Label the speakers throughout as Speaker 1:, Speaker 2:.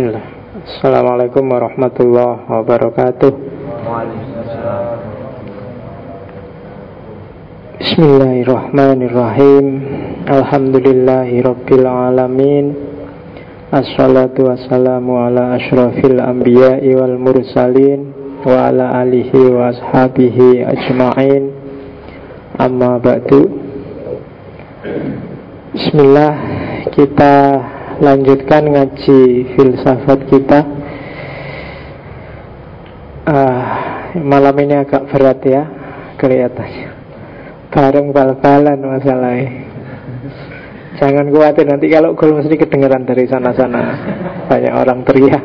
Speaker 1: Assalamualaikum warahmatullahi wabarakatuh. Bismillahirrahmanirrahim. Alhamdulillahi Rabbil Alamin. Assalatu wassalamu ala ashrafil anbiya'i wal mursalin Wa ala alihi wa ashabihi ajma'in. Amma ba'du. Bismillah Kita lanjutkan ngaji filsafat kita. Uh, Malam ini agak berat ya Kelihatannya. Bareng bal-balan masalahnya. Jangan khawatir nanti kalau gol mesti kedengeran dari sana-sana. Banyak orang teriak.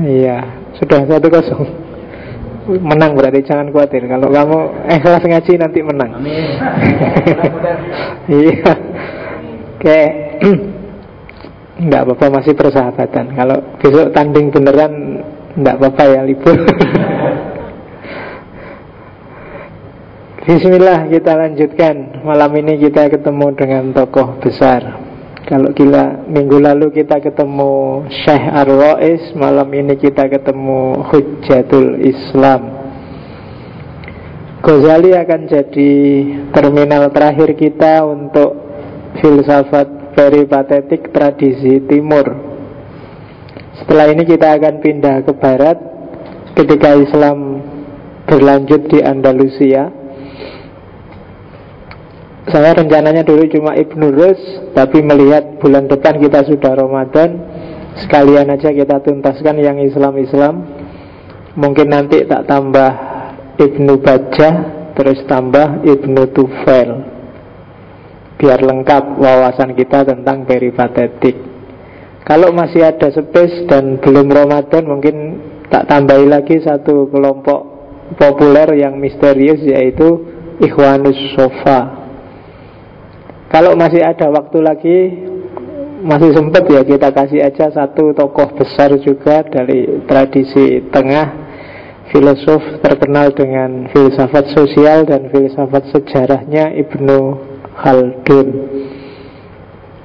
Speaker 1: Iya Sudah satu kosong. Menang berarti jangan khawatir. Kalau kamu ikhlas ngaji nanti menang. Amin. Iya. Oke Enggak apa-apa masih persahabatan. Kalau besok tanding beneran Enggak apa-apa ya libur. Bismillah kita lanjutkan. Malam ini kita ketemu dengan tokoh besar. Kalau gila minggu lalu kita ketemu Syekh Ar-Rais Malam ini kita ketemu Hujjatul Islam. Ghazali akan jadi terminal terakhir kita untuk filsafat peripatetik tradisi timur. Setelah ini kita akan pindah ke barat Ketika Islam berlanjut di Andalusia. Saya rencananya dulu cuma Ibnu Rus Tapi melihat bulan depan kita sudah Ramadan Sekalian aja kita tuntaskan yang Islam-Islam. Mungkin nanti tak tambah Ibnu Bajah Terus tambah Ibnu Tufail Biar lengkap wawasan kita tentang peripatetik. Kalau masih ada space dan belum Ramadan Mungkin tak tambahi lagi satu kelompok populer yang misterius Yaitu Ikhwanus Sofa. Kalau masih ada waktu lagi Masih sempat ya kita kasih aja satu tokoh besar juga Dari tradisi tengah Filosof terkenal dengan filsafat sosial dan filsafat sejarahnya Ibnu Khaldun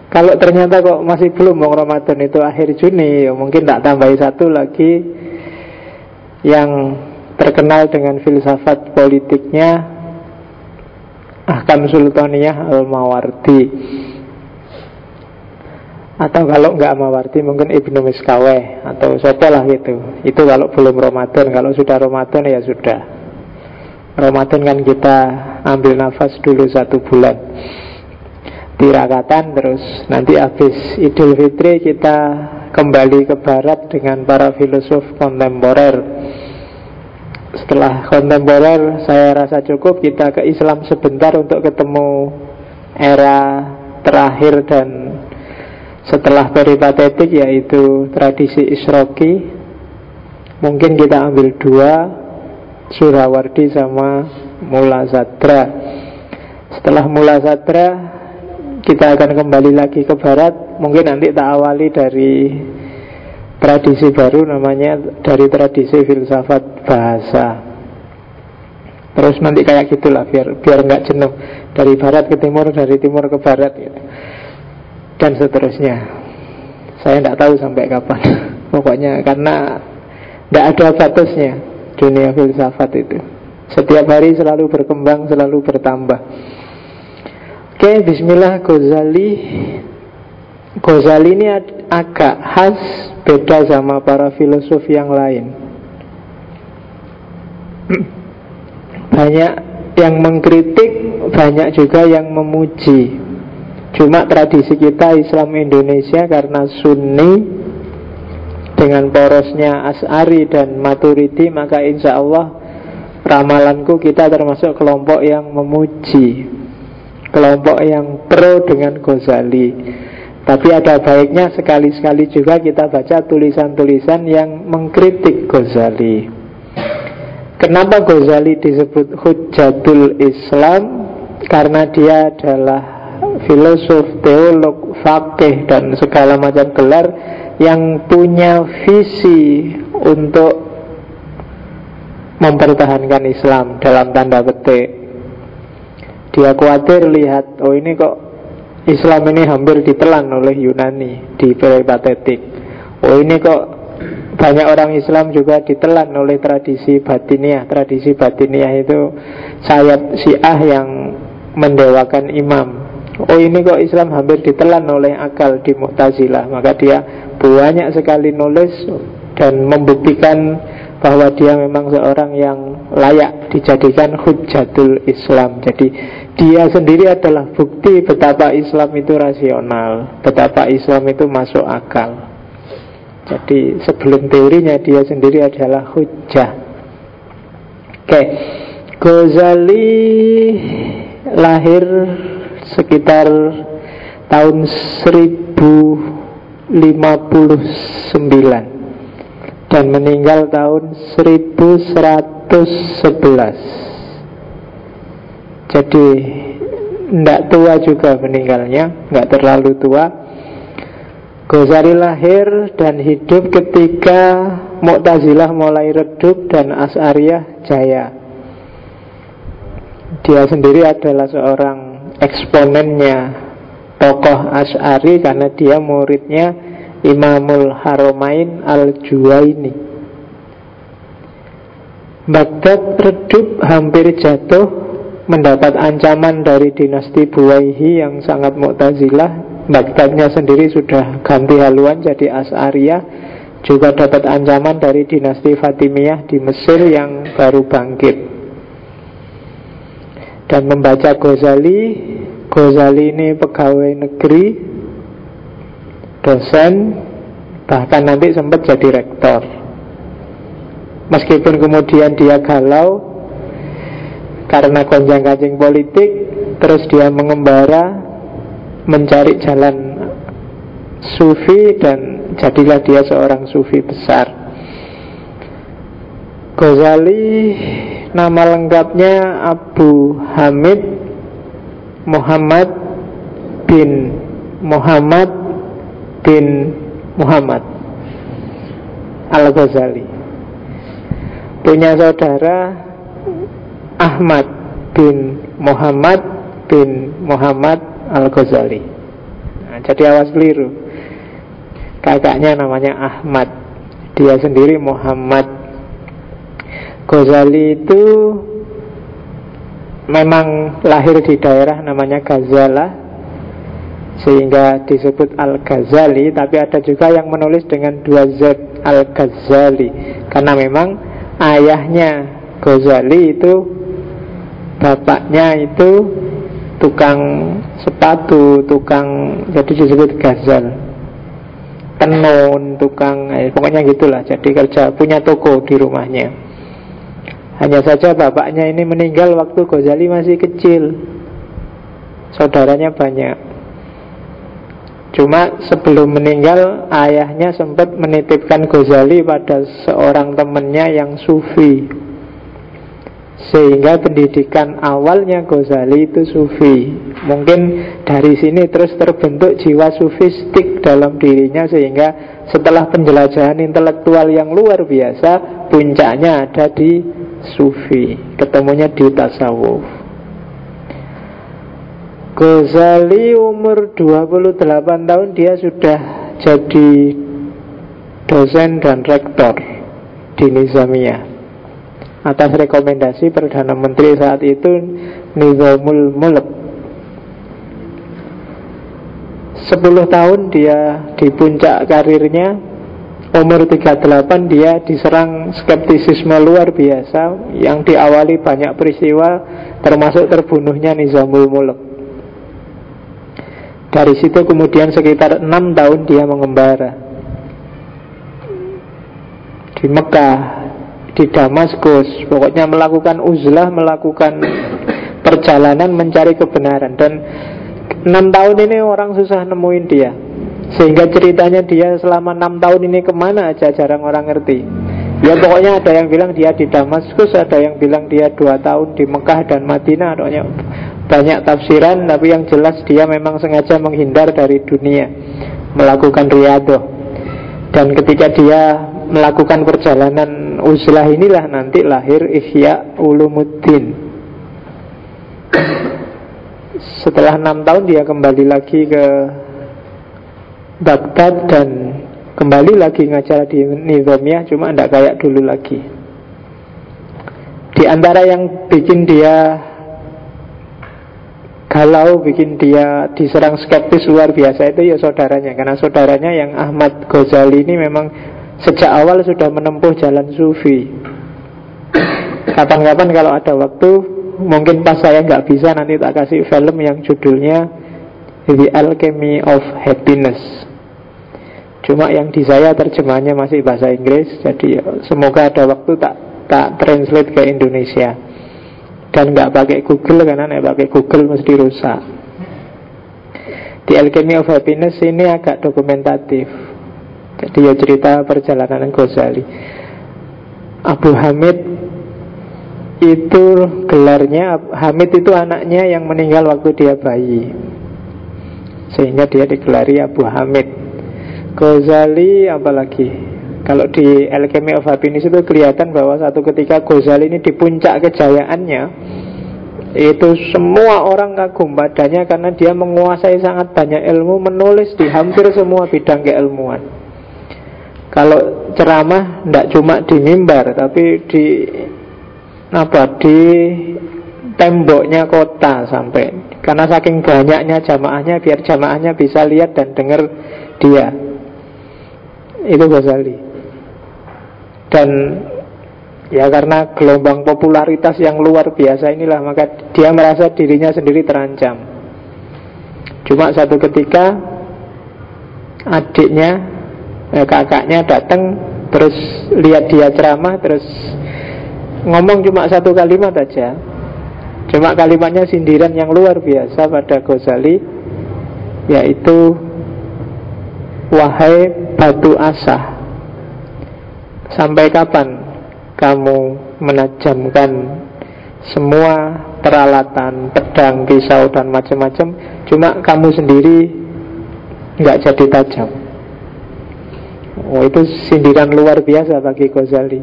Speaker 1: Kalau ternyata kok masih belum Bang Ramadan itu akhir Juni ya Mungkin tak tambahi satu lagi Yang terkenal dengan filsafat politiknya Ahkam Sultaniyah Al-Mawardi. Atau kalau nggak Mawardi mungkin Ibnu Miskaweh Atau siapa lah gitu Itu kalau belum Ramadan Kalau sudah Ramadan ya sudah Ramadan kan kita ambil nafas dulu satu bulan. Tirakatan terus. Nanti habis Idul Fitri kita kembali ke barat Dengan para filosof kontemporer. Setelah kontemporer saya rasa cukup kita ke Islam sebentar untuk ketemu era terakhir dan setelah peripatetik yaitu tradisi Isroki. Mungkin kita ambil dua Surawardi sama Mula Zadra setelah Mula Zadra kita akan kembali lagi ke barat mungkin nanti tak awali dari tradisi baru namanya dari tradisi filsafat bahasa. Terus nanti kayak gitulah biar biar nggak jenuh dari barat ke timur, dari timur ke barat gitu. dan seterusnya. Saya tidak tahu sampai kapan. Pokoknya karena tidak ada batasnya dunia filsafat itu. Setiap hari selalu berkembang, selalu bertambah. Oke, Bismillah Ghazali. Ghazali ini agak khas Beda sama para filosof yang lain Banyak yang mengkritik Banyak juga yang memuji Cuma tradisi kita Islam Indonesia karena Sunni Dengan porosnya As'ari dan Maturidi Maka insya Allah Ramalanku kita termasuk kelompok yang memuji Kelompok yang pro dengan Ghazali tapi ada baiknya sekali-sekali juga kita baca tulisan-tulisan yang mengkritik Ghazali. Kenapa Ghazali disebut Hujjatul Islam? Karena dia adalah filosof, teolog, fakih dan segala macam gelar yang punya visi untuk mempertahankan Islam dalam tanda petik. Dia khawatir lihat, oh ini kok Islam ini hampir ditelan oleh Yunani di peripatetik. Oh ini kok banyak orang Islam juga ditelan oleh tradisi batiniah. Tradisi batiniah itu sayap Syiah yang mendewakan imam. Oh ini kok Islam hampir ditelan oleh akal di Mu'tazilah. Maka dia banyak sekali nulis dan membuktikan bahwa dia memang seorang yang layak dijadikan hujatul Islam. Jadi dia sendiri adalah bukti betapa Islam itu rasional, betapa Islam itu masuk akal. Jadi sebelum teorinya dia sendiri adalah hujah. Oke, Ghazali lahir sekitar tahun 1059 dan meninggal tahun 1111. Jadi tidak tua juga meninggalnya Tidak terlalu tua Ghazali lahir dan hidup ketika Mu'tazilah mulai redup dan As'ariyah jaya Dia sendiri adalah seorang eksponennya tokoh As'ari karena dia muridnya Imamul Haromain Al-Juwaini. Baghdad redup hampir jatuh mendapat ancaman dari dinasti Buwaihi yang sangat mu'tazilah. Baghdadnya sendiri sudah ganti haluan jadi As'ariyah Juga dapat ancaman dari dinasti Fatimiyah di Mesir yang baru bangkit Dan membaca Ghazali Ghazali ini pegawai negeri Dosen Bahkan nanti sempat jadi rektor. Meskipun kemudian dia galau karena gonjang kancing politik terus dia mengembara mencari jalan sufi dan jadilah dia seorang sufi besar. Ghazali nama lengkapnya Abu Hamid Muhammad bin Muhammad bin Muhammad Al-Ghazali. Punya saudara Ahmad bin Muhammad bin Muhammad Al-Ghazali. Nah, Jadi awas keliru. Kakaknya namanya Ahmad. Dia sendiri Muhammad Ghazali itu Memang lahir di daerah namanya Ghazala Sehingga disebut Al-Ghazali Tapi ada juga yang menulis dengan dua Z Al-Ghazali Karena memang ayahnya Ghazali itu bapaknya itu tukang sepatu, tukang jadi disebut gazal. Tenun, tukang, eh, pokoknya gitulah. Jadi kerja punya toko di rumahnya. Hanya saja bapaknya ini meninggal waktu Ghazali masih kecil. Saudaranya banyak. Cuma sebelum meninggal ayahnya sempat menitipkan Ghazali pada seorang temannya yang sufi sehingga pendidikan awalnya Ghazali itu sufi Mungkin dari sini terus terbentuk jiwa sufistik dalam dirinya Sehingga setelah penjelajahan intelektual yang luar biasa Puncaknya ada di sufi Ketemunya di tasawuf. Ghazali umur 28 tahun dia sudah jadi dosen dan rektor di Nizamiyah atas rekomendasi Perdana Menteri saat itu Nizamul Mulk. 10 tahun dia di puncak karirnya Umur 38 dia diserang skeptisisme luar biasa Yang diawali banyak peristiwa Termasuk terbunuhnya Nizamul Mulk Dari situ kemudian sekitar 6 tahun dia mengembara. Di Mekah di Damaskus pokoknya melakukan uzlah melakukan perjalanan mencari kebenaran. Dan enam tahun ini orang susah nemuin dia sehingga ceritanya dia selama enam tahun ini ke mana aja jarang orang ngerti. Ya pokoknya ada yang bilang dia di Damaskus ada yang bilang dia dua tahun di Mekah dan Madinah. Pokoknya banyak tafsiran tapi yang jelas dia memang sengaja menghindar dari dunia melakukan riadoh. Dan ketika dia melakukan perjalanan uzlah inilah nanti lahir Ihya Ulumuddin. Setelah enam tahun dia kembali lagi ke Baghdad dan kembali lagi ngajar di Nizamiyah cuma tidak kayak dulu lagi. Di antara yang bikin dia galau, bikin dia diserang skeptis luar biasa itu ya saudaranya. Karena saudaranya yang Ahmad Ghazali ini memang sejak awal sudah menempuh jalan sufi. Kapan-kapan kalau ada waktu mungkin pas saya nggak bisa nanti tak kasih film yang judulnya The Alchemy of Happiness cuma yang di saya terjemahnya masih bahasa Inggris jadi semoga ada waktu tak tak translate ke Indonesia. Dan nggak pakai Google karena nek pakai Google mesti rusak. The Alchemy of Happiness ini agak dokumentatif. Jadi ya cerita perjalanan Ghazali. Abu Hamid itu gelarnya Hamid itu anaknya yang meninggal waktu dia bayi. Sehingga dia digelari Abu Hamid Ghazali apalagi kalau di Alchemy of Happiness itu kelihatan bahwa satu ketika Ghazali ini di puncak kejayaannya itu semua orang kagum padanya karena dia menguasai sangat banyak ilmu menulis di hampir semua bidang keilmuan. Kalau ceramah tidak cuma di mimbar tapi di apa di temboknya kota sampai. Karena saking banyaknya jamaahnya biar jamaahnya bisa lihat dan dengar dia itu Ghazali. Dan ya karena gelombang popularitas yang luar biasa inilah maka dia merasa dirinya sendiri terancam. Cuma satu ketika adiknya eh, kakaknya datang terus lihat dia ceramah terus ngomong cuma satu kalimat aja. Cuma kalimatnya sindiran yang luar biasa pada Ghazali Yaitu Wahai batu asah. Sampai kapan kamu menajamkan semua peralatan, pedang, pisau dan macam-macam? Cuma kamu sendiri nggak jadi tajam. Oh itu sindiran luar biasa bagi Ghazali.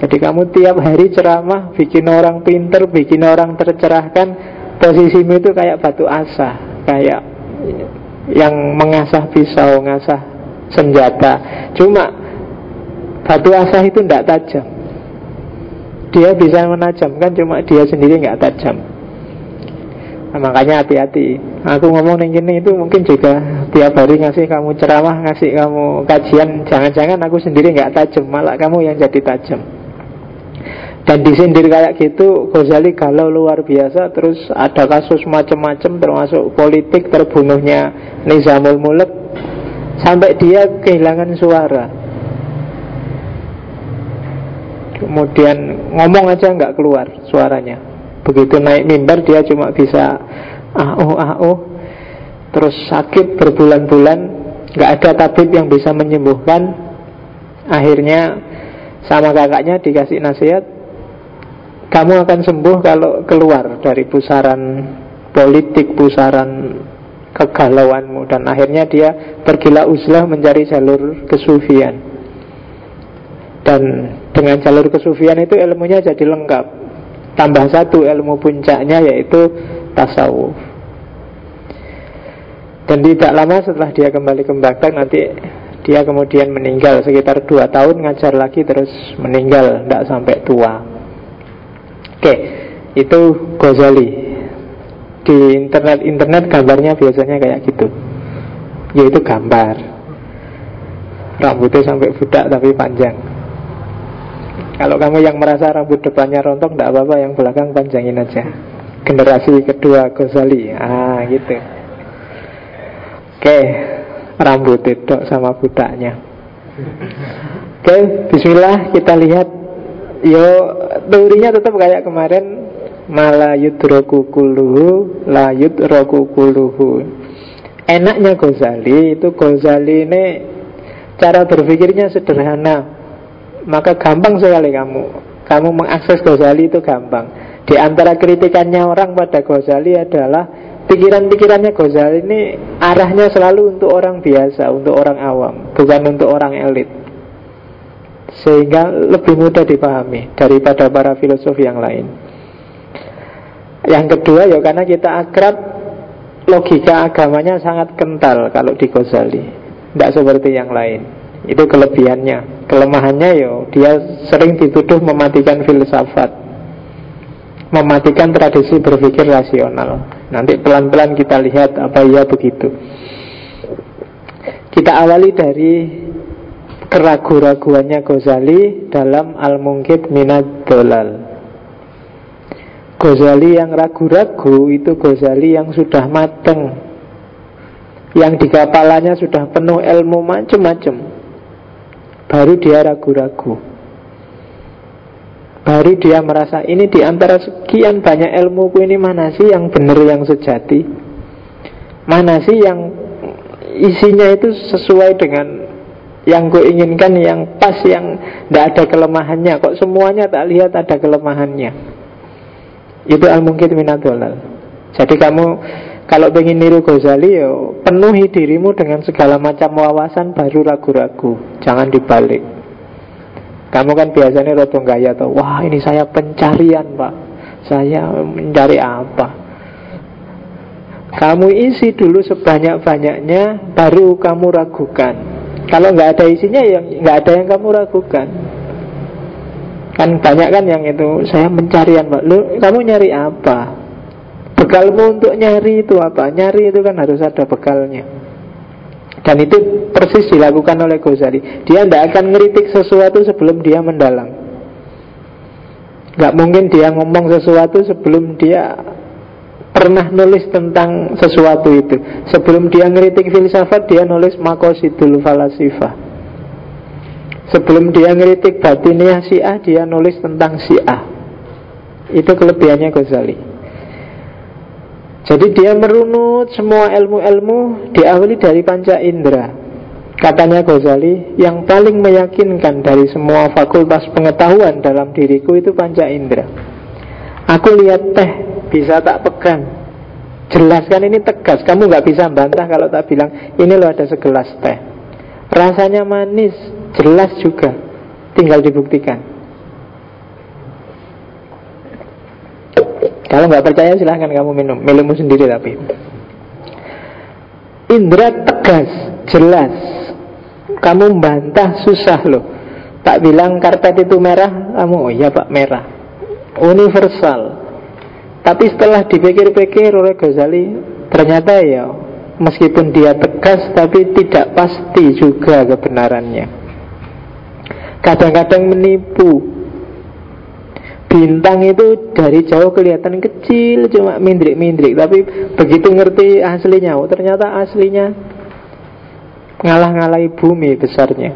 Speaker 1: Jadi kamu tiap hari ceramah Bikin orang pinter, bikin orang tercerahkan Posisimu itu kayak batu asah Kayak yang mengasah pisau, mengasah senjata. Cuma batu asah itu tidak tajam. Dia bisa menajamkan, cuma dia sendiri nggak tajam. Nah, Makanya hati-hati. Aku ngomong yang gini itu mungkin juga Tiap hari ngasih kamu ceramah, ngasih kamu kajian. Jangan-jangan aku sendiri nggak tajam Malah kamu yang jadi tajam. Dan disindir kayak gitu Ghazali galau luar biasa. Terus ada kasus macam-macam Termasuk politik terbunuhnya Nizamul Mulek Sampai dia kehilangan suara. Kemudian ngomong aja nggak keluar suaranya. Begitu naik mimbar dia cuma bisa ah oh ah oh Terus sakit berbulan-bulan nggak ada tabib yang bisa menyembuhkan. Akhirnya sama kakaknya dikasih nasihat kamu akan sembuh kalau keluar dari pusaran politik, pusaran kegalauanmu dan akhirnya dia pergilah uzlah mencari jalur kesufian. Dan dengan jalur kesufian itu ilmunya jadi lengkap. Tambah satu ilmu puncaknya yaitu tasawuf. Dan tidak lama setelah dia kembali ke Baghdad nanti dia kemudian meninggal sekitar dua tahun ngajar lagi terus meninggal tidak sampai tua. Oke, itu Ghazali. Di internet-internet gambarnya biasanya kayak gitu. Yaitu gambar. Rambutnya sampai budak tapi panjang. Kalau kamu yang merasa rambut depannya rontok, tidak apa-apa, yang belakang panjangin aja. Generasi kedua Ghazali, ah gitu. Oke, rambut itu sama budaknya. Oke, Bismillah kita lihat Yo teorinya tetap kayak kemarin Mala yudroku kuluhu La yudroku kuluhu Enaknya Ghazali Itu Ghazali ini Cara berpikirnya sederhana. Maka gampang sekali kamu. Kamu mengakses Ghazali itu gampang. Di antara kritikannya orang pada Ghazali adalah Pikiran-pikirannya Ghazali ini Arahnya selalu untuk orang biasa Untuk orang awam Bukan untuk orang elit. Sehingga lebih mudah dipahami daripada para filosof yang lain. Yang kedua ya karena kita akrab logika agamanya sangat kental kalau di Ghazali. Tidak seperti yang lain. Itu kelebihannya. Kelemahannya yo dia sering dituduh mematikan filsafat. Mematikan tradisi berpikir rasional. Nanti pelan-pelan kita lihat apa ia begitu. Kita awali dari keraguan-raguannya Ghazali dalam Al-Mungkit Minad Dolal. Ghazali yang ragu-ragu itu Ghazali yang sudah mateng. Yang di kepalanya sudah penuh ilmu macam-macam Baru dia ragu-ragu. Baru dia merasa ini di antara sekian banyak ilmuku ini mana sih yang benar yang sejati? Mana sih yang isinya itu sesuai dengan yang gue inginkan yang pas yang tidak ada kelemahannya? Kok semuanya tak lihat ada kelemahannya itu al-mungkit minadolal Jadi kamu kalau ingin niru Ghazali ya penuhi dirimu dengan segala macam wawasan baru ragu-ragu. Jangan dibalik. Kamu kan biasanya roto gaya tuh. Wah ini saya pencarian pak. Saya mencari apa? Kamu isi dulu sebanyak-banyaknya, baru kamu ragukan. Kalau nggak ada isinya, ya nggak ada yang kamu ragukan. Kan banyak kan yang itu. Saya mencari Mbak Lu, kamu nyari apa? Bekalmu untuk nyari itu apa? Nyari itu kan harus ada bekalnya. Dan itu persis dilakukan oleh Ghazali. Dia tidak akan ngeritik sesuatu sebelum dia mendalam. Gak mungkin dia ngomong sesuatu sebelum dia pernah nulis tentang sesuatu itu. Sebelum dia ngeritik filsafat Dia nulis makosidul falasifah Sebelum dia ngeritik batiniah Syiah Dia nulis tentang Syiah Itu kelebihannya Ghazali. Jadi dia merunut semua ilmu-ilmu Diawali dari panca indera. Katanya Ghazali Yang paling meyakinkan dari semua fakultas pengetahuan dalam diriku Itu panca indera. Aku lihat teh bisa tak pegang? Jelaskan ini tegas. Kamu nggak bisa bantah kalau tak bilang Ini loh ada segelas teh Rasanya manis Jelas juga. Tinggal dibuktikan. Kalau nggak percaya silahkan kamu minum. Minummu sendiri tapi. Indra tegas Jelas. Kamu bantah susah loh. Tak bilang karpet itu merah Kamu oh iya pak merah. Universal. Tapi setelah dipikir-pikir oleh Ghazali Ternyata ya Meskipun dia tegas Tapi tidak pasti juga kebenarannya kadang-kadang menipu. Bintang itu dari jauh kelihatan kecil cuma mindrik-mindrik. Tapi begitu ngerti aslinya oh, ternyata aslinya ngalah-ngalahi bumi besarnya.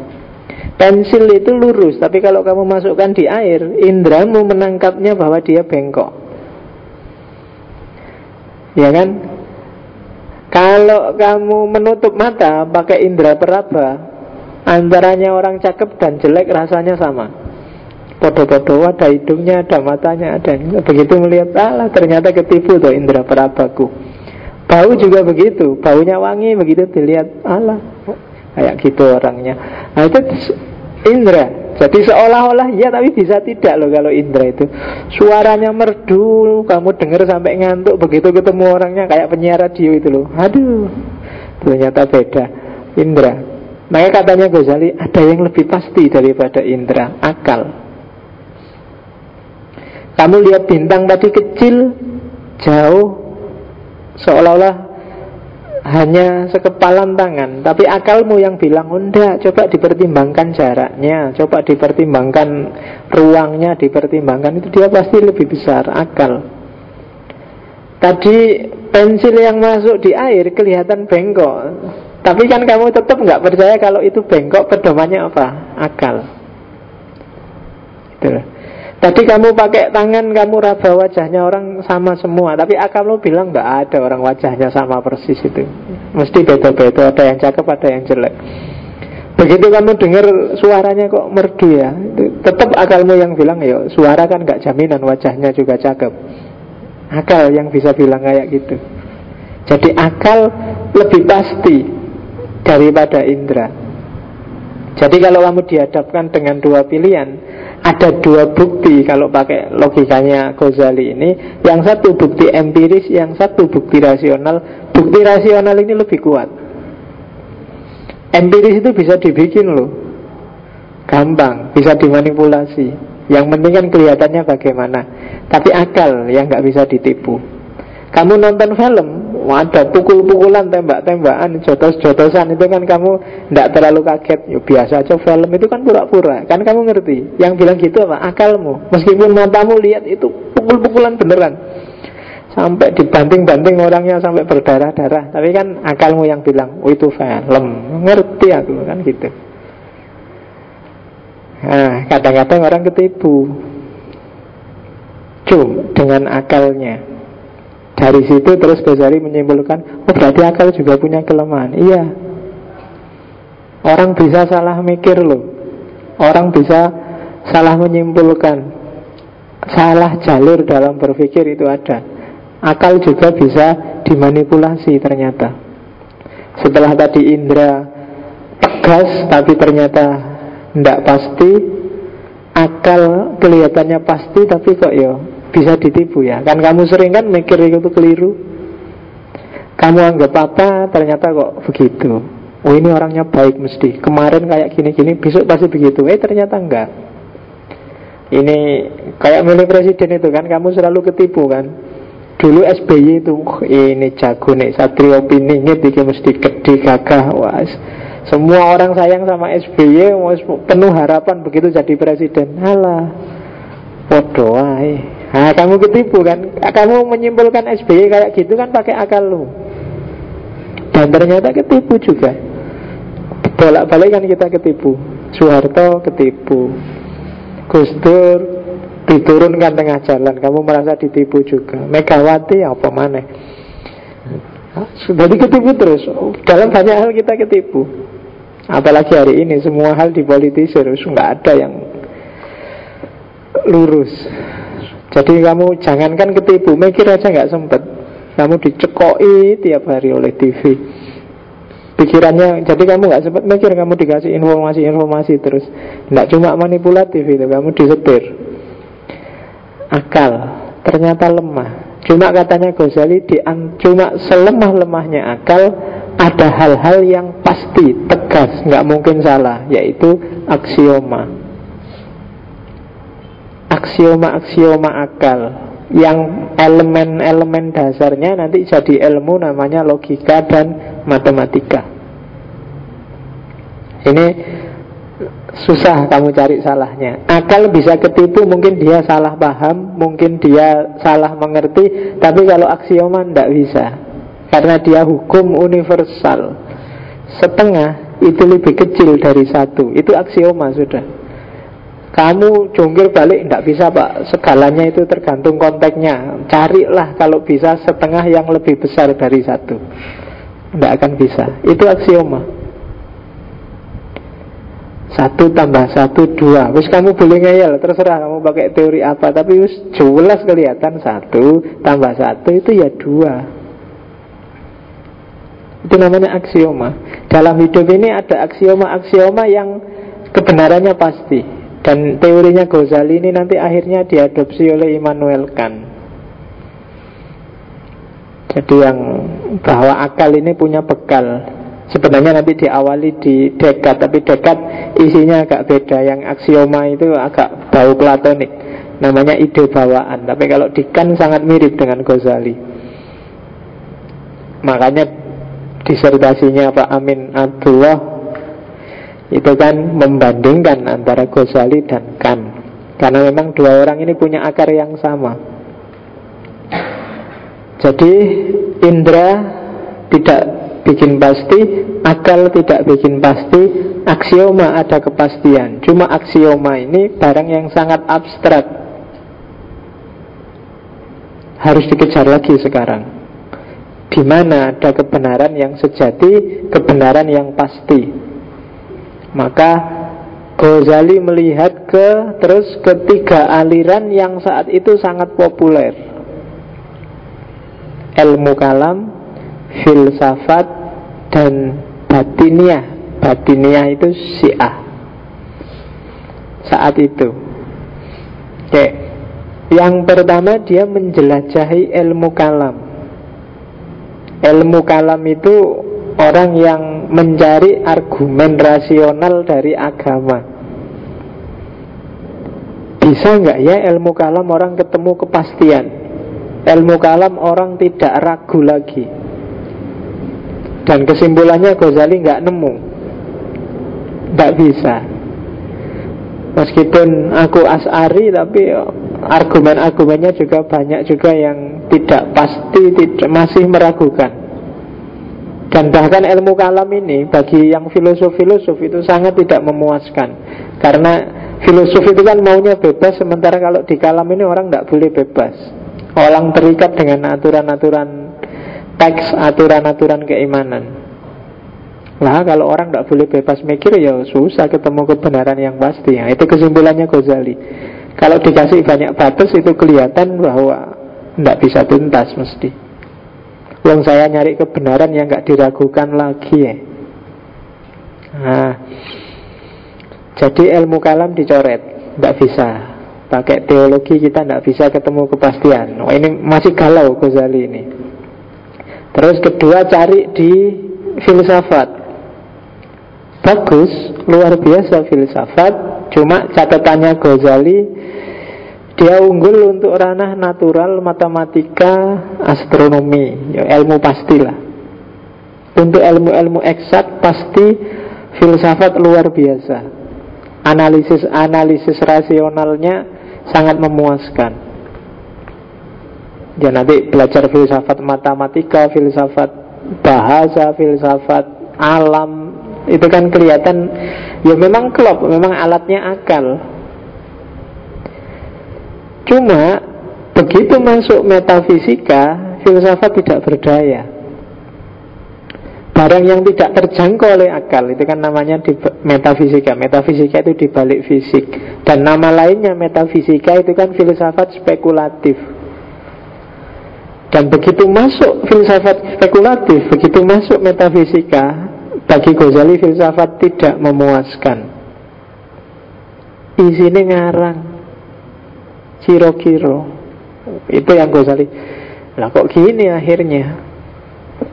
Speaker 1: Pensil itu lurus tapi kalau kamu masukkan di air indramu menangkapnya bahwa dia bengkok. Ya kan? Kalau kamu menutup mata pakai indera peraba Antaranya orang cakep dan jelek rasanya sama. Podo-podo ada hidungnya, ada matanya, ada. Begitu melihat, Allah ternyata ketipu tuh indera perabaku. Bau juga begitu, baunya wangi begitu dilihat Allah Kayak gitu orangnya. Nah itu indera. Jadi seolah-olah ya tapi bisa tidak loh kalau indera itu. Suaranya merdu, kamu dengar sampai ngantuk Begitu ketemu orangnya kayak penyiar radio itu loh. Aduh, ternyata beda Indra maka katanya Ghazali ada yang lebih pasti daripada indera akal. Kamu lihat bintang tadi kecil, jauh, seolah-olah hanya sekepalan tangan. Tapi akalmu yang bilang oh, enggak Coba dipertimbangkan jaraknya Coba dipertimbangkan ruangnya Dipertimbangkan itu dia pasti lebih besar Akal. Tadi pensil yang masuk di air Kelihatan bengkok tapi kan kamu tetap nggak percaya kalau itu bengkok pedomannya apa? Akal. Gitu. Tadi kamu pakai tangan kamu raba wajahnya orang sama semua, tapi akal lo bilang nggak ada orang wajahnya sama persis itu. Mesti beda-beda, ada yang cakep, ada yang jelek. Begitu kamu dengar suaranya kok merdu ya, tetap akalmu yang bilang ya suara kan nggak jaminan wajahnya juga cakep. Akal yang bisa bilang kayak gitu. Jadi akal lebih pasti daripada indera. Jadi kalau kamu dihadapkan dengan dua pilihan, ada dua bukti kalau pakai logikanya Ghazali ini. Yang satu bukti empiris yang satu bukti rasional. Bukti rasional ini lebih kuat. Empiris itu bisa dibikin loh. Gampang bisa dimanipulasi. Yang penting kan kelihatannya bagaimana. Tapi akal yang nggak bisa ditipu. Kamu nonton film ada pukul-pukulan, tembak-tembakan, jotos-jotosan itu kan kamu tidak terlalu kaget. Ya, biasa aja film itu kan pura-pura. Kan kamu ngerti. Yang bilang gitu apa? Akalmu. Meskipun matamu lihat itu pukul-pukulan beneran. Sampai dibanting-banting orangnya sampai berdarah-darah. Tapi kan akalmu yang bilang, oh itu film. Ngerti aku kan gitu. Nah, kadang-kadang orang ketipu. Cum dengan akalnya. Dari situ terus Ghazali menyimpulkan Oh berarti akal juga punya kelemahan. Iya. Orang bisa salah mikir loh. Orang bisa salah menyimpulkan. Salah jalur dalam berpikir itu ada. Akal juga bisa dimanipulasi ternyata. Setelah tadi Indra tegas tapi ternyata tidak pasti Akal kelihatannya pasti tapi kok ya bisa ditipu ya. Kan kamu sering kan mikir itu keliru. Kamu anggap apa ternyata kok begitu. Oh ini orangnya baik mesti. Kemarin kayak gini-gini besok pasti begitu. Eh ternyata enggak. Ini kayak milih presiden itu kan Kamu selalu ketipu kan. Dulu SBY itu oh, Ini jago nih Satrio Piningit Ini mesti gede gagah Was. Semua orang sayang sama SBY penuh harapan begitu jadi presiden. Halah. Podoai. Nah, kamu ketipu kan? Kamu menyimpulkan SBY kayak gitu kan pakai akal lu. Dan ternyata ketipu juga. Bolak-balik kan kita ketipu. Soeharto ketipu. Gus Dur diturunkan tengah jalan. Kamu merasa ditipu juga. Megawati apa mana? Jadi ketipu terus. Dalam banyak hal kita ketipu. Apalagi hari ini semua hal dipolitisir, nggak ada yang lurus. Jadi kamu jangankan ketipu, mikir aja nggak sempet. Kamu dicekoi tiap hari oleh TV. Pikirannya, jadi kamu nggak sempat mikir, kamu dikasih informasi-informasi terus. Nggak cuma manipulatif itu, kamu disetir. Akal ternyata lemah. Cuma katanya Ghazali, di, cuma selemah-lemahnya akal ada hal-hal yang pasti, tegas, nggak mungkin salah, yaitu aksioma aksioma-aksioma akal yang elemen-elemen dasarnya nanti jadi ilmu namanya logika dan matematika. Ini susah kamu cari salahnya. Akal bisa ketipu, mungkin dia salah paham, mungkin dia salah mengerti, tapi kalau aksioma tidak bisa. Karena dia hukum universal. Setengah itu lebih kecil dari satu. Itu aksioma sudah. Kamu jungkir balik tidak bisa pak. Segalanya itu tergantung konteksnya. Carilah kalau bisa setengah yang lebih besar dari satu. Tidak akan bisa. Itu aksioma. Satu tambah satu dua. Terus kamu boleh ngeyel Terserah kamu pakai teori apa. Tapi jelas kelihatan Satu tambah satu itu ya dua. Itu namanya aksioma. Dalam hidup ini ada aksioma-aksioma yang Kebenarannya pasti dan teorinya Ghazali ini nanti akhirnya diadopsi oleh Immanuel Kant. Jadi yang bahwa akal ini punya bekal. Sebenarnya nanti diawali di dekat, tapi dekat isinya agak beda. Yang aksioma itu agak bau platonik. Namanya ide bawaan. Tapi kalau di Kant sangat mirip dengan Ghazali. Makanya disertasinya Pak Amin Abdullah itu kan membandingkan antara Ghazali dan Kant karena memang dua orang ini punya akar yang sama. Jadi indra tidak bikin pasti akal tidak bikin pasti aksioma ada kepastian. Cuma aksioma ini barang yang sangat abstrak. Harus dikejar lagi sekarang. Di mana ada kebenaran yang sejati, kebenaran yang pasti. Maka Ghazali melihat ke terus ketiga aliran yang saat itu sangat populer. Ilmu kalam, filsafat dan batiniah. Batiniah itu Syiah. Saat itu. Oke. Yang pertama dia menjelajahi ilmu kalam. Ilmu kalam itu orang yang mencari argumen rasional dari agama. Bisa nggak ya ilmu kalam orang ketemu kepastian? Ilmu kalam orang tidak ragu lagi. Dan kesimpulannya Ghazali nggak nemu. Nggak bisa. Meskipun aku asari tapi argumen-argumennya juga banyak juga yang tidak pasti, tidak masih meragukan. Dan bahkan ilmu kalam ini bagi yang filosof-filosof itu sangat tidak memuaskan. Karena filosof itu kan maunya bebas, sementara kalau di kalam ini orang tidak boleh bebas. Orang terikat dengan aturan-aturan teks, aturan-aturan keimanan. Lah kalau orang tidak boleh bebas mikir ya susah ketemu kebenaran yang pasti. Ya, itu kesimpulannya Ghazali. Kalau dikasih banyak batas itu kelihatan bahwa tidak bisa tuntas mesti. Yang saya nyari kebenaran yang nggak diragukan lagi ya. Nah, jadi ilmu kalam dicoret, tidak bisa. Pakai teologi kita tidak bisa ketemu kepastian. Oh, ini masih galau Ghazali ini. Terus kedua cari di filsafat bagus, luar biasa filsafat. Cuma catatannya Ghazali dia unggul untuk ranah natural, matematika, astronomi, ya, ilmu pastilah. Untuk ilmu-ilmu eksak pasti filsafat luar biasa. Analisis-analisis rasionalnya sangat memuaskan. Ya nanti belajar filsafat matematika, filsafat bahasa, filsafat alam, itu kan kelihatan ya memang klop, memang alatnya akal. Cuma begitu masuk metafisika, filsafat tidak berdaya. Barang yang tidak terjangkau oleh akal itu kan namanya di metafisika. Metafisika itu dibalik fisik. Dan nama lainnya metafisika itu kan filsafat spekulatif. Dan begitu masuk filsafat spekulatif, begitu masuk metafisika, bagi Ghazali filsafat tidak memuaskan Isinya ngarang Kiro-kiro Itu yang Ghazali Lah kok gini akhirnya?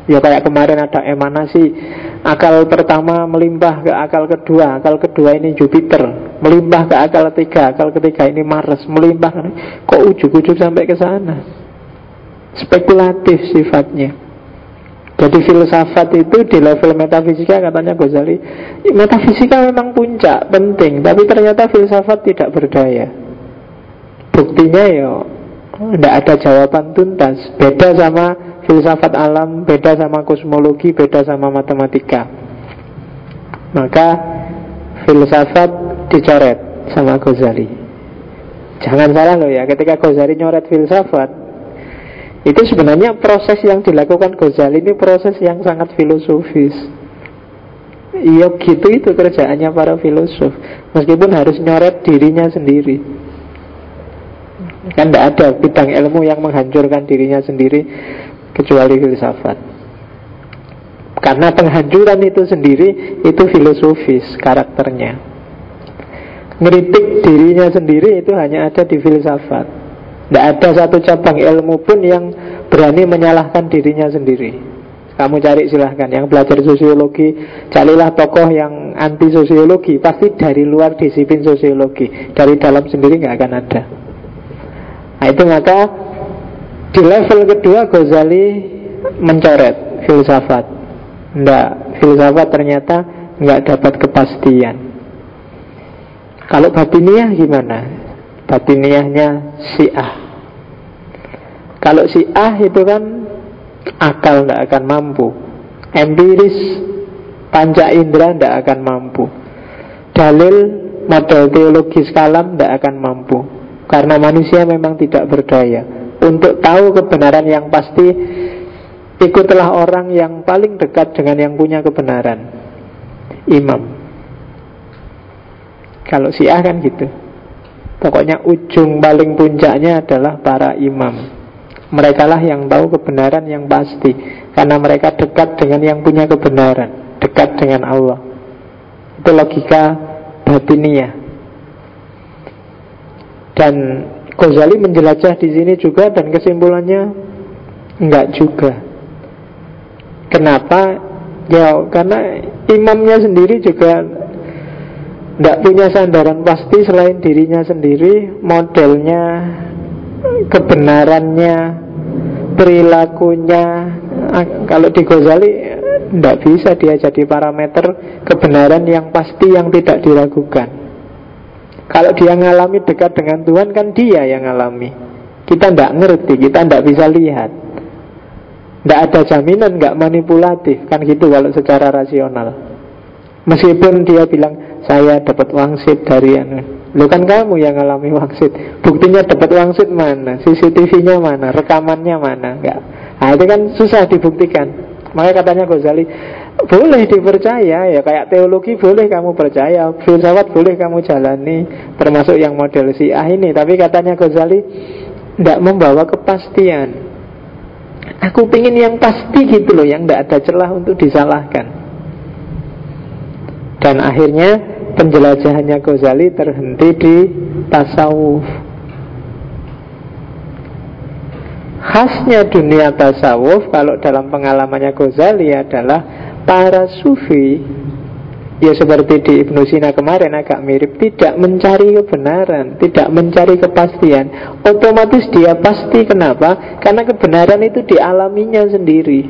Speaker 1: Ya kayak kemarin ada emanasi Akal pertama melimpah ke akal kedua Akal kedua ini Jupiter Melimpah ke akal ketiga Akal ketiga ini Mars Melimpah. Kok ujuk-ujuk sampai ke sana? Spekulatif sifatnya. Jadi filsafat itu di level metafisika katanya Ghazali Metafisika memang puncak, penting Tapi ternyata filsafat tidak berdaya Buktinya ya Tidak ada jawaban tuntas. Beda sama filsafat alam Beda sama kosmologi Beda sama matematika. Maka filsafat dicoret sama Ghazali. Jangan salah loh ya Ketika Ghazali nyoret filsafat itu sebenarnya proses yang dilakukan Ghazali ini proses yang sangat filosofis. Iya gitu itu kerjaannya para filosof. Meskipun harus nyoret dirinya sendiri Kan tidak ada bidang ilmu yang menghancurkan dirinya sendiri Kecuali filsafat. Karena penghancuran itu sendiri Itu filosofis karakternya. Ngeritik dirinya sendiri itu hanya ada di filsafat. Tidak ada satu cabang ilmu pun yang berani menyalahkan dirinya sendiri. Kamu cari silahkan. Yang belajar sosiologi Carilah tokoh yang anti sosiologi. Pasti dari luar disiplin sosiologi. Dari dalam sendiri nggak akan ada Nah itu maka Di level kedua Ghazali Mencoret filsafat Nggak, filsafat ternyata nggak dapat kepastian Kalau batiniah gimana? Batiniahnya si'ah kalau si ah itu kan akal tidak akan mampu. Empiris panca indera tidak akan mampu. Dalil model teologis kalam tidak akan mampu. Karena manusia memang tidak berdaya. Untuk tahu kebenaran yang pasti, ikutlah orang yang paling dekat dengan yang punya kebenaran. Imam. Kalau si ah kan gitu. Pokoknya ujung paling puncaknya adalah para imam. Mereka lah yang tahu kebenaran yang pasti Karena mereka dekat dengan yang punya kebenaran Dekat dengan Allah Itu logika batiniah Dan Ghazali menjelajah di sini juga dan kesimpulannya enggak juga. Kenapa? Ya karena imamnya sendiri juga tidak punya sandaran pasti selain dirinya sendiri, modelnya, kebenarannya, perilakunya. Ah, kalau di Ghazali tidak bisa dia jadi parameter kebenaran yang pasti yang tidak diragukan. Kalau dia ngalami dekat dengan Tuhan kan dia yang ngalami. Kita tidak ngerti, kita tidak bisa lihat. Tidak ada jaminan, nggak manipulatif. Kan gitu kalau secara rasional. Meskipun dia bilang Saya dapat wangsit dari anu. Lu kan kamu yang ngalami wangsit. Buktinya dapat wangsit mana? CCTV-nya mana, rekamannya mana? Enggak. Nah itu kan susah dibuktikan. Makanya katanya Ghazali boleh dipercaya ya kayak teologi boleh kamu percaya filsafat boleh kamu jalani termasuk yang model si ah ini. Tapi katanya Ghazali tidak membawa kepastian. Aku pingin yang pasti gitu loh yang tidak ada celah untuk disalahkan. Dan akhirnya penjelajahannya Ghazali terhenti di tasawuf. Khasnya dunia tasawuf kalau dalam pengalamannya Ghazali adalah para sufi Ya seperti di Ibnu Sina kemarin agak mirip Tidak mencari kebenaran Tidak mencari kepastian. Otomatis dia pasti kenapa? Karena kebenaran itu dialaminya sendiri.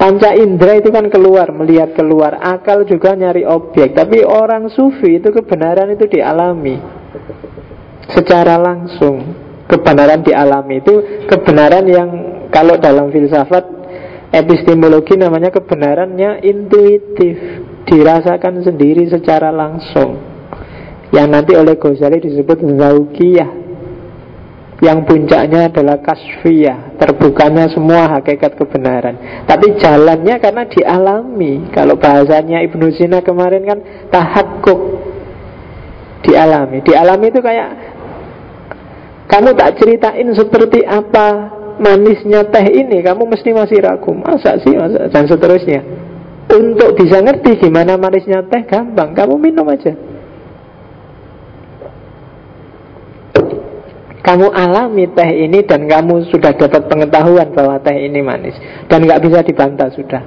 Speaker 1: Panca indera itu kan keluar Melihat keluar. Akal juga nyari objek Tapi orang sufi itu kebenaran itu dialami. Secara langsung Kebenaran dialami itu Kebenaran yang kalau dalam filsafat epistemologi namanya kebenarannya intuitif, dirasakan sendiri secara langsung. Yang nanti oleh Ghazali disebut zaukiyah. Yang puncaknya adalah kasfiyah, terbukanya semua hakikat kebenaran. Tapi jalannya karena dialami. Kalau bahasanya Ibnu Sina kemarin kan tahakkuk dialami. Dialami itu kayak kamu tak ceritain seperti apa manisnya teh ini kamu mesti masih ragu. Masa sih masa? Dan seterusnya. Untuk bisa ngerti gimana manisnya teh gampang. Kamu minum aja. Kamu alami teh ini dan kamu sudah dapat pengetahuan bahwa teh ini manis. Dan nggak bisa dibantah sudah.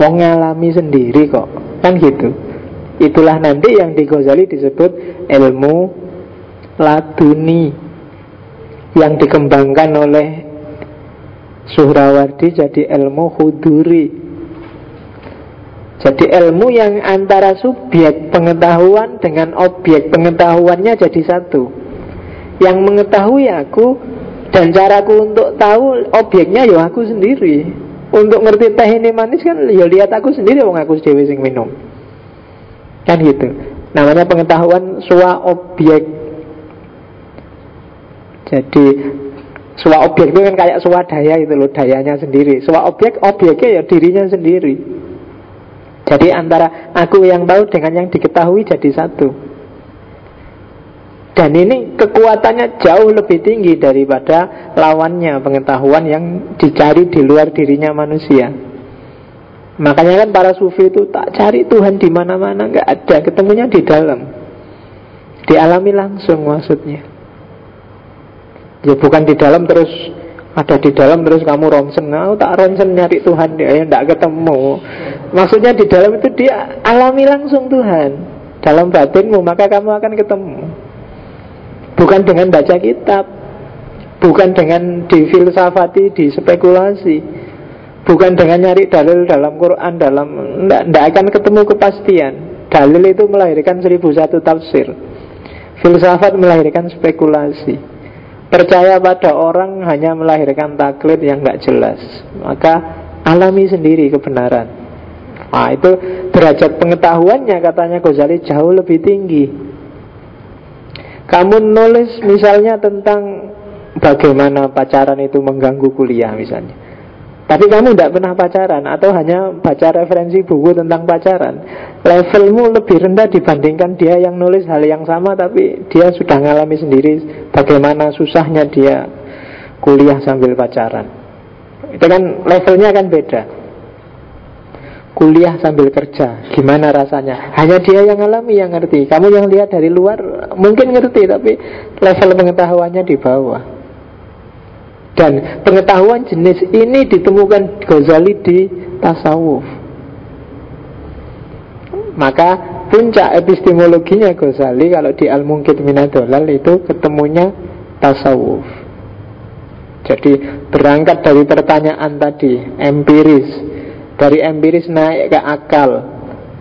Speaker 1: Mau ngalami sendiri kok. Kan gitu. Itulah nanti yang di Ghazali disebut ilmu laduni yang dikembangkan oleh Suhrawardi jadi ilmu huduri. Jadi ilmu yang antara subjek pengetahuan dengan objek pengetahuannya jadi satu. Yang mengetahui aku dan caraku untuk tahu objeknya ya aku sendiri. Untuk ngerti teh ini manis kan ya lihat aku sendiri wong aku sendiri sing minum. Kan gitu. Namanya pengetahuan suah objek. Jadi suwa objek itu kan kayak suwa daya itu loh Dayanya sendiri Suwa objek, objeknya ya dirinya sendiri Jadi antara aku yang tahu dengan yang diketahui jadi satu Dan ini kekuatannya jauh lebih tinggi daripada lawannya Pengetahuan yang dicari di luar dirinya manusia Makanya kan para sufi itu tak cari Tuhan di mana-mana nggak ada, ketemunya di dalam. Dialami langsung maksudnya. Ya bukan di dalam terus ada di dalam terus kamu ronsen. Oh, tak ronsen nyari Tuhan dia ya tidak ketemu. Maksudnya di dalam itu dia alami langsung Tuhan. Dalam batinmu maka kamu akan ketemu. Bukan dengan baca kitab. Bukan dengan difilsafati dispekulasi. Bukan dengan nyari dalil dalam Quran dalam tidak akan ketemu kepastian. Dalil itu melahirkan seribu satu tafsir. Filsafat melahirkan spekulasi Percaya pada orang hanya melahirkan taklid yang nggak jelas. Maka alami sendiri kebenaran. Nah itu derajat pengetahuannya katanya Ghazali jauh lebih tinggi. Kamu nulis misalnya tentang bagaimana pacaran itu mengganggu kuliah misalnya tapi kamu tidak pernah pacaran atau hanya baca referensi buku tentang pacaran? Levelmu lebih rendah dibandingkan dia yang nulis hal yang sama Tapi dia sudah mengalami sendiri bagaimana susahnya dia kuliah sambil pacaran. Itu kan levelnya kan beda. Kuliah sambil kerja Gimana rasanya? Hanya dia yang alami yang ngerti. Kamu yang lihat dari luar mungkin ngerti Tapi level pengetahuannya di bawah Dan pengetahuan jenis ini ditemukan Ghazali di tasawuf. Maka puncak epistemologinya Ghazali Kalau di Al-Mungkit Minadolal itu ketemunya tasawuf. Jadi berangkat dari pertanyaan tadi Empiris. Dari empiris naik ke akal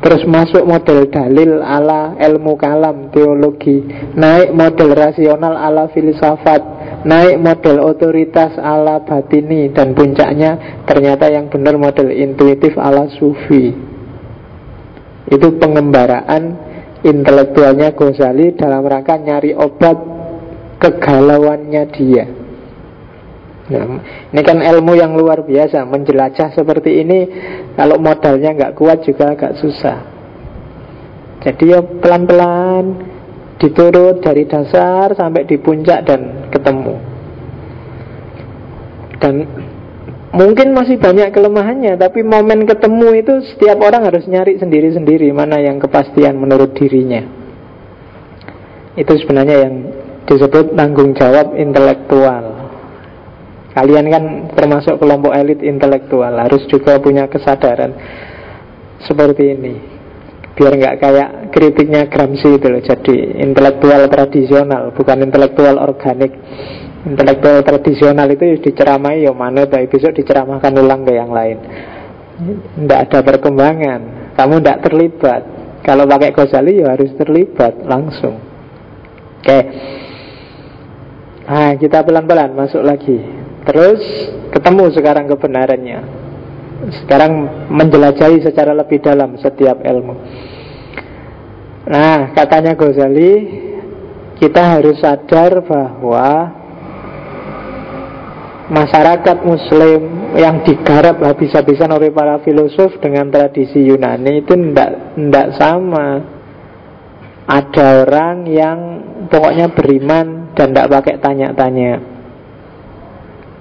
Speaker 1: Terus masuk model dalil ala ilmu kalam, teologi. Naik model rasional ala filsafat. Naik model otoritas ala batini. Dan puncaknya ternyata yang benar model intuitif ala sufi. Itu pengembaraan intelektualnya Ghazali dalam rangka nyari obat kegalauannya dia Nah, ini kan ilmu yang luar biasa Menjelajah seperti ini Kalau modalnya nggak kuat juga agak susah. Jadi ya pelan-pelan Diturut dari dasar Sampai di puncak dan ketemu. Dan Mungkin masih banyak kelemahannya Tapi momen ketemu itu Setiap orang harus nyari sendiri-sendiri Mana yang kepastian menurut dirinya. Itu sebenarnya yang disebut tanggung jawab intelektual Kalian kan termasuk kelompok elit intelektual Harus juga punya kesadaran Seperti ini. Biar nggak kayak kritiknya Gramsci itu loh Jadi intelektual tradisional Bukan intelektual organik. Intelektual tradisional itu diceramai ya mana tapi besok diceramahkan ulang ke yang lain. Tidak ada perkembangan. Kamu tidak terlibat. Kalau pakai Ghazali ya harus terlibat langsung. Oke. Okay. Nah kita pelan-pelan masuk lagi Terus ketemu sekarang kebenarannya. Sekarang menjelajahi secara lebih dalam setiap ilmu. Nah katanya Ghazali Kita harus sadar bahwa Masyarakat muslim yang digarap habis-habisan oleh para filosof dengan tradisi Yunani itu tidak sama. Ada orang yang pokoknya beriman dan tidak pakai tanya-tanya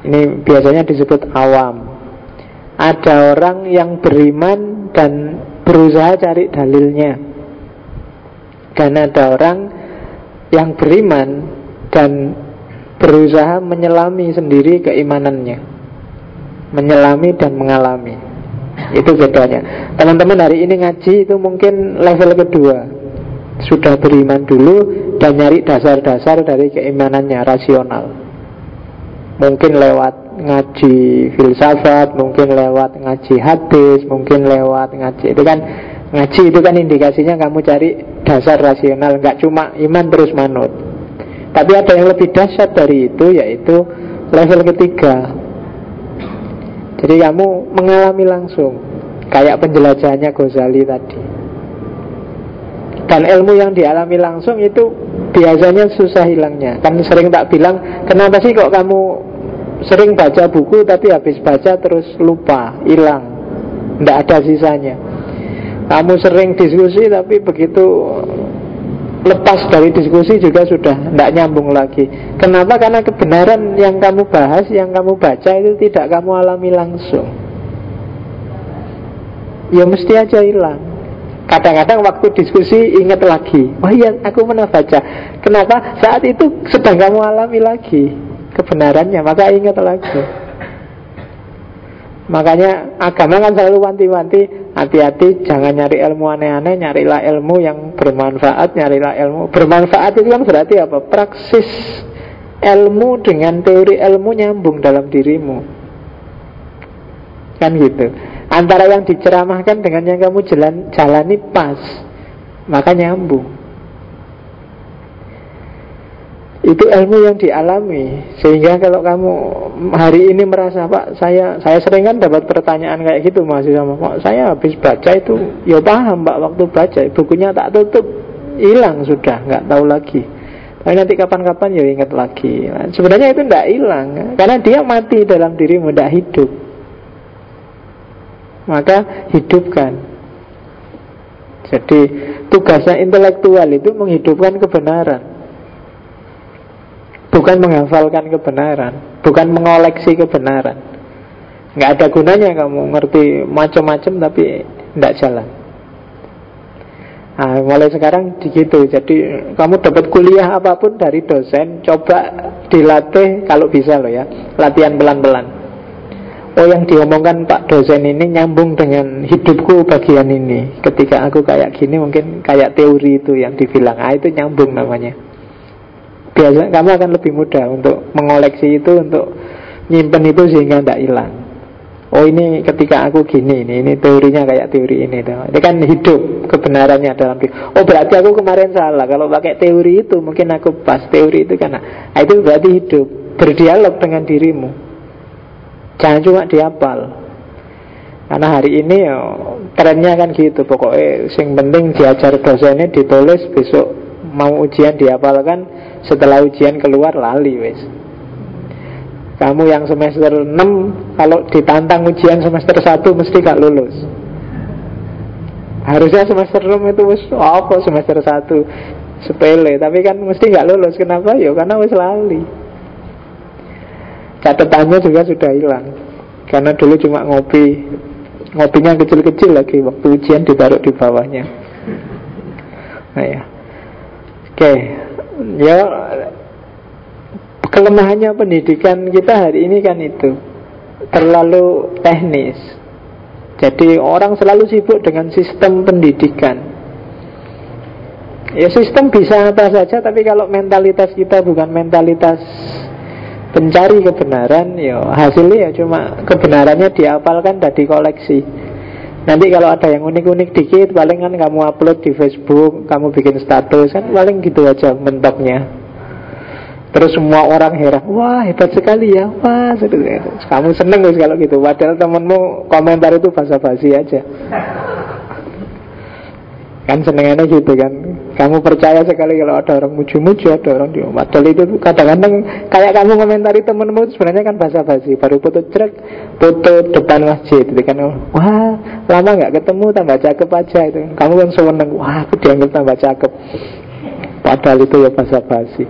Speaker 1: ini biasanya disebut awam. Ada orang yang beriman dan berusaha cari dalilnya. Dan ada orang yang beriman dan berusaha menyelami sendiri keimanannya. Menyelami dan mengalami. Itu bedanya Teman-teman hari ini ngaji itu mungkin level kedua. Sudah beriman dulu dan nyari dasar-dasar dari keimanannya rasional Mungkin lewat ngaji filsafat, mungkin lewat ngaji hadis, mungkin lewat ngaji itu kan ngaji itu kan indikasinya kamu cari dasar rasional, nggak cuma iman terus manut. Tapi ada yang lebih dahsyat dari itu yaitu level ketiga. Jadi kamu mengalami langsung kayak penjelajahannya Ghazali tadi. Dan ilmu yang dialami langsung itu biasanya susah hilangnya. Kan sering tak bilang, kenapa sih kok kamu sering baca buku tapi habis baca terus lupa, hilang, tidak ada sisanya. Kamu sering diskusi tapi begitu lepas dari diskusi juga sudah tidak nyambung lagi. Kenapa? Karena kebenaran yang kamu bahas, yang kamu baca itu tidak kamu alami langsung. Ya mesti aja hilang. Kadang-kadang waktu diskusi ingat lagi. Oh iya aku pernah baca. Kenapa? Saat itu sedang kamu alami lagi Kebenarannya? Maka ingat lagi. Makanya agama kan selalu wanti-wanti. Hati-hati jangan nyari ilmu aneh-aneh Nyarilah ilmu yang bermanfaat Nyarilah ilmu. Bermanfaat itu kan berarti apa? Praksis ilmu dengan teori ilmu nyambung dalam dirimu. Kan gitu Antara yang diceramahkan dengan yang kamu jalan, jalani pas. Maka nyambung. Itu ilmu yang dialami. Sehingga kalau kamu hari ini merasa Pak saya saya sering kan dapat pertanyaan kayak gitu masih sama Pak Saya habis baca itu Ya paham Pak waktu baca. Bukunya tak tutup Hilang sudah nggak tahu lagi. Tapi nanti kapan-kapan ya ingat lagi. Sebenarnya itu tidak hilang Karena dia mati dalam dirimu Tidak hidup maka hidupkan. Jadi tugasnya intelektual itu menghidupkan kebenaran. Bukan menghafalkan kebenaran, bukan mengoleksi kebenaran. Nggak ada gunanya kamu ngerti macam-macam tapi Tidak jalan Nah, mulai sekarang begitu. Jadi kamu dapat kuliah apa pun dari dosen, coba dilatih kalau bisa loh ya, latihan pelan-pelan. Oh yang diomongkan Pak dosen ini nyambung dengan hidupku bagian ini. Ketika aku kayak gini mungkin kayak teori itu yang dibilang. Ah itu nyambung namanya. Biasa kamu akan lebih mudah untuk mengoleksi itu, untuk nyimpen itu sehingga tidak hilang. Oh ini ketika aku gini ini, ini teorinya kayak teori ini Ini kan hidup kebenarannya dalam diri Oh berarti aku kemarin salah Kalau pakai teori itu mungkin aku pas teori itu karena nah, Itu berarti hidup Berdialog dengan dirimu Jangan cuma diapal. Karena hari ini ya, trennya kan gitu. Pokoknya yang penting diajar dosennya ditulis Besok mau ujian diapalkan Setelah ujian keluar lali wes kamu yang semester 6 Kalau ditantang ujian semester 1 Mesti gak lulus. Harusnya semester 6 itu wis apa semester 1 Sepele Tapi kan mesti gak lulus. Kenapa? Ya karena wis lali Catatannya juga sudah hilang. Karena dulu cuma ngopi. Ngopinya kecil-kecil lagi Waktu ujian ditaruh di bawahnya. Nah ya. Oke. Ya Kelemahannya pendidikan kita hari ini kan itu. Terlalu teknis. Jadi orang selalu sibuk dengan sistem pendidikan. Ya sistem bisa apa saja Tapi kalau mentalitas kita bukan mentalitas Pencari kebenaran Ya hasilnya ya cuma Kebenarannya diapalkan dan dikoleksi Nanti kalau ada yang unik-unik dikit Paling kan kamu upload di Facebook Kamu bikin status Kan paling gitu aja mentoknya Terus semua orang heran, wah hebat sekali ya, wah kamu seneng kalau gitu. Padahal temenmu komentar itu basa-basi aja. Kan senengannya gitu kan. Kamu percaya sekali kalau ada orang muju-muju Ada orang di Padahal itu kadang-kadang Kayak kamu komentari temenmu Sebenarnya kan basa-basi. Baru foto trek Foto depan masjid itu kan. Wah lama gak ketemu tambah cakep aja itu. Kamu kan seneng Wah aku dianggap tambah cakep. Padahal itu ya basa-basi.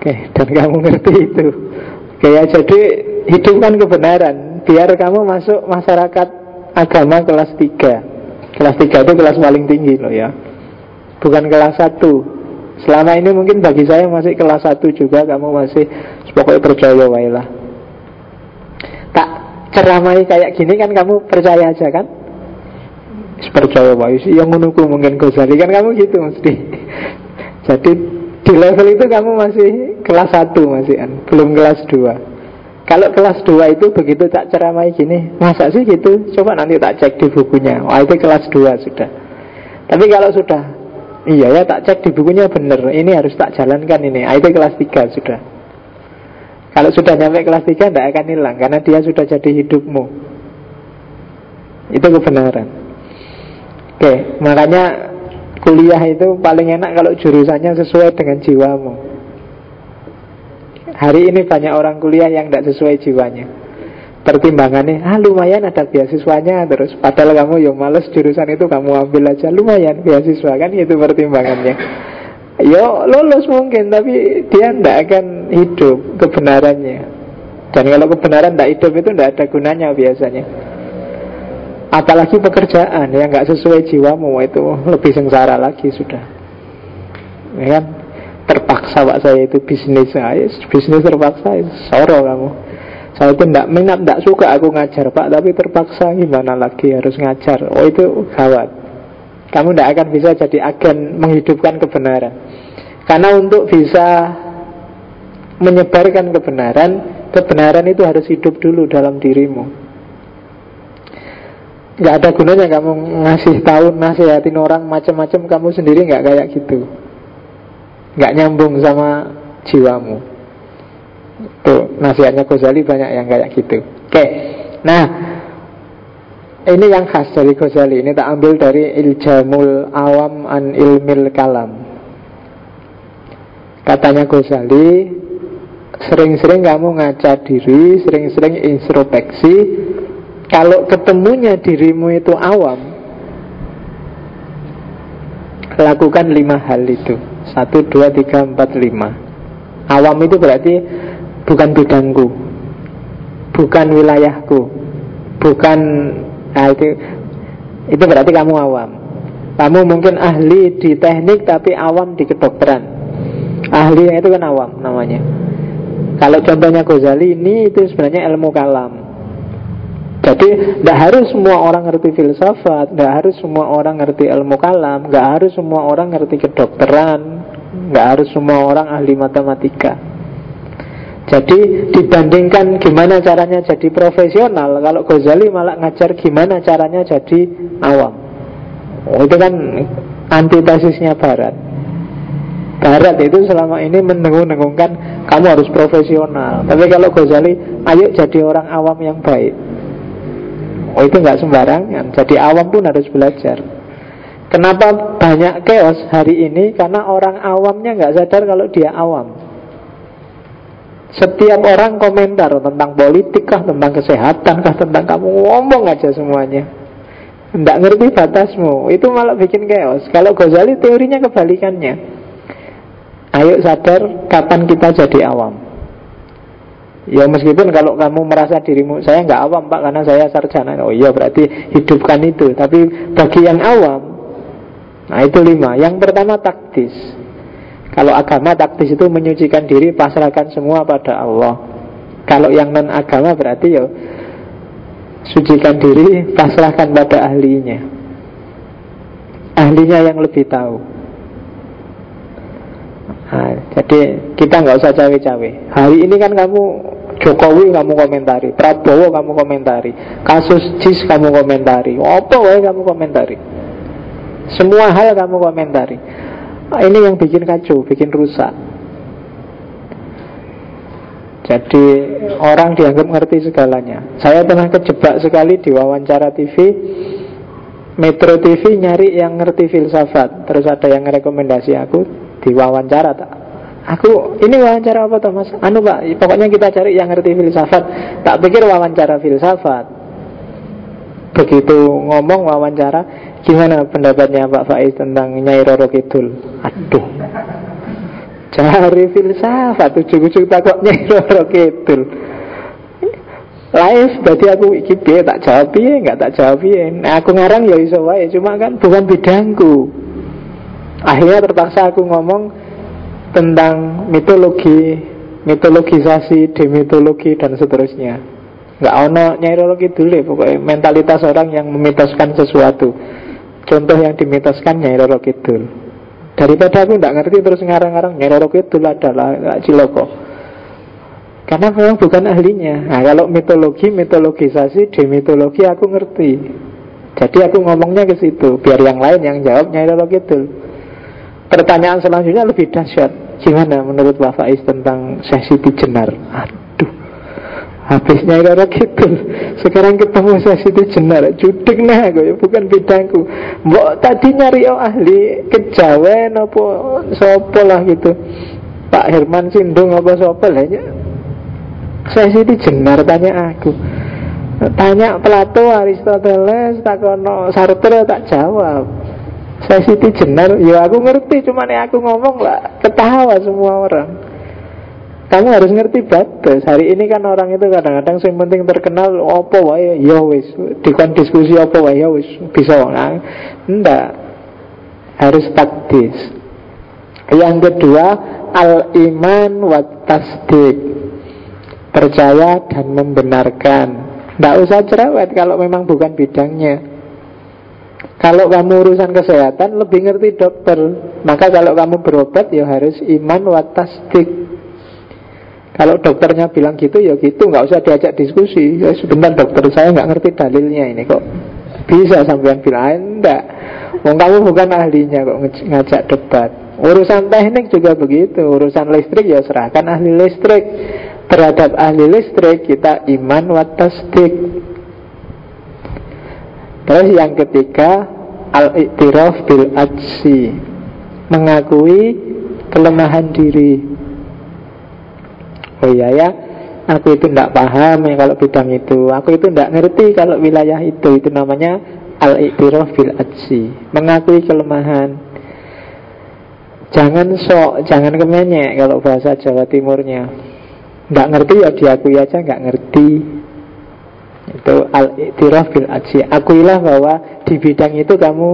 Speaker 1: Oke, dan kamu ngerti itu. Oke ya, jadi hidupkan kebenaran. Biar kamu masuk masyarakat agama kelas 3. Kelas 3 itu kelas paling tinggi loh ya. Bukan kelas 1. Selama ini mungkin bagi saya masih kelas 1 juga kamu masih pokoknya percaya wailah. Tak ceramai kayak gini kan kamu percaya aja kan? Percaya wae yang menunggu mungkin Ghazali kan kamu gitu mesti. Jadi di level itu kamu masih kelas 1 masih kan, belum kelas 2. Kalau kelas 2 itu begitu tak ceramai gini, masa sih gitu? Coba nanti tak cek di bukunya. Wah, itu kelas 2 sudah. Tapi kalau sudah iya ya tak cek di bukunya bener, ini harus tak jalankan ini. Ah, itu kelas 3 sudah. Kalau sudah nyampe kelas 3 tidak akan hilang karena dia sudah jadi hidupmu. Itu kebenaran. Oke, makanya Kuliah itu paling enak kalau jurusannya sesuai dengan jiwamu Hari ini banyak orang kuliah yang tidak sesuai jiwanya. Pertimbangannya, ah lumayan ada beasiswanya Terus. Padahal kamu yang males jurusan itu kamu ambil aja. Lumayan beasiswa kan itu pertimbangannya. Yo lulus mungkin tapi dia tidak akan hidup kebenarannya. Dan kalau kebenaran tidak hidup itu tidak ada gunanya biasanya. Apalagi pekerjaan yang nggak sesuai jiwamu itu lebih sengsara lagi sudah. Ya kan? Terpaksa pak saya itu bisnis, saya bisnis terpaksa, soro kamu. Saya itu tidak minat, tidak suka aku ngajar pak, tapi terpaksa gimana lagi harus ngajar. Oh itu gawat. Kamu tidak akan bisa jadi agen menghidupkan kebenaran. Karena untuk bisa menyebarkan kebenaran, kebenaran itu harus hidup dulu dalam dirimu nggak ada gunanya kamu ngasih tahu nasihatin orang macam-macam kamu sendiri nggak kayak gitu nggak nyambung sama jiwamu. Tuh nasihatnya Ghazali banyak yang kayak gitu. Oke nah ini yang khas dari Ghazali. Ini tak ambil dari Iljamul Awam an Ilmil Kalam. Katanya Ghazali sering-sering kamu ngaca diri sering-sering introspeksi kalau ketemunya dirimu itu awam Lakukan lima hal itu Satu, dua, tiga, empat, lima. Awam itu berarti Bukan bidangku Bukan wilayahku Bukan nah itu, Itu berarti kamu awam. Kamu mungkin ahli di teknik tapi awam di kedokteran. Ahli itu kan awam namanya. Kalau contohnya Ghazali ini itu sebenarnya ilmu kalam. Jadi tidak harus semua orang ngerti filsafat, tidak harus semua orang ngerti ilmu kalam, nggak harus semua orang ngerti kedokteran, nggak harus semua orang ahli matematika. Jadi dibandingkan gimana caranya jadi profesional, kalau Ghazali malah ngajar gimana caranya jadi awam. Oh, itu kan antitesisnya Barat. Barat itu selama ini mendengung-dengungkan kamu harus profesional. Tapi kalau Ghazali, ayo jadi orang awam yang baik. Oh itu nggak sembarangan. Jadi awam pun harus belajar. Kenapa banyak chaos hari ini? Karena orang awamnya nggak sadar kalau dia awam. Setiap orang komentar tentang politik kah, tentang kesehatan kah, tentang kamu ngomong aja semuanya. Tidak ngerti batasmu, itu malah bikin chaos. Kalau Ghazali teorinya kebalikannya. Ayo sadar kapan kita jadi awam. Ya meskipun kalau kamu merasa dirimu Saya nggak awam pak karena saya sarjana Oh iya berarti hidupkan itu Tapi bagi yang awam Nah itu lima. Yang pertama taktis Kalau agama taktis itu menyucikan diri Pasrahkan semua pada Allah. Kalau yang non agama berarti ya Sucikan diri Pasrahkan pada ahlinya. Ahlinya yang lebih tahu. Nah, jadi kita nggak usah cawe-cawe. Hari ini kan kamu Jokowi kamu komentari, Prabowo kamu komentari, kasus JIS kamu komentari, apa kamu komentari. Semua hal kamu komentari. Nah, ini yang bikin kacau, bikin rusak. Jadi orang dianggap ngerti segalanya. Saya pernah kejebak sekali di wawancara TV. Metro TV nyari yang ngerti filsafat. Terus ada yang rekomendasi aku di wawancara tak Aku ini wawancara apa Thomas? Anu Pak, pokoknya kita cari yang ngerti filsafat. Tak pikir wawancara filsafat. Begitu ngomong wawancara, gimana pendapatnya Pak Faiz tentang Nyai Roro Kidul? Aduh. Cari filsafat ujung-ujung takut Nyai Roro Kidul. Live, berarti aku iki tak jawab ya, nggak tak jawab ya. Nah, aku ngarang ya iso wae, cuma kan bukan bidangku. Akhirnya terpaksa aku ngomong tentang mitologi, mitologisasi, demitologi dan seterusnya. Nggak ono nyairologi dulu ya, pokoknya mentalitas orang yang memitoskan sesuatu. Contoh yang dimitoskan nyairologi dulu. Daripada aku nggak ngerti terus ngarang-ngarang nyairologi dulu adalah ciloko. Karena memang bukan ahlinya. Nah, kalau mitologi, mitologisasi, demitologi aku ngerti. Jadi aku ngomongnya ke situ, biar yang lain yang jawab nyairologi dulu. Pertanyaan selanjutnya lebih dahsyat. Gimana menurut Pak Faiz tentang Siti Jenar? Habisnya kira gitu. Sekarang ketemu Siti Jenar, judik nah gue, bukan bidangku. Mbok tadi nyari oh ahli kejawen apa sopo lah gitu. Pak Herman Sindung apa sopo lah ya. Siti Jenar tanya aku. Tanya Plato, Aristoteles, takono Sartre tak jawab. Saya Siti Jenar, ya aku ngerti, cuma nih aku ngomong lah, ketawa semua orang. Kamu harus ngerti batas. Hari ini kan orang itu kadang-kadang yang penting terkenal apa wae ya wis, dikon diskusi apa wae ya wis bisa. Nah, enggak. Harus taktis. Yang kedua, al-iman wa tasdik. Percaya dan membenarkan. Tidak usah cerewet kalau memang bukan bidangnya. Kalau kamu urusan kesehatan lebih ngerti dokter Maka kalau kamu berobat ya harus iman watasdik Kalau dokternya bilang gitu ya gitu. Nggak usah diajak diskusi. Ya Sebentar dokter saya nggak ngerti dalilnya ini kok. Bisa sampean bilang enggak. Wong kamu bukan ahlinya kok ngajak debat. Urusan teknik juga begitu. Urusan listrik ya serahkan ahli listrik. Terhadap ahli listrik kita iman watasdik Terus yang ketiga Al-iktiraf bil ajsi Mengakui kelemahan diri Oh iya ya. Aku itu tidak paham ya kalau bidang itu. Aku itu tidak ngerti kalau wilayah itu. Itu namanya Al-iktiraf bil ajsi Mengakui kelemahan. Jangan sok, jangan kemenyek Kalau bahasa Jawa Timurnya. Nggak ngerti ya diakui aja nggak ngerti. Itu al-iktiraf bil aji. Akuilah bahwa di bidang itu kamu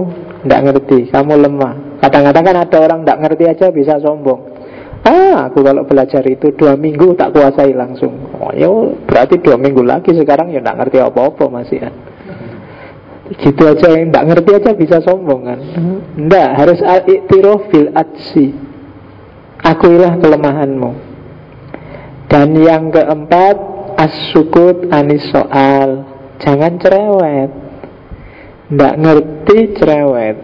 Speaker 1: tidak ngerti, kamu lemah. Kadang-kadang kan ada orang tidak ngerti aja bisa sombong. Ah, aku kalau belajar itu dua minggu tak kuasai langsung. Oh, ya berarti dua minggu lagi sekarang ya tidak ngerti apa-apa masih kan. Gitu aja yang tidak ngerti aja bisa sombong kan. Tidak, harus al-iktiraf bil aji. Akuilah kelemahanmu. Dan yang keempat, as-sukut anis soal. Jangan cerewet. Tidak ngerti cerewet.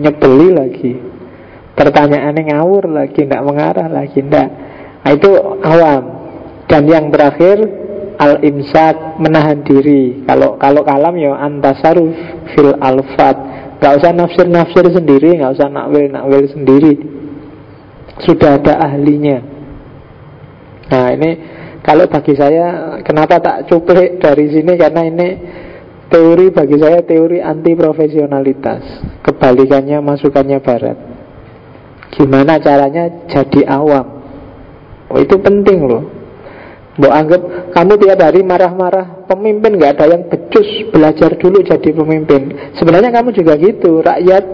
Speaker 1: Nyebeli lagi. Pertanyaannya ngawur lagi, tidak mengarah lagi, tidak. Nah, itu awam. Dan yang terakhir al-imsak menahan diri. Kalau kalau kalam ya antasaruf fil alfat. Gak usah nafsir-nafsir sendiri, gak usah nakwil-nakwil sendiri. Sudah ada ahlinya. Nah ini kalau bagi saya kenapa tak cuplik dari sini karena ini teori bagi saya teori anti profesionalitas. Kebalikannya masukannya barat. Gimana caranya jadi awam oh, Itu penting loh Mau anggap kamu tiap hari marah-marah Pemimpin nggak ada yang becus Belajar dulu jadi pemimpin Sebenarnya kamu juga gitu Rakyat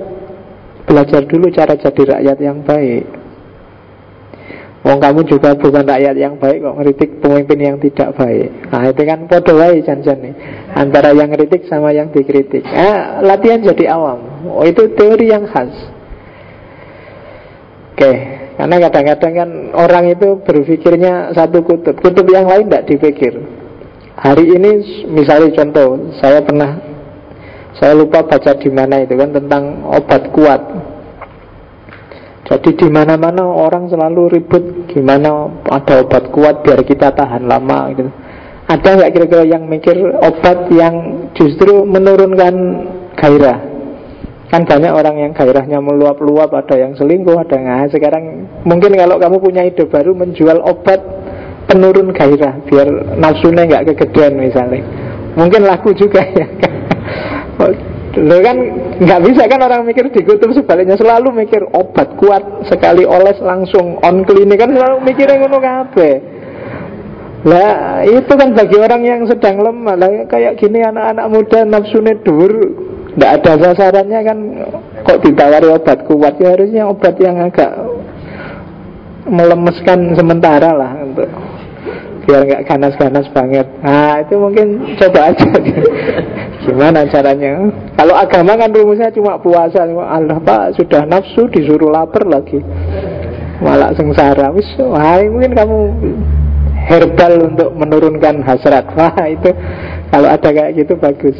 Speaker 1: belajar dulu cara jadi rakyat yang baik Wong kamu juga bukan rakyat yang baik kok ngeritik pemimpin yang tidak baik. Nah itu kan podo wae janjan nih antara yang kritik sama yang dikritik. Nah, latihan jadi awam. Oh itu teori yang khas. Oke, karena kadang-kadang kan orang itu berpikirnya satu kutub, kutub yang lain tidak dipikir. Hari ini misalnya contoh, saya pernah saya lupa baca di mana itu kan tentang obat kuat. Jadi di mana-mana orang selalu ribut gimana ada obat kuat biar kita tahan lama gitu. Ada nggak kira-kira yang mikir obat yang justru menurunkan gairah? Kan banyak orang yang gairahnya meluap-luap Ada yang selingkuh, ada yang Sekarang mungkin kalau kamu punya ide baru Menjual obat penurun gairah Biar nafsunya nggak kegedean misalnya. Mungkin laku juga ya. Lo kan nggak bisa kan orang mikir di kutub sebaliknya. Selalu mikir obat kuat Sekali oles langsung on klinik. Kan selalu mikirnya ngono kabeh. Lah itu kan bagi orang yang sedang lemah. Lah kayak gini anak-anak muda nafsunya dur tidak ada sasarannya kan Kok ditawari obat kuat? Ya harusnya obat yang agak Melemeskan sementara lah untuk Biar nggak ganas-ganas banget. Nah itu mungkin coba aja. Gimana caranya? Kalau agama kan rumusnya cuma puasa Allah pak sudah nafsu disuruh lapar lagi. Malah sengsara. Wis, Wah mungkin kamu herbal untuk menurunkan hasrat. Wah itu kalau ada kayak gitu bagus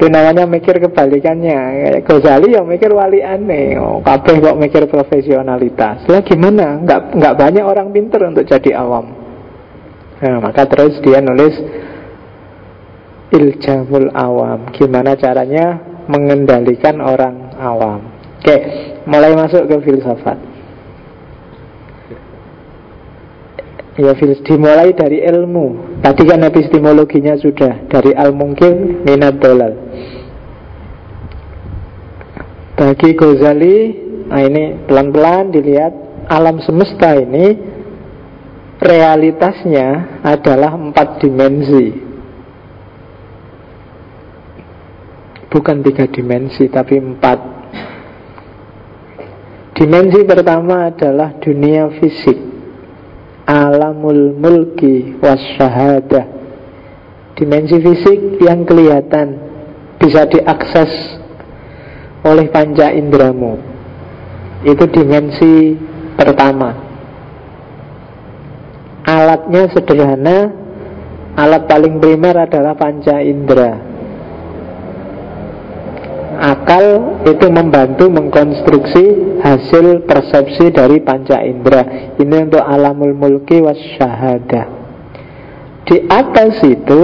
Speaker 1: itu namanya mikir kebalikannya. Ghazali yang mikir wali aneh oh, Kabeh kok mikir profesionalitas. Lah gimana? Nggak, nggak banyak orang pinter untuk jadi awam. Nah, Maka terus dia nulis Iljamul awam. Gimana caranya mengendalikan orang awam? Oke, mulai masuk ke filsafat Ya dimulai dari ilmu. Tadi kan epistemologinya sudah Dari al-mungkin minat dolal. Bagi Ghazali Nah ini pelan-pelan dilihat Alam semesta ini Realitasnya adalah empat dimensi. Bukan tiga dimensi Tapi empat. Dimensi pertama adalah dunia fisik alamul mulki wasyahadah dimensi fisik yang kelihatan bisa diakses oleh panca indramu. Itu dimensi pertama. Alatnya sederhana alat paling primer adalah panca indera akal itu membantu mengkonstruksi hasil persepsi dari panca indera. Ini untuk alamul mulki wasyahada. Di atas itu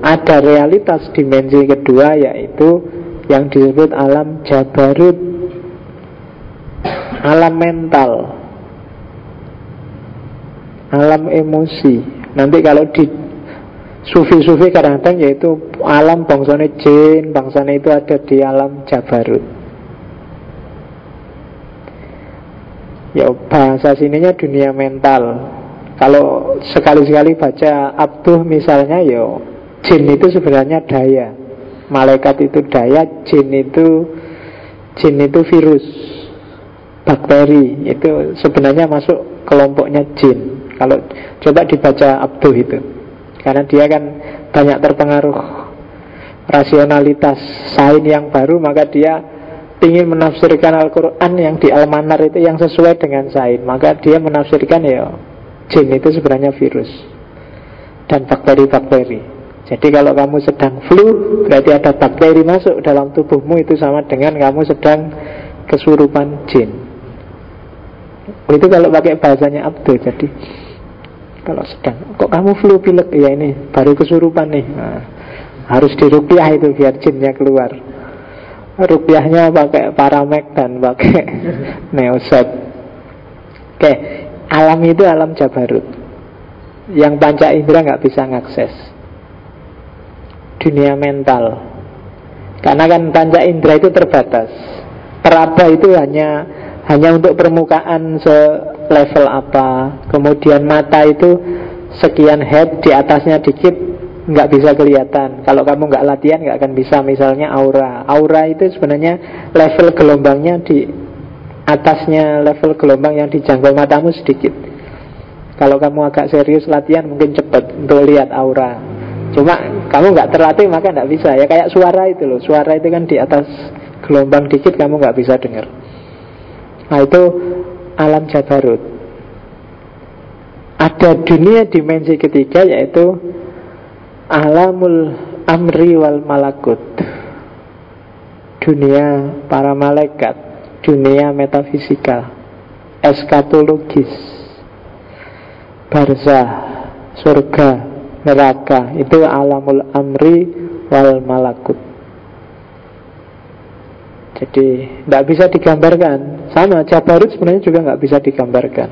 Speaker 1: ada realitas dimensi kedua yaitu yang disebut alam jabarut. Alam mental. Alam emosi. Nanti kalau di Sufi-sufi kadang-kadang yaitu alam bangsanya jin, bangsanya itu ada di alam Jabarut. Ya bahasa sininya dunia mental. Kalau sekali-sekali baca Abduh misalnya ya Jin itu sebenarnya daya Malaikat itu daya Jin itu Jin itu virus Bakteri Itu sebenarnya masuk kelompoknya jin Kalau coba dibaca Abduh itu Karena dia kan banyak terpengaruh Rasionalitas Sain yang baru Maka dia ingin menafsirkan Al-Quran yang di Al-Manar itu yang sesuai dengan Sain Maka dia menafsirkan ya Jin itu sebenarnya virus Dan bakteri-bakteri. Jadi kalau kamu sedang flu Berarti ada bakteri masuk dalam tubuhmu Itu sama dengan kamu sedang kesurupan jin. Itu kalau pakai bahasanya Abdul Jadi kalau sedang. Kok kamu flu pilek? Ya ini baru kesurupan nih. Nah, Harus dirupiah itu biar jinnya keluar. Rupiahnya pakai paramek dan pakai neosep Oke Alam itu alam Jabarut. Yang panca indera nggak bisa ngakses. Dunia mental. Karena kan panca indera itu terbatas. Peraba itu hanya hanya untuk permukaan selevel apa. Kemudian mata itu sekian head di atasnya dikit nggak bisa kelihatan. Kalau kamu nggak latihan nggak akan bisa. Misalnya aura. Aura itu sebenarnya level gelombangnya di atasnya level gelombang yang dijangkau matamu sedikit. Kalau kamu agak serius latihan mungkin cepat untuk lihat aura. Cuma kamu nggak terlatih maka nggak bisa. Ya kayak suara itu loh. Suara itu kan di atas gelombang dikit kamu nggak bisa dengar. Nah itu alam jabarut. Ada dunia dimensi ketiga yaitu alamul amri wal malakut. Dunia para malaikat, dunia metafisikal, eskatologis, barzah, surga, neraka itu alamul amri wal malakut jadi tidak bisa digambarkan. Sama Jabarut sebenarnya juga nggak bisa digambarkan.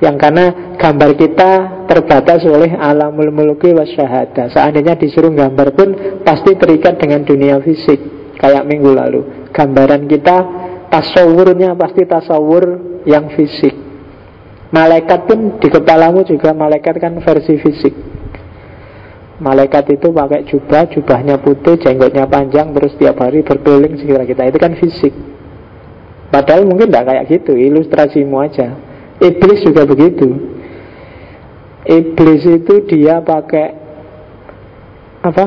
Speaker 1: Yang karena gambar kita terbatas oleh alamul muluki wasyahada seandainya disuruh gambar pun pasti terikat dengan dunia fisik. Kayak minggu lalu. Gambaran kita tasawurnya pasti tasawur yang fisik. Malaikat pun di kepalamu juga malaikat kan versi fisik Malaikat itu pakai jubah, jubahnya putih, jenggotnya panjang, terus tiap hari berkeliling sekitar kita. Itu kan fisik. Padahal mungkin tidak kayak gitu, ilustrasimu aja. Iblis juga begitu. Iblis itu dia pakai apa?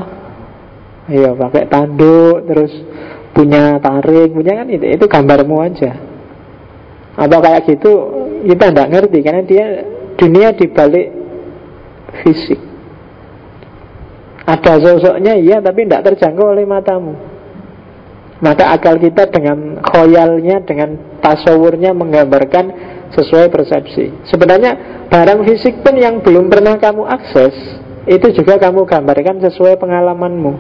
Speaker 1: Iya, pakai tanduk, terus punya taring, punya kan itu, itu gambarmu aja. Apa kayak gitu kita tidak ngerti karena dia dunia dibalik fisik. Ada sosoknya iya tapi tidak terjangkau oleh matamu. Maka akal kita dengan khoyalnya Dengan tasawurnya menggambarkan sesuai persepsi. Sebenarnya barang fisik pun yang belum pernah kamu akses Itu juga kamu gambarkan sesuai pengalamanmu.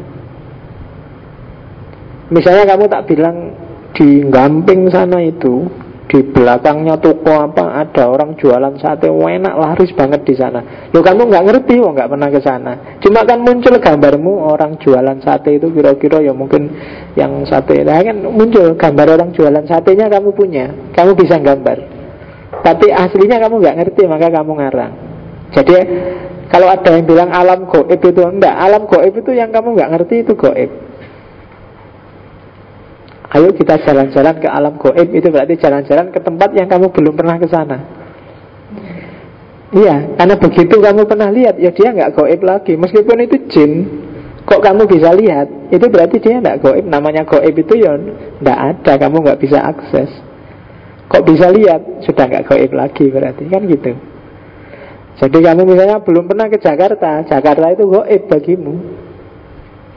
Speaker 1: Misalnya kamu tak bilang di gamping sana itu di belakangnya toko apa ada orang jualan sate enak laris banget di sana. Lo kamu nggak ngerti oh nggak pernah ke sana. Cuma kan muncul gambarmu orang jualan sate itu kira-kira ya mungkin yang sate. Nah kan muncul gambar orang jualan satenya kamu punya kamu bisa gambar. Tapi aslinya kamu nggak ngerti maka kamu ngarang. Jadi kalau ada yang bilang alam goib itu enggak. Alam goib itu yang kamu nggak ngerti itu goib Ayo kita jalan-jalan ke alam goib. Itu berarti jalan-jalan ke tempat yang kamu belum pernah ke sana. Iya, karena begitu kamu pernah lihat Ya dia nggak goib lagi. Meskipun itu jin Kok kamu bisa lihat? Itu berarti dia nggak goib. Namanya goib itu ya nggak ada. Kamu nggak bisa akses. Kok bisa lihat? Sudah nggak goib lagi berarti. Kan gitu. Jadi kamu misalnya belum pernah ke Jakarta Jakarta itu goib bagimu.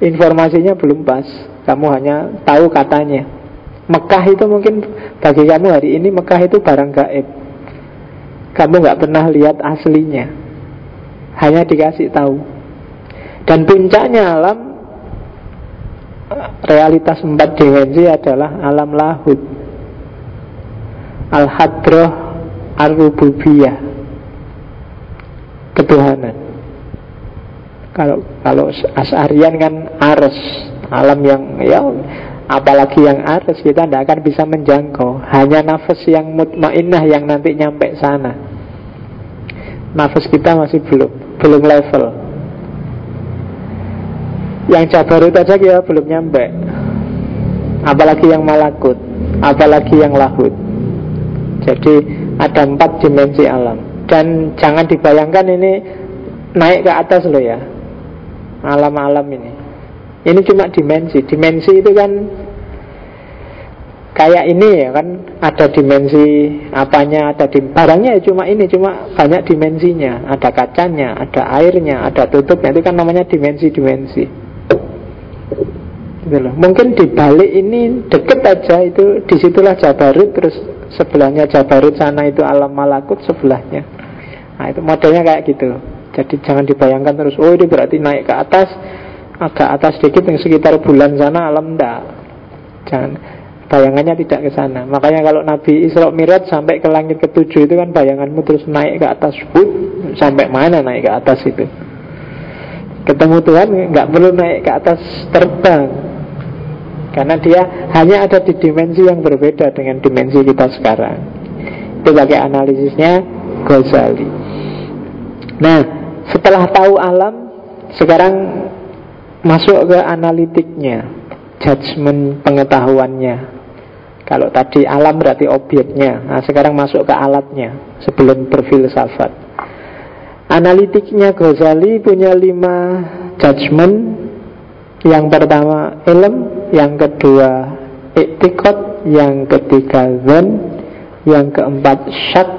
Speaker 1: Informasinya belum pas kamu hanya tahu katanya. Mekah itu mungkin bagi kamu hari ini Mekah itu barang gaib. Kamu nggak pernah lihat aslinya. Hanya dikasih tahu. Dan puncaknya alam Realitas empat dimensi adalah alam lahud Al-Hadroh Al-Rububiyah Ketuhanan. Kalau kalau Asarian kan Ares alam yang ya apalagi yang atas kita tidak akan bisa menjangkau. Hanya nafas yang mutmainah yang nanti nyampe sana. Nafas kita masih belum belum level. Yang Jabarut aja ya belum nyampe. Apalagi yang Malakut Apalagi yang Lahut. Jadi ada empat dimensi alam. Dan jangan dibayangkan ini Naik ke atas loh ya Alam-alam ini Ini cuma dimensi. Dimensi itu kan kayak ini ya kan. Ada dimensi apanya ada di barangnya ya cuma ini cuma banyak dimensinya. Ada kacanya ada airnya ada tutupnya. Itu kan namanya dimensi-dimensi. Gitu mungkin di balik ini deket aja itu di situlah Jabarut terus sebelahnya Jabarut sana itu alam malakut sebelahnya. Nah itu modelnya kayak gitu. Jadi jangan dibayangkan terus oh ini berarti naik ke atas agak atas sedikit yang sekitar bulan sana alam ndak jangan Bayangannya tidak ke sana. Makanya kalau Nabi Isra Mirat sampai ke langit ketujuh itu kan bayanganmu terus naik ke atas. Bud, sampai mana naik ke atas itu? Ketemu Tuhan nggak perlu naik ke atas terbang. Karena dia hanya ada di dimensi yang berbeda dengan dimensi kita sekarang. Itu pakai analisisnya Ghazali. Nah, setelah tahu alam, sekarang masuk ke analitiknya, judgement pengetahuannya. Kalau tadi alam berarti objeknya Nah sekarang masuk ke alatnya Sebelum berfilsafat. Analitiknya Ghazali punya lima judgment Yang pertama ilm. Yang kedua iktikot Yang ketiga zen Yang keempat syak.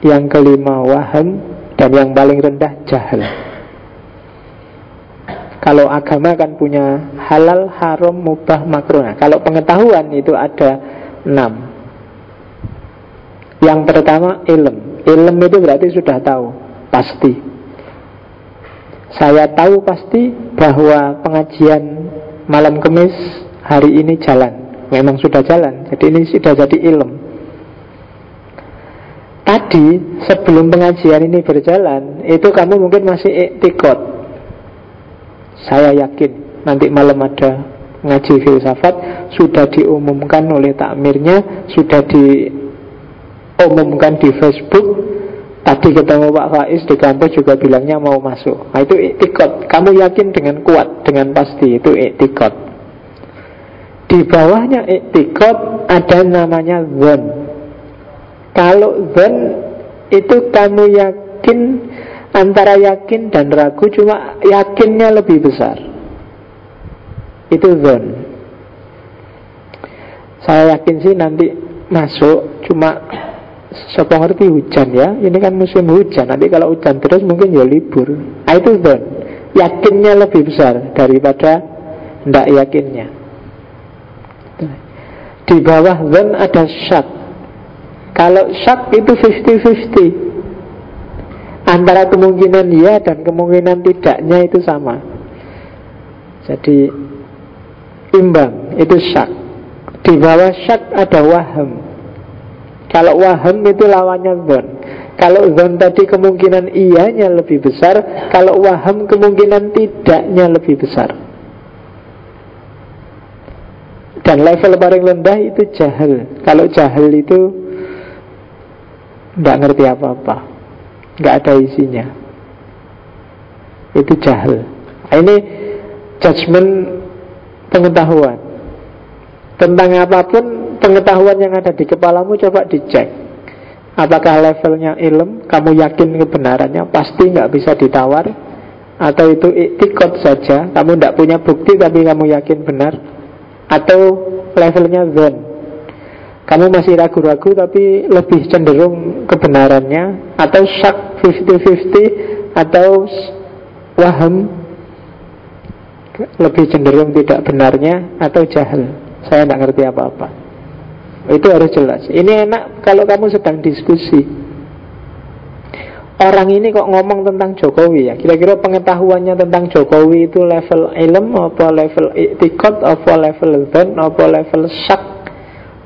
Speaker 1: Yang kelima waham Dan yang paling rendah jahil kalau agama kan punya halal, haram, mubah, makruh. Nah, kalau pengetahuan itu ada enam. Yang pertama ilm. Ilm itu berarti sudah tahu, pasti. Saya tahu pasti bahwa pengajian malam kemis hari ini jalan. Memang sudah jalan. Jadi ini sudah jadi ilm. Tadi sebelum pengajian ini berjalan, itu kamu mungkin masih iktikot saya yakin nanti malam ada ngaji filsafat sudah diumumkan oleh takmirnya, sudah diumumkan di Facebook. Tadi ketemu Pak Faiz di kampus juga bilangnya mau masuk. Nah, itu iktikot. Kamu yakin dengan kuat, dengan pasti itu iktikot. Di bawahnya iktikot ada namanya zon. Kalau zon itu kamu yakin Antara yakin dan ragu cuma yakinnya lebih besar. Itu zon. Saya yakin sih nanti masuk Cuma ngerti hujan ya. Ini kan musim hujan Nanti kalau hujan terus mungkin ya libur. Nah, Itu zon. Yakinnya lebih besar daripada Tidak yakinnya. Di bawah zon ada syak. Kalau syak itu 50-50 Antara kemungkinan ya dan kemungkinan tidaknya itu sama. Jadi Imbang, itu syak. Di bawah syak ada waham Kalau waham itu lawannya zon. Kalau zon tadi kemungkinan iyanya lebih besar Kalau waham kemungkinan tidaknya lebih besar. Dan level paling rendah itu jahil. Kalau jahil itu Tidak ngerti apa-apa nggak ada isinya. Itu jahil. Nah, ini judgement pengetahuan. Tentang apa pun pengetahuan yang ada di kepalamu coba dicek. Apakah levelnya ilm? Kamu yakin kebenarannya? Pasti nggak bisa ditawar. Atau itu iktikot saja? Kamu tidak punya bukti tapi kamu yakin benar? Atau levelnya zon? Kamu masih ragu-ragu tapi lebih cenderung kebenarannya atau syak 50-50 atau waham lebih cenderung tidak benarnya atau jahil saya tidak ngerti apa-apa. Itu harus jelas. Ini enak kalau kamu sedang diskusi. Orang ini kok ngomong tentang Jokowi ya? Kira-kira pengetahuannya tentang Jokowi itu level ilm apa level iktikot apa level zon apa level syak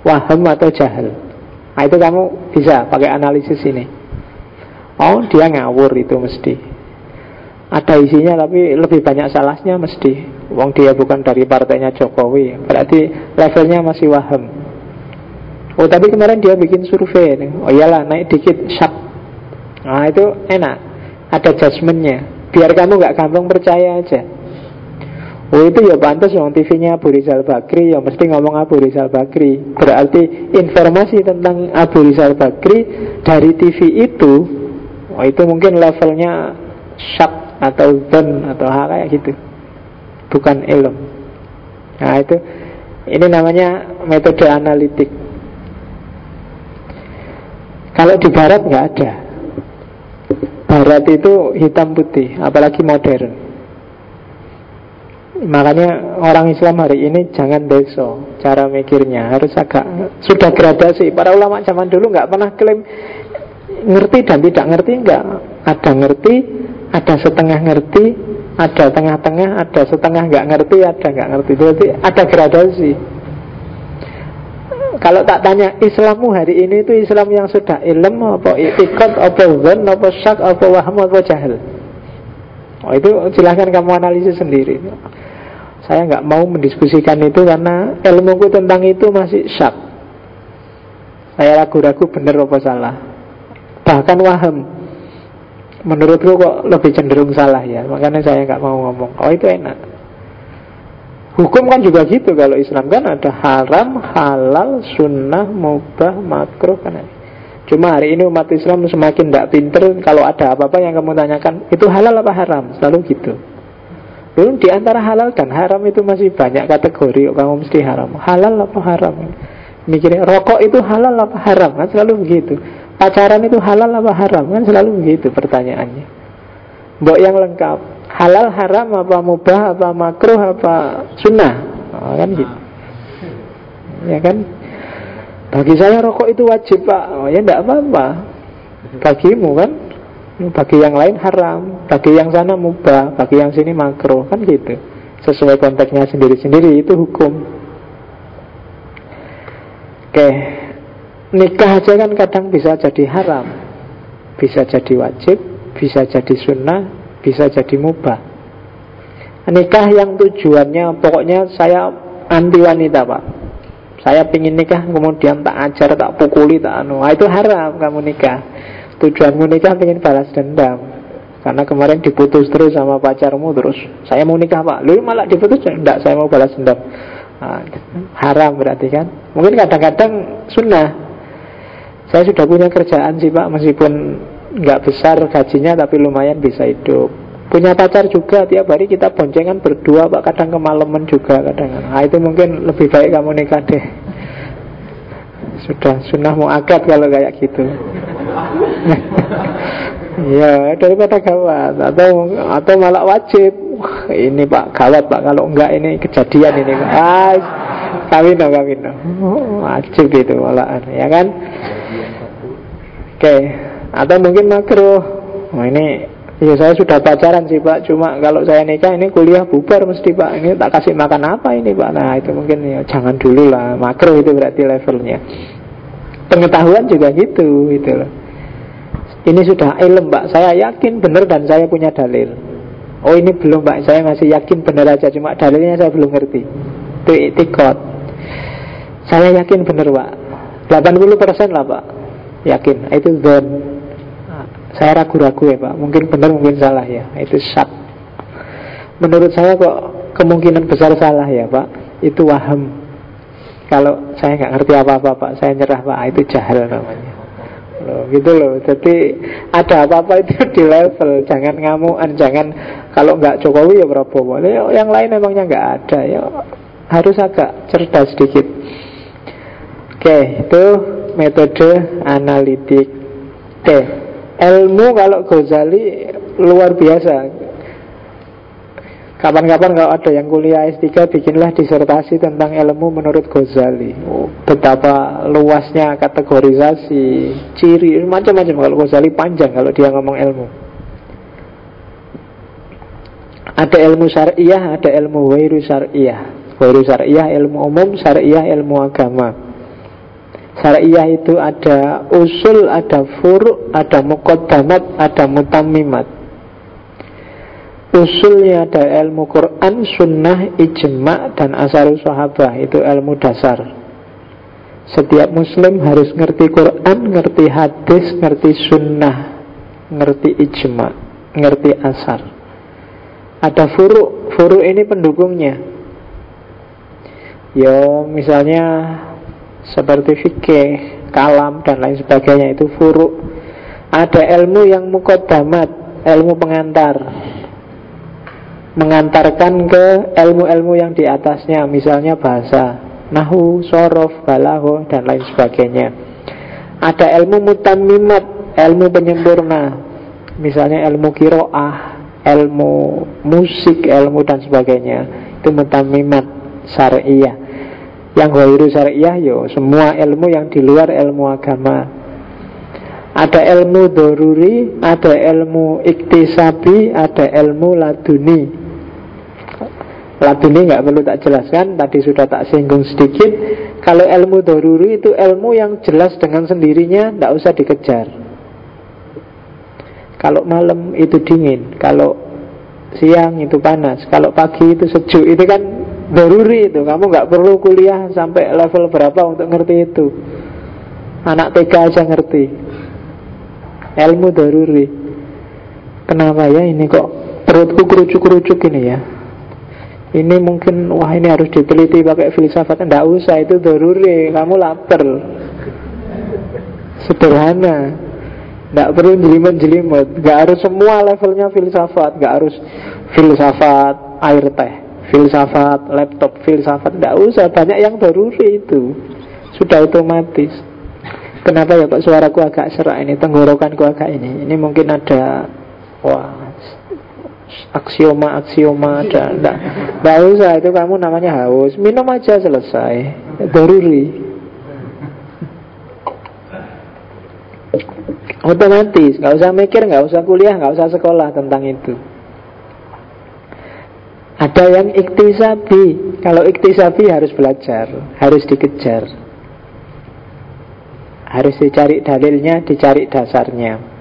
Speaker 1: waham atau jahil Nah itu kamu bisa pakai analisis ini Oh dia ngawur itu mesti. Ada isinya tapi lebih banyak salahnya mesti. Wong dia bukan dari partainya Jokowi Berarti levelnya masih waham Oh tapi kemarin dia bikin survei Oh iyalah naik dikit syak Nah itu enak. Ada judgementnya Biar kamu gak gampang percaya aja. Oh itu ya pantas yang TV-nya Abu Rizal Bakri. Ya mesti ngomong Abu Rizal Bakri. Berarti informasi tentang Abu Rizal Bakri Dari TV itu Oh itu mungkin levelnya Syak atau don atau hal kayak gitu. Bukan ilm. Nah itu Ini namanya metode analitik. Kalau di barat nggak ada. Barat itu hitam putih Apalagi modern. Makanya orang Islam hari ini jangan deso cara mikirnya. Harus agak sudah gradasi. Para ulama zaman dulu nggak pernah klaim ngerti dan tidak ngerti nggak. Ada ngerti, ada setengah ngerti, ada tengah-tengah, ada setengah nggak ngerti, ada nggak ngerti. Berarti ada gradasi. Kalau tak tanya Islammu hari ini itu Islam yang sudah ilm apa itikad apa zon apa syak apa waham apa jahil. Oh, itu silahkan kamu analisis sendiri. Saya nggak mau mendiskusikan itu karena ilmuku tentang itu masih syak. Saya ragu-ragu benar apa salah. Bahkan waham. Menurutku kok lebih cenderung salah ya. Makanya saya nggak mau ngomong. Oh itu enak. Hukum kan juga gitu kalau Islam kan ada haram, halal, sunnah, mubah, makruh kan. Cuma hari ini umat Islam semakin tidak pinter kalau ada apa-apa yang kamu tanyakan itu halal apa haram, selalu gitu. Belum di antara halal dan haram itu masih banyak kategori kamu mesti haram. Halal apa haram? Mikirnya rokok itu halal apa haram? Kan selalu begitu. Pacaran itu halal apa haram? Kan selalu begitu pertanyaannya. Mbok yang lengkap. Halal haram apa mubah apa makruh apa sunnah? Oh, kan gitu. Ya kan? Bagi saya rokok itu wajib pak. Oh ya tidak apa-apa. Bagimu kan bagi yang lain haram, bagi yang sana mubah, bagi yang sini makro, kan gitu. Sesuai konteksnya sendiri-sendiri itu hukum. Oke, nikah aja kan kadang bisa jadi haram, bisa jadi wajib, bisa jadi sunnah, bisa jadi mubah. Nikah yang tujuannya pokoknya saya anti wanita pak. Saya pingin nikah kemudian tak ajar, tak pukuli, tak anu. Nah, Itu haram kamu nikah. Tujuanmu nikah ingin balas dendam. Karena kemarin diputus terus sama pacarmu Terus. Saya mau nikah pak. Lu malah diputus Enggak saya mau balas dendam. Nah, Haram berarti kan? Mungkin kadang-kadang sunnah Saya sudah punya kerjaan sih pak Meskipun nggak besar gajinya Tapi lumayan bisa hidup. Punya pacar juga tiap hari kita boncengan berdua pak Kadang kemalaman juga kadang. Nah itu mungkin lebih baik kamu nikah deh. Sudah sunnah mau akad kalau kayak gitu. Ya daripada gawat. Atau atau malah wajib. Ini pak gawat pak kalau enggak ini kejadian ini ah kawin dong kawin dong. Wajib gitu malah ya kan okay. atau mungkin makro oh, ini ya saya sudah pacaran sih pak. Cuma kalau saya nikah ini kuliah bubar mesti pak. Ini tak kasih makan apa ini pak? Nah itu mungkin ya jangan dulu lah. Makro itu berarti levelnya. Pengetahuan juga gitu gitu loh. Ini sudah ilm pak. Saya yakin benar dan saya punya dalil. Oh ini belum pak. Saya masih yakin benar aja. Cuma dalilnya saya belum ngerti. Itu itikot Saya yakin benar pak. 80% lah pak Yakin. Itu zon Saya ragu-ragu ya pak. Mungkin benar mungkin salah ya. Itu syak. Menurut saya kok kemungkinan besar salah ya pak. Itu waham Kalau saya nggak ngerti apa-apa pak Saya nyerah pak. Itu jahil namanya. Loh, gitu loh. Jadi ada apa-apa itu di level, jangan ngamuan, jangan kalau nggak Jokowi ya Prabowo. Ya, yang lain emangnya nggak ada. Ya. Harus agak cerdas sedikit. Oke, itu metode analitik. Oke, ilmu kalau Ghazali luar biasa. Kapan-kapan kalau ada yang kuliah S3 bikinlah disertasi tentang ilmu menurut Ghazali. Oh, betapa luasnya kategorisasi, ciri, macam-macam. Kalau Ghazali panjang kalau dia ngomong ilmu. Ada ilmu syariah, ada ilmu wairu syariah. Wairu syariah ilmu umum, syariah ilmu agama. Syariah itu ada usul, ada furu, ada muqaddamat, ada mutammimat. Usulnya ada ilmu Quran, sunnah, ijma, dan asar sahabah Itu ilmu dasar Setiap muslim harus ngerti Quran, ngerti hadis, ngerti sunnah Ngerti ijma, ngerti asar Ada furuk, furuk ini pendukungnya. Ya, misalnya seperti fikih, kalam dan lain sebagainya itu furuk. Ada ilmu yang mukodamat, ilmu pengantar. Mengantarkan ke ilmu-ilmu yang di atasnya, misalnya bahasa, nahu, sorof, balaho, dan lain sebagainya. Ada ilmu mutamimat, ilmu penyempurna, misalnya ilmu kiroah, ilmu musik, ilmu dan sebagainya. Itu mutamimat syariah. Yang wairu syariah yo semua ilmu yang di luar ilmu agama. Ada ilmu doruri, ada ilmu iktisabi, ada ilmu laduni. Laduni nggak perlu tak jelaskan, tadi sudah tak singgung sedikit. Kalau ilmu doruri itu ilmu yang jelas dengan sendirinya, tidak usah dikejar. Kalau malam itu dingin, kalau siang itu panas, kalau pagi itu sejuk, itu kan Daruri itu Kamu nggak perlu kuliah sampai level berapa untuk ngerti itu. Anak TK aja ngerti. Ilmu daruri. Kenapa ya ini kok Perutku kerucuk-kerucuk ini ya? Ini mungkin Wah ini harus diteliti pakai filsafat. Tidak usah itu daruri. Kamu lapar. Sederhana. Tidak perlu jelimet-jelimet. Gak harus semua levelnya filsafat. Gak harus filsafat air teh filsafat, laptop filsafat, tidak usah banyak yang daruri itu. Sudah otomatis. Kenapa ya Pak suaraku agak serak ini, tenggorokanku agak ini. Ini mungkin ada wah aksioma aksioma ada enggak, enggak usah itu kamu namanya haus. Minum aja selesai. Daruri otomatis nggak usah mikir nggak usah kuliah nggak usah sekolah tentang itu ada yang iktisabi. Kalau iktisabi harus belajar Harus dikejar. Harus dicari dalilnya Dicari dasarnya.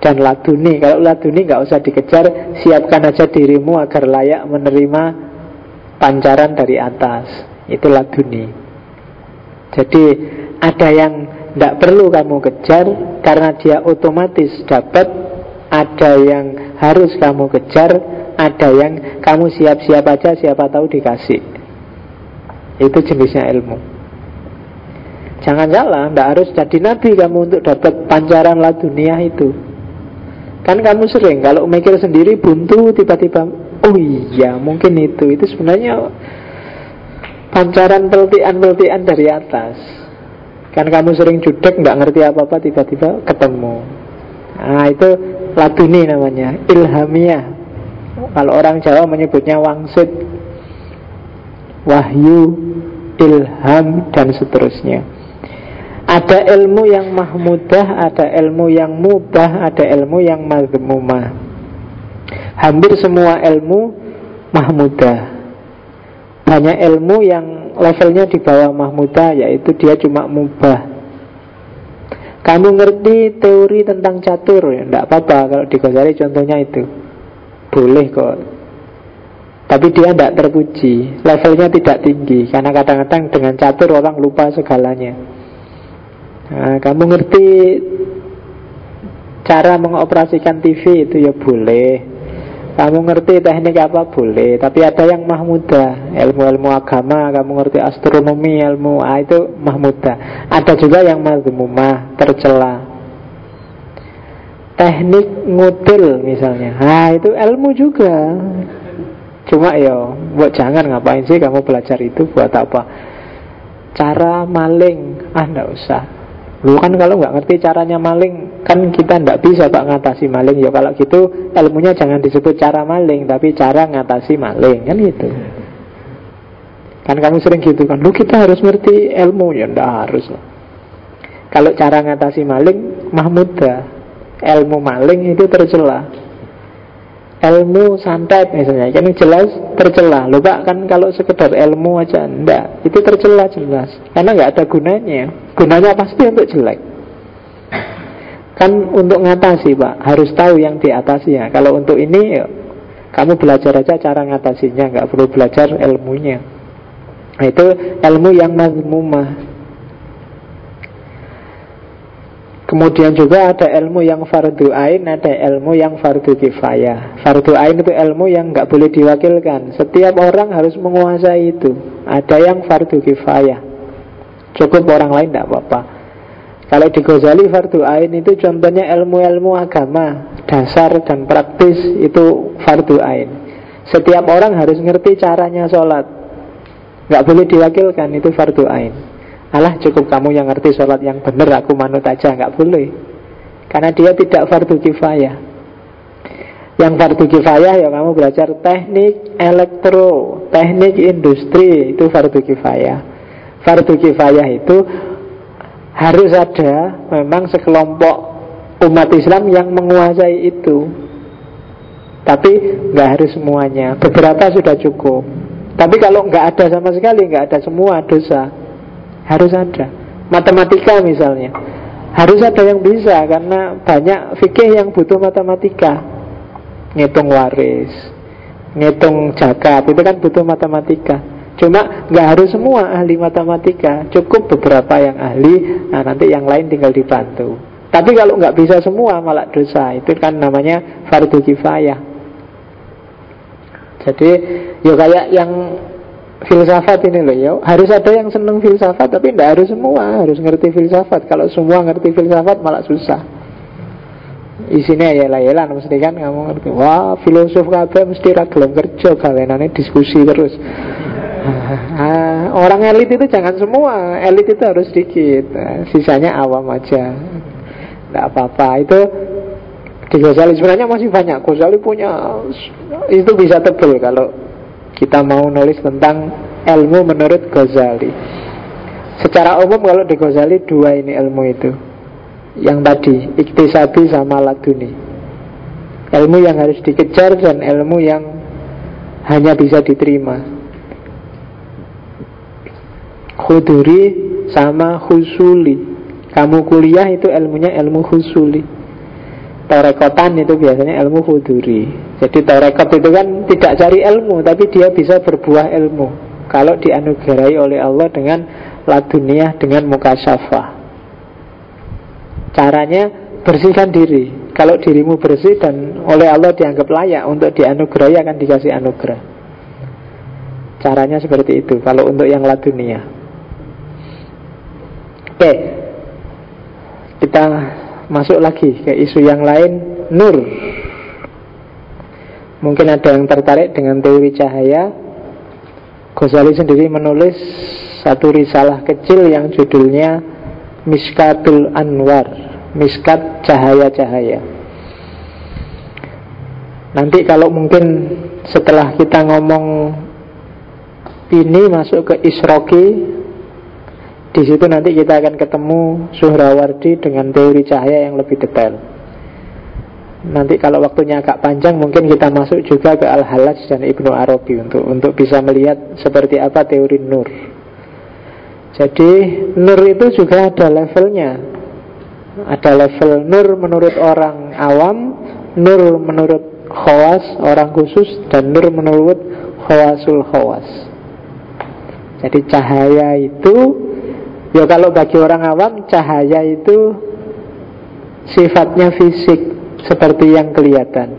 Speaker 1: Dan laduni Kalau laduni nggak usah dikejar Siapkan aja dirimu agar layak menerima Pancaran dari atas. Itu laduni. Jadi ada yang tidak perlu kamu kejar Karena dia otomatis dapat. Ada yang harus kamu kejar ada yang kamu siap-siap aja siapa tahu dikasih. Itu jenisnya ilmu. Jangan salah tidak harus jadi nabi kamu untuk dapat pancaran lah dunia itu. Kan kamu sering kalau mikir sendiri buntu tiba-tiba oh iya mungkin itu. Itu sebenarnya pancaran peltian-peltian dari atas. Kan kamu sering judek nggak ngerti apa-apa tiba-tiba ketemu. Nah itu laduni namanya ilhamiah kalau orang Jawa menyebutnya wangsit Wahyu Ilham dan seterusnya. Ada ilmu yang mahmudah Ada ilmu yang mubah Ada ilmu yang mazmumah Hampir semua ilmu Mahmudah. Banyak ilmu yang levelnya di bawah mahmudah Yaitu dia cuma mubah. Kamu ngerti teori tentang catur? Ya, Tidak apa-apa kalau di contohnya itu boleh kok. Tapi dia tidak terpuji. Levelnya tidak tinggi. Karena kadang-kadang dengan catur orang lupa segalanya. Nah, Kamu ngerti Cara mengoperasikan TV itu? Ya boleh. Kamu ngerti teknik apa? Boleh. Tapi ada yang mahmuda Ilmu-ilmu agama Kamu ngerti astronomi ilmu ah, Itu mahmuda Ada juga yang mazmumah Tercela teknik ngutil misalnya. Nah itu ilmu juga. Cuma ya buat jangan ngapain sih kamu belajar itu buat apa? Cara maling. Ah ndak usah. Lu kan kalau nggak ngerti caranya maling kan kita ndak bisa pak ngatasi maling. Ya kalau gitu ilmunya jangan disebut cara maling tapi cara ngatasi maling. Kan gitu. Kan kamu sering gitu kan lu kita harus ngerti ilmu. Ya ndak harus kalau cara ngatasi maling mahmudah ilmu maling itu tercela. Ilmu santet misalnya ini jelas tercela. Lupa kan kalau sekedar ilmu aja enggak. Itu tercela jelas. Karena nggak ada gunanya. Gunanya pasti untuk jelek. Kan untuk ngatasi pak. Harus tahu yang diatasi ya kalau untuk ini ya, kamu belajar aja cara ngatasinya. Nggak perlu belajar ilmunya. Nah, itu ilmu yang mazmumah Kemudian juga ada ilmu yang fardu ain, ada ilmu yang fardu kifayah. Fardu ain itu ilmu yang nggak boleh diwakilkan. Setiap orang harus menguasai itu. Ada yang fardu kifayah. Cukup orang lain tidak apa-apa. Kalau di Ghazali fardu ain itu contohnya ilmu-ilmu agama dasar dan praktis itu fardu ain. Setiap orang harus ngerti caranya sholat. Nggak boleh diwakilkan itu fardu ain. Alah cukup kamu yang ngerti sholat yang benar Aku manut aja, nggak boleh. Karena dia tidak fardu kifayah. Yang fardu kifayah ya kamu belajar teknik elektro Teknik industri Itu fardu kifayah. Fardu kifayah itu Harus ada memang sekelompok umat Islam yang menguasai itu. Tapi nggak harus semuanya. Beberapa sudah cukup. Tapi kalau nggak ada sama sekali nggak ada semua dosa harus ada. Matematika misalnya. Harus ada yang bisa karena banyak fikih yang butuh matematika. Ngitung waris, ngitung zakat itu kan butuh matematika. Cuma nggak harus semua ahli matematika, cukup beberapa yang ahli, nah nanti yang lain tinggal dibantu. Tapi kalau nggak bisa semua malah dosa, itu kan namanya fardu kifayah. Jadi ya kayak yang filsafat ini loh ya. Harus ada yang seneng filsafat tapi tidak harus semua. Harus ngerti filsafat. Kalau semua ngerti filsafat malah susah. Isinya ya lah ya lah mesti kan kamu ngerti. Wah filosof kabeh mesti ragilem kerja kawenane diskusi terus. Ah, orang elit itu jangan semua. Elit itu harus sedikit. Nah, sisanya awam aja. Tidak apa-apa. Itu di sebenarnya masih banyak. Ghazali punya itu bisa tebel kalau kita mau nulis tentang ilmu menurut Ghazali. Secara umum kalau di Ghazali dua ini ilmu itu. Yang tadi, iktisabi sama laduni. Ilmu yang harus dikejar dan ilmu yang hanya bisa diterima. Khuduri sama husuli Kamu kuliah itu ilmunya ilmu husuli Torekotan itu biasanya ilmu huduri. Jadi tarekat itu kan tidak cari ilmu Tapi dia bisa berbuah ilmu. Kalau dianugerahi oleh Allah dengan Ladunia dengan muka syafa. Caranya bersihkan diri. Kalau dirimu bersih dan oleh Allah dianggap layak Untuk dianugerahi akan dikasih anugerah. Caranya seperti itu Kalau untuk yang ladunia Oke. Kita masuk lagi ke isu yang lain Nur. Mungkin ada yang tertarik dengan teori cahaya. Ghazali sendiri menulis satu risalah kecil yang judulnya Miskatul Anwar Miskat Cahaya-Cahaya. Nanti kalau mungkin setelah kita ngomong ini masuk ke Isroki di situ nanti kita akan ketemu Suhrawardi dengan teori cahaya yang lebih detail. Nanti kalau waktunya agak panjang mungkin kita masuk juga ke Al-Halaj dan Ibnu Arabi untuk untuk bisa melihat seperti apa teori nur. Jadi nur itu juga ada levelnya. Ada level nur menurut orang awam, nur menurut khawas, orang khusus dan nur menurut khawasul khawas. Jadi cahaya itu ya kalau bagi orang awam cahaya itu sifatnya fisik seperti yang kelihatan.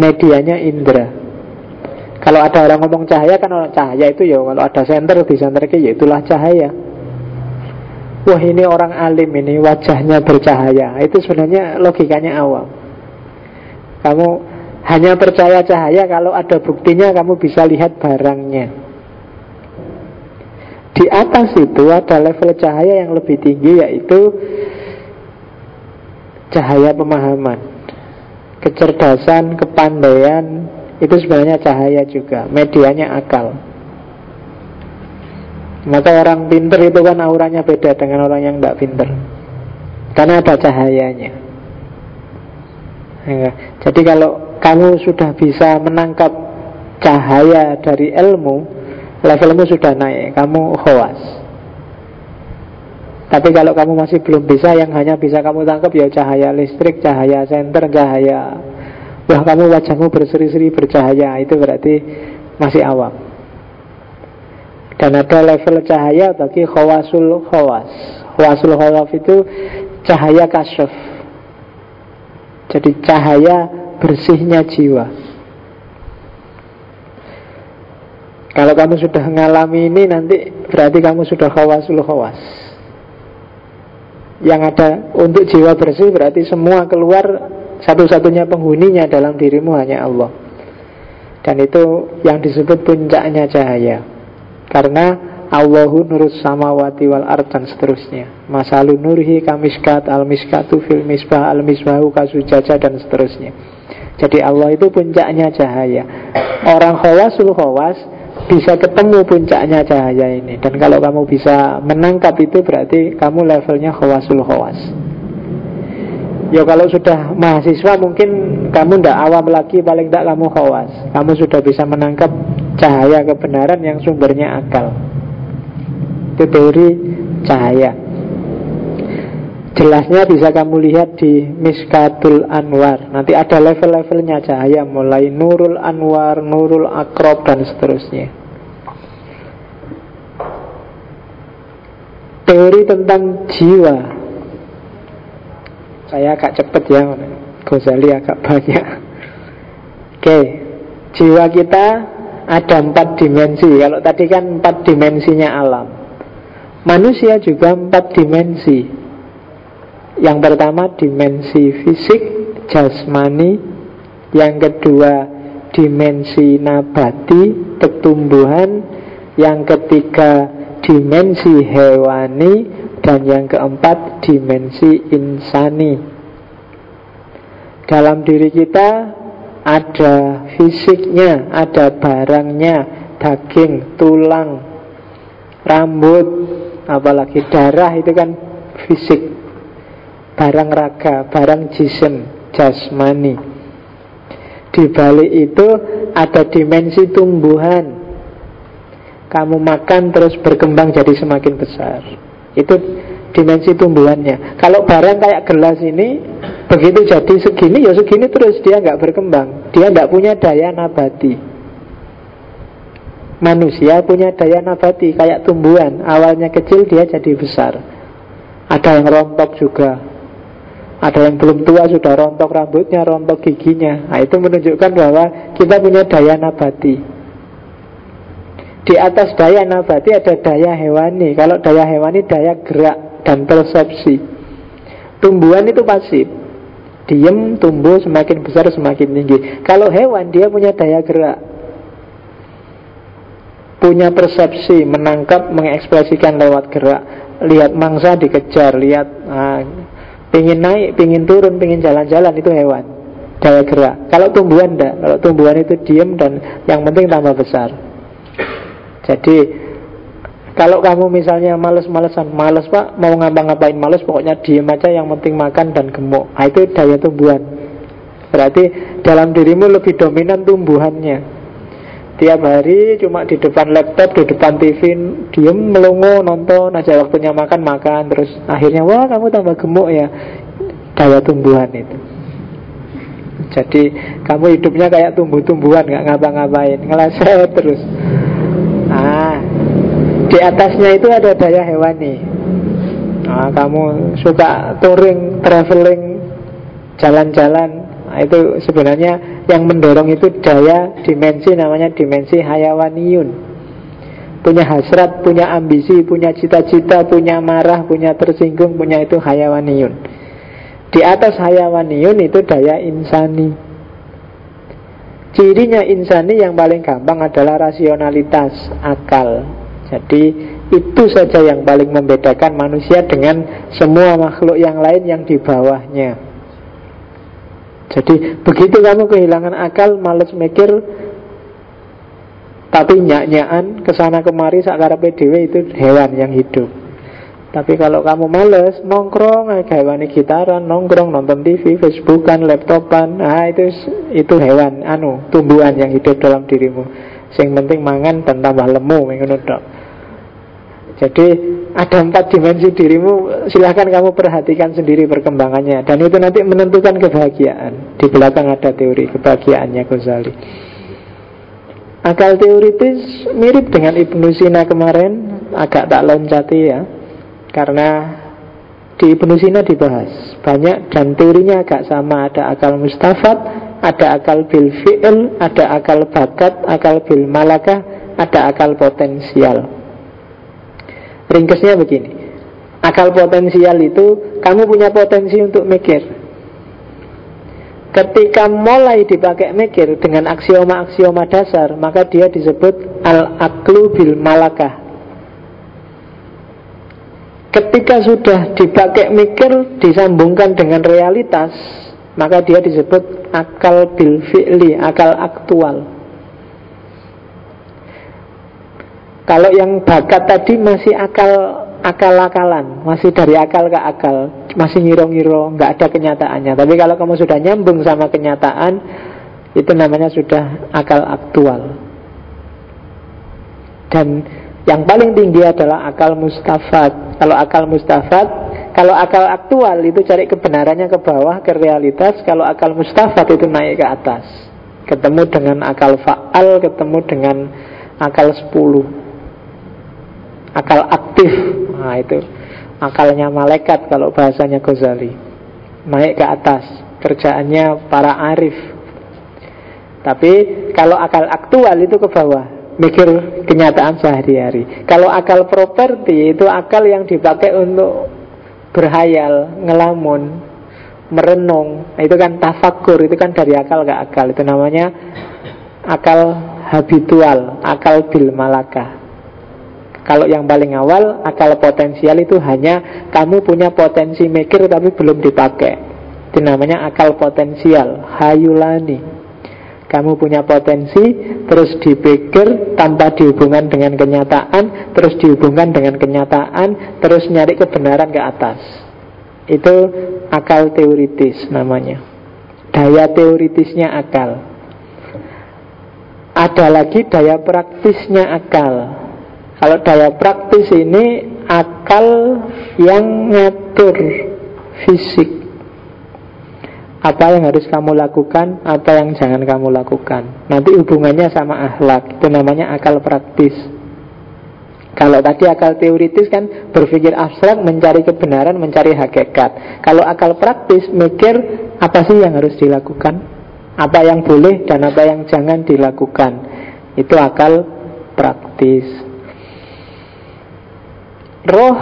Speaker 1: Medianya indera. Kalau ada orang ngomong cahaya kan orang cahaya itu ya kalau ada senter di senter ya itulah cahaya. Wah ini orang alim ini wajahnya bercahaya. Itu sebenarnya logikanya awam. Kamu hanya percaya cahaya kalau ada buktinya kamu bisa lihat barangnya. Di atas itu ada level cahaya yang lebih tinggi yaitu cahaya pemahaman. Kecerdasan, kepandaian Itu sebenarnya cahaya juga. Medianya akal. Maka orang pinter itu kan auranya beda dengan orang yang tidak pinter. Karena ada cahayanya. Ya. Jadi kalau kamu sudah bisa menangkap cahaya dari ilmu Levelmu sudah naik Kamu khawas tapi kalau kamu masih belum bisa Yang hanya bisa kamu tangkap ya cahaya listrik Cahaya senter, cahaya Wah kamu wajahmu berseri-seri bercahaya Itu berarti masih awam Dan ada level cahaya bagi khawasul khawas Khawasul khawas itu cahaya kasyaf. Jadi cahaya bersihnya jiwa. Kalau kamu sudah mengalami ini nanti berarti kamu sudah khawasul khawas. Yang ada untuk jiwa bersih berarti semua keluar satu-satunya penghuninya dalam dirimu hanya Allah. Dan itu yang disebut puncaknya cahaya. Karena Allahu nurus samawati wal ard dan seterusnya Masalu nurhi kamiskat al miskatu fil misbah al misbahu kasujaja dan seterusnya Jadi Allah itu puncaknya cahaya Orang khawasul khawas bisa ketemu puncaknya cahaya ini. Dan kalau kamu bisa menangkap itu berarti kamu levelnya khawasul khawas. Ya kalau sudah mahasiswa mungkin kamu tidak awam lagi paling tidak kamu khawas. Kamu sudah bisa menangkap cahaya kebenaran yang sumbernya akal. Itu teori cahaya. Jelasnya bisa kamu lihat di Miskatul Anwar. Nanti ada level-levelnya cahaya Mulai Nurul Anwar, Nurul Akrob dan seterusnya Teori tentang jiwa. Saya agak cepet ya Ghazali agak banyak. Oke Jiwa kita ada empat dimensi. Kalau tadi kan empat dimensinya alam. Manusia juga empat dimensi. Yang pertama dimensi fisik, jasmani. Yang kedua dimensi nabati, pertumbuhan Yang ketiga dimensi hewani Dan yang keempat dimensi insani Dalam diri kita ada fisiknya, ada barangnya, daging, tulang, rambut, apalagi darah itu kan fisik barang raga, barang jisim, jasmani. Di balik itu ada dimensi tumbuhan. Kamu makan terus berkembang jadi semakin besar. Itu dimensi tumbuhannya. Kalau barang kayak gelas ini begitu jadi segini ya segini terus dia nggak berkembang. Dia nggak punya daya nabati. Manusia punya daya nabati kayak tumbuhan Awalnya kecil dia jadi besar Ada yang rontok juga Ada yang belum tua sudah rontok rambutnya, rontok giginya Nah itu menunjukkan bahwa kita punya daya nabati Di atas daya nabati ada daya hewani. Kalau daya hewani daya gerak dan persepsi. Tumbuhan itu pasif. Diem, tumbuh, semakin besar, semakin tinggi. Kalau hewan dia punya daya gerak. Punya persepsi, menangkap, mengekspresikan lewat gerak. Lihat mangsa dikejar, lihat nah, pingin naik, pingin turun, pingin jalan-jalan itu hewan, daya gerak. Kalau tumbuhan enggak, kalau tumbuhan itu diem dan yang penting tambah besar. Jadi kalau kamu misalnya males-malesan, males pak, mau ngapa-ngapain males, pokoknya diem aja yang penting makan dan gemuk. Nah, itu daya tumbuhan. Berarti dalam dirimu lebih dominan tumbuhannya Tiap hari cuma di depan laptop, di depan TV Diem melongo nonton aja waktunya makan makan Terus akhirnya wah kamu tambah gemuk ya Daya tumbuhan itu Jadi kamu hidupnya kayak tumbuh-tumbuhan nggak ngapa-ngapain Ngeleset terus di atasnya itu ada daya hewani Nah, kamu suka touring, traveling, jalan-jalan Nah, itu sebenarnya yang mendorong itu daya dimensi namanya dimensi hayawaniyun. Punya hasrat, punya ambisi, punya cita-cita, punya marah, punya tersinggung, punya itu hayawaniyun. Di atas hayawaniyun itu daya insani. Cirinya insani yang paling gampang adalah rasionalitas, akal. Jadi itu saja yang paling membedakan manusia dengan semua makhluk yang lain yang di bawahnya. Jadi begitu kamu kehilangan akal, males mikir, tapi nyak-nyakan ke sana kemari sakar PDW itu hewan yang hidup. Tapi kalau kamu males nongkrong, hewan gitaran, nongkrong, nonton TV, Facebookan, laptopan, nah itu itu hewan, anu tumbuhan yang hidup dalam dirimu. Yang penting mangan dan tambah lemu, menurut Jadi ada empat dimensi dirimu. Silahkan kamu perhatikan sendiri perkembangannya. Dan itu nanti menentukan kebahagiaan. Di belakang ada teori kebahagiaannya Ghazali. Akal teoritis mirip dengan Ibnu Sina kemarin. Agak tak loncati ya. Karena di Ibnu Sina dibahas. Banyak dan teorinya agak sama. Ada akal mustafat ada akal bil fi'il ada akal bakat akal bil malakah ada akal potensial ringkesnya begini. Akal potensial itu kamu punya potensi untuk mikir. Ketika mulai dipakai mikir dengan aksioma-aksioma dasar maka dia disebut al-aklu bil malakah. Ketika sudah dipakai mikir disambungkan dengan realitas, maka dia disebut akal bil fi'li, akal aktual. Kalau yang bakat tadi masih akal akal-akalan, masih dari akal ke akal, masih ngiro-ngiro, nggak ada kenyataannya. Tapi kalau kamu sudah nyambung sama kenyataan, itu namanya sudah akal aktual. Dan yang paling tinggi adalah akal mustafat. Kalau akal mustafat, kalau akal aktual itu cari kebenarannya ke bawah, ke realitas. Kalau akal mustafat itu naik ke atas. Ketemu dengan akal faal, ketemu dengan akal sepuluh. Akal aktif. Nah itu akalnya malaikat kalau bahasanya Ghazali. Naik ke atas. Kerjaannya para arif. Tapi kalau akal aktual itu ke bawah mikir kenyataan sehari-hari. Kalau akal properti itu akal yang dipakai untuk berhayal, ngelamun, merenung. Itu kan tafakur, itu kan dari akal ke akal. Itu namanya akal habitual, akal bil malakah. Kalau yang paling awal, akal potensial itu hanya kamu punya potensi mikir tapi belum dipakai. Itu namanya akal potensial, hayulani. Kamu punya potensi, terus dipikir tanpa dihubungkan dengan kenyataan, terus dihubungkan dengan kenyataan, terus nyari kebenaran ke atas. Itu akal teoritis namanya. Daya teoritisnya akal. Ada lagi daya praktisnya akal. Kalau daya praktis ini akal yang ngatur fisik apa yang harus kamu lakukan, apa yang jangan kamu lakukan. Nanti hubungannya sama akhlak, itu namanya akal praktis. Kalau tadi akal teoritis kan berpikir abstrak, mencari kebenaran, mencari hakikat. Kalau akal praktis mikir apa sih yang harus dilakukan, apa yang boleh dan apa yang jangan dilakukan. Itu akal praktis. Roh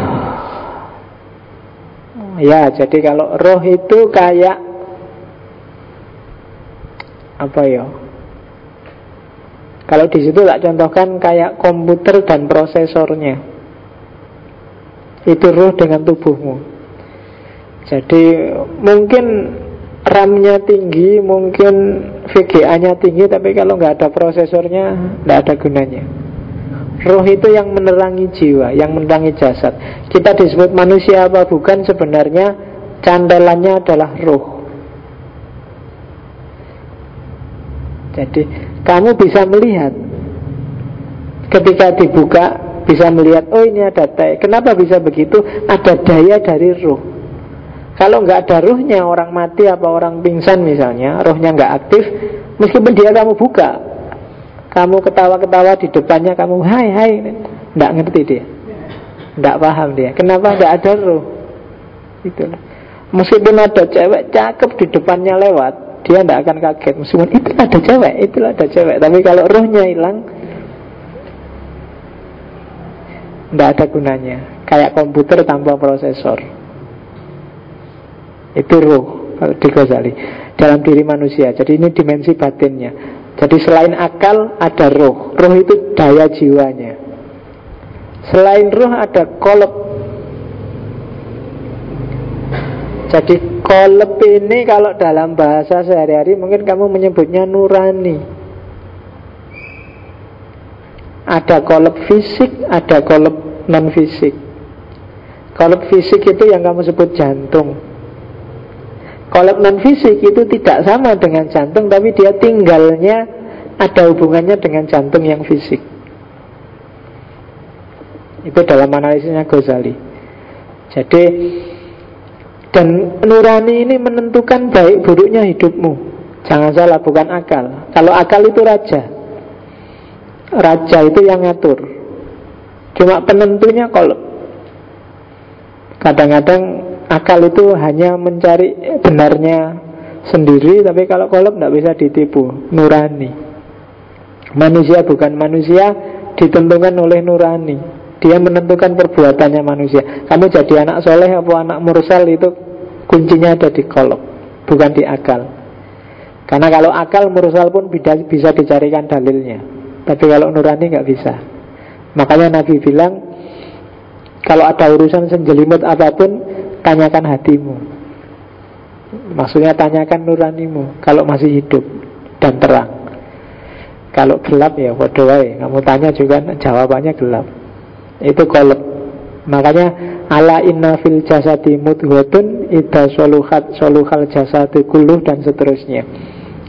Speaker 1: Ya, jadi kalau roh itu kayak apa ya? Kalau di situ tak contohkan kayak komputer dan prosesornya. Itu roh dengan tubuhmu. Jadi mungkin RAM-nya tinggi, mungkin VGA-nya tinggi, tapi kalau nggak ada prosesornya, nggak ada gunanya. Roh itu yang menerangi jiwa, yang menerangi jasad. Kita disebut manusia apa bukan sebenarnya candelannya adalah roh. Jadi kamu bisa melihat ketika dibuka bisa melihat oh ini ada teh. Kenapa bisa begitu? Ada daya dari ruh. Kalau nggak ada ruhnya orang mati apa orang pingsan misalnya, rohnya nggak aktif, meskipun dia kamu buka, kamu ketawa-ketawa di depannya kamu hai hai, nggak ngerti dia, nggak paham dia. Kenapa nggak ada ruh? Itu. Meskipun ada cewek cakep di depannya lewat, dia tidak akan kaget. Meskipun itu ada cewek itu ada cewek. Tapi kalau rohnya hilang tidak ada gunanya. Kayak komputer tanpa prosesor. Itu roh kalau di Ghazali. Dalam diri manusia. Jadi ini dimensi batinnya jadi selain akal ada roh roh itu daya jiwanya selain roh ada kolab Jadi kolep ini kalau dalam bahasa sehari-hari mungkin kamu menyebutnya nurani. Ada kolep fisik, ada kolep non fisik. Kolep fisik itu yang kamu sebut jantung. Kolep non fisik itu tidak sama dengan jantung, tapi dia tinggalnya ada hubungannya dengan jantung yang fisik. Itu dalam analisisnya Ghazali. Jadi dan nurani ini menentukan baik buruknya hidupmu. Jangan salah, bukan akal. Kalau akal itu raja. Raja itu yang ngatur. Cuma penentunya kalau kadang-kadang akal itu hanya mencari benarnya sendiri Tapi kalau kolom tidak bisa ditipu Nurani. Manusia bukan manusia Ditentukan oleh nurani. Dia menentukan perbuatannya manusia. Kamu jadi anak soleh atau anak mursal itu Kuncinya ada di kolom Bukan di akal. Karena kalau akal mursal pun bisa dicarikan dalilnya. Tapi kalau nurani nggak bisa. Makanya Nabi bilang Kalau ada urusan senjelimut apa pun Tanyakan hatimu. Maksudnya tanyakan nuranimu Kalau masih hidup dan terang. Kalau gelap ya waduh Kamu tanya juga jawabannya gelap. Itu kolab Makanya ala inna fil jasadi mudhuatun ida soluhat soluhal jasadi kuluh dan seterusnya.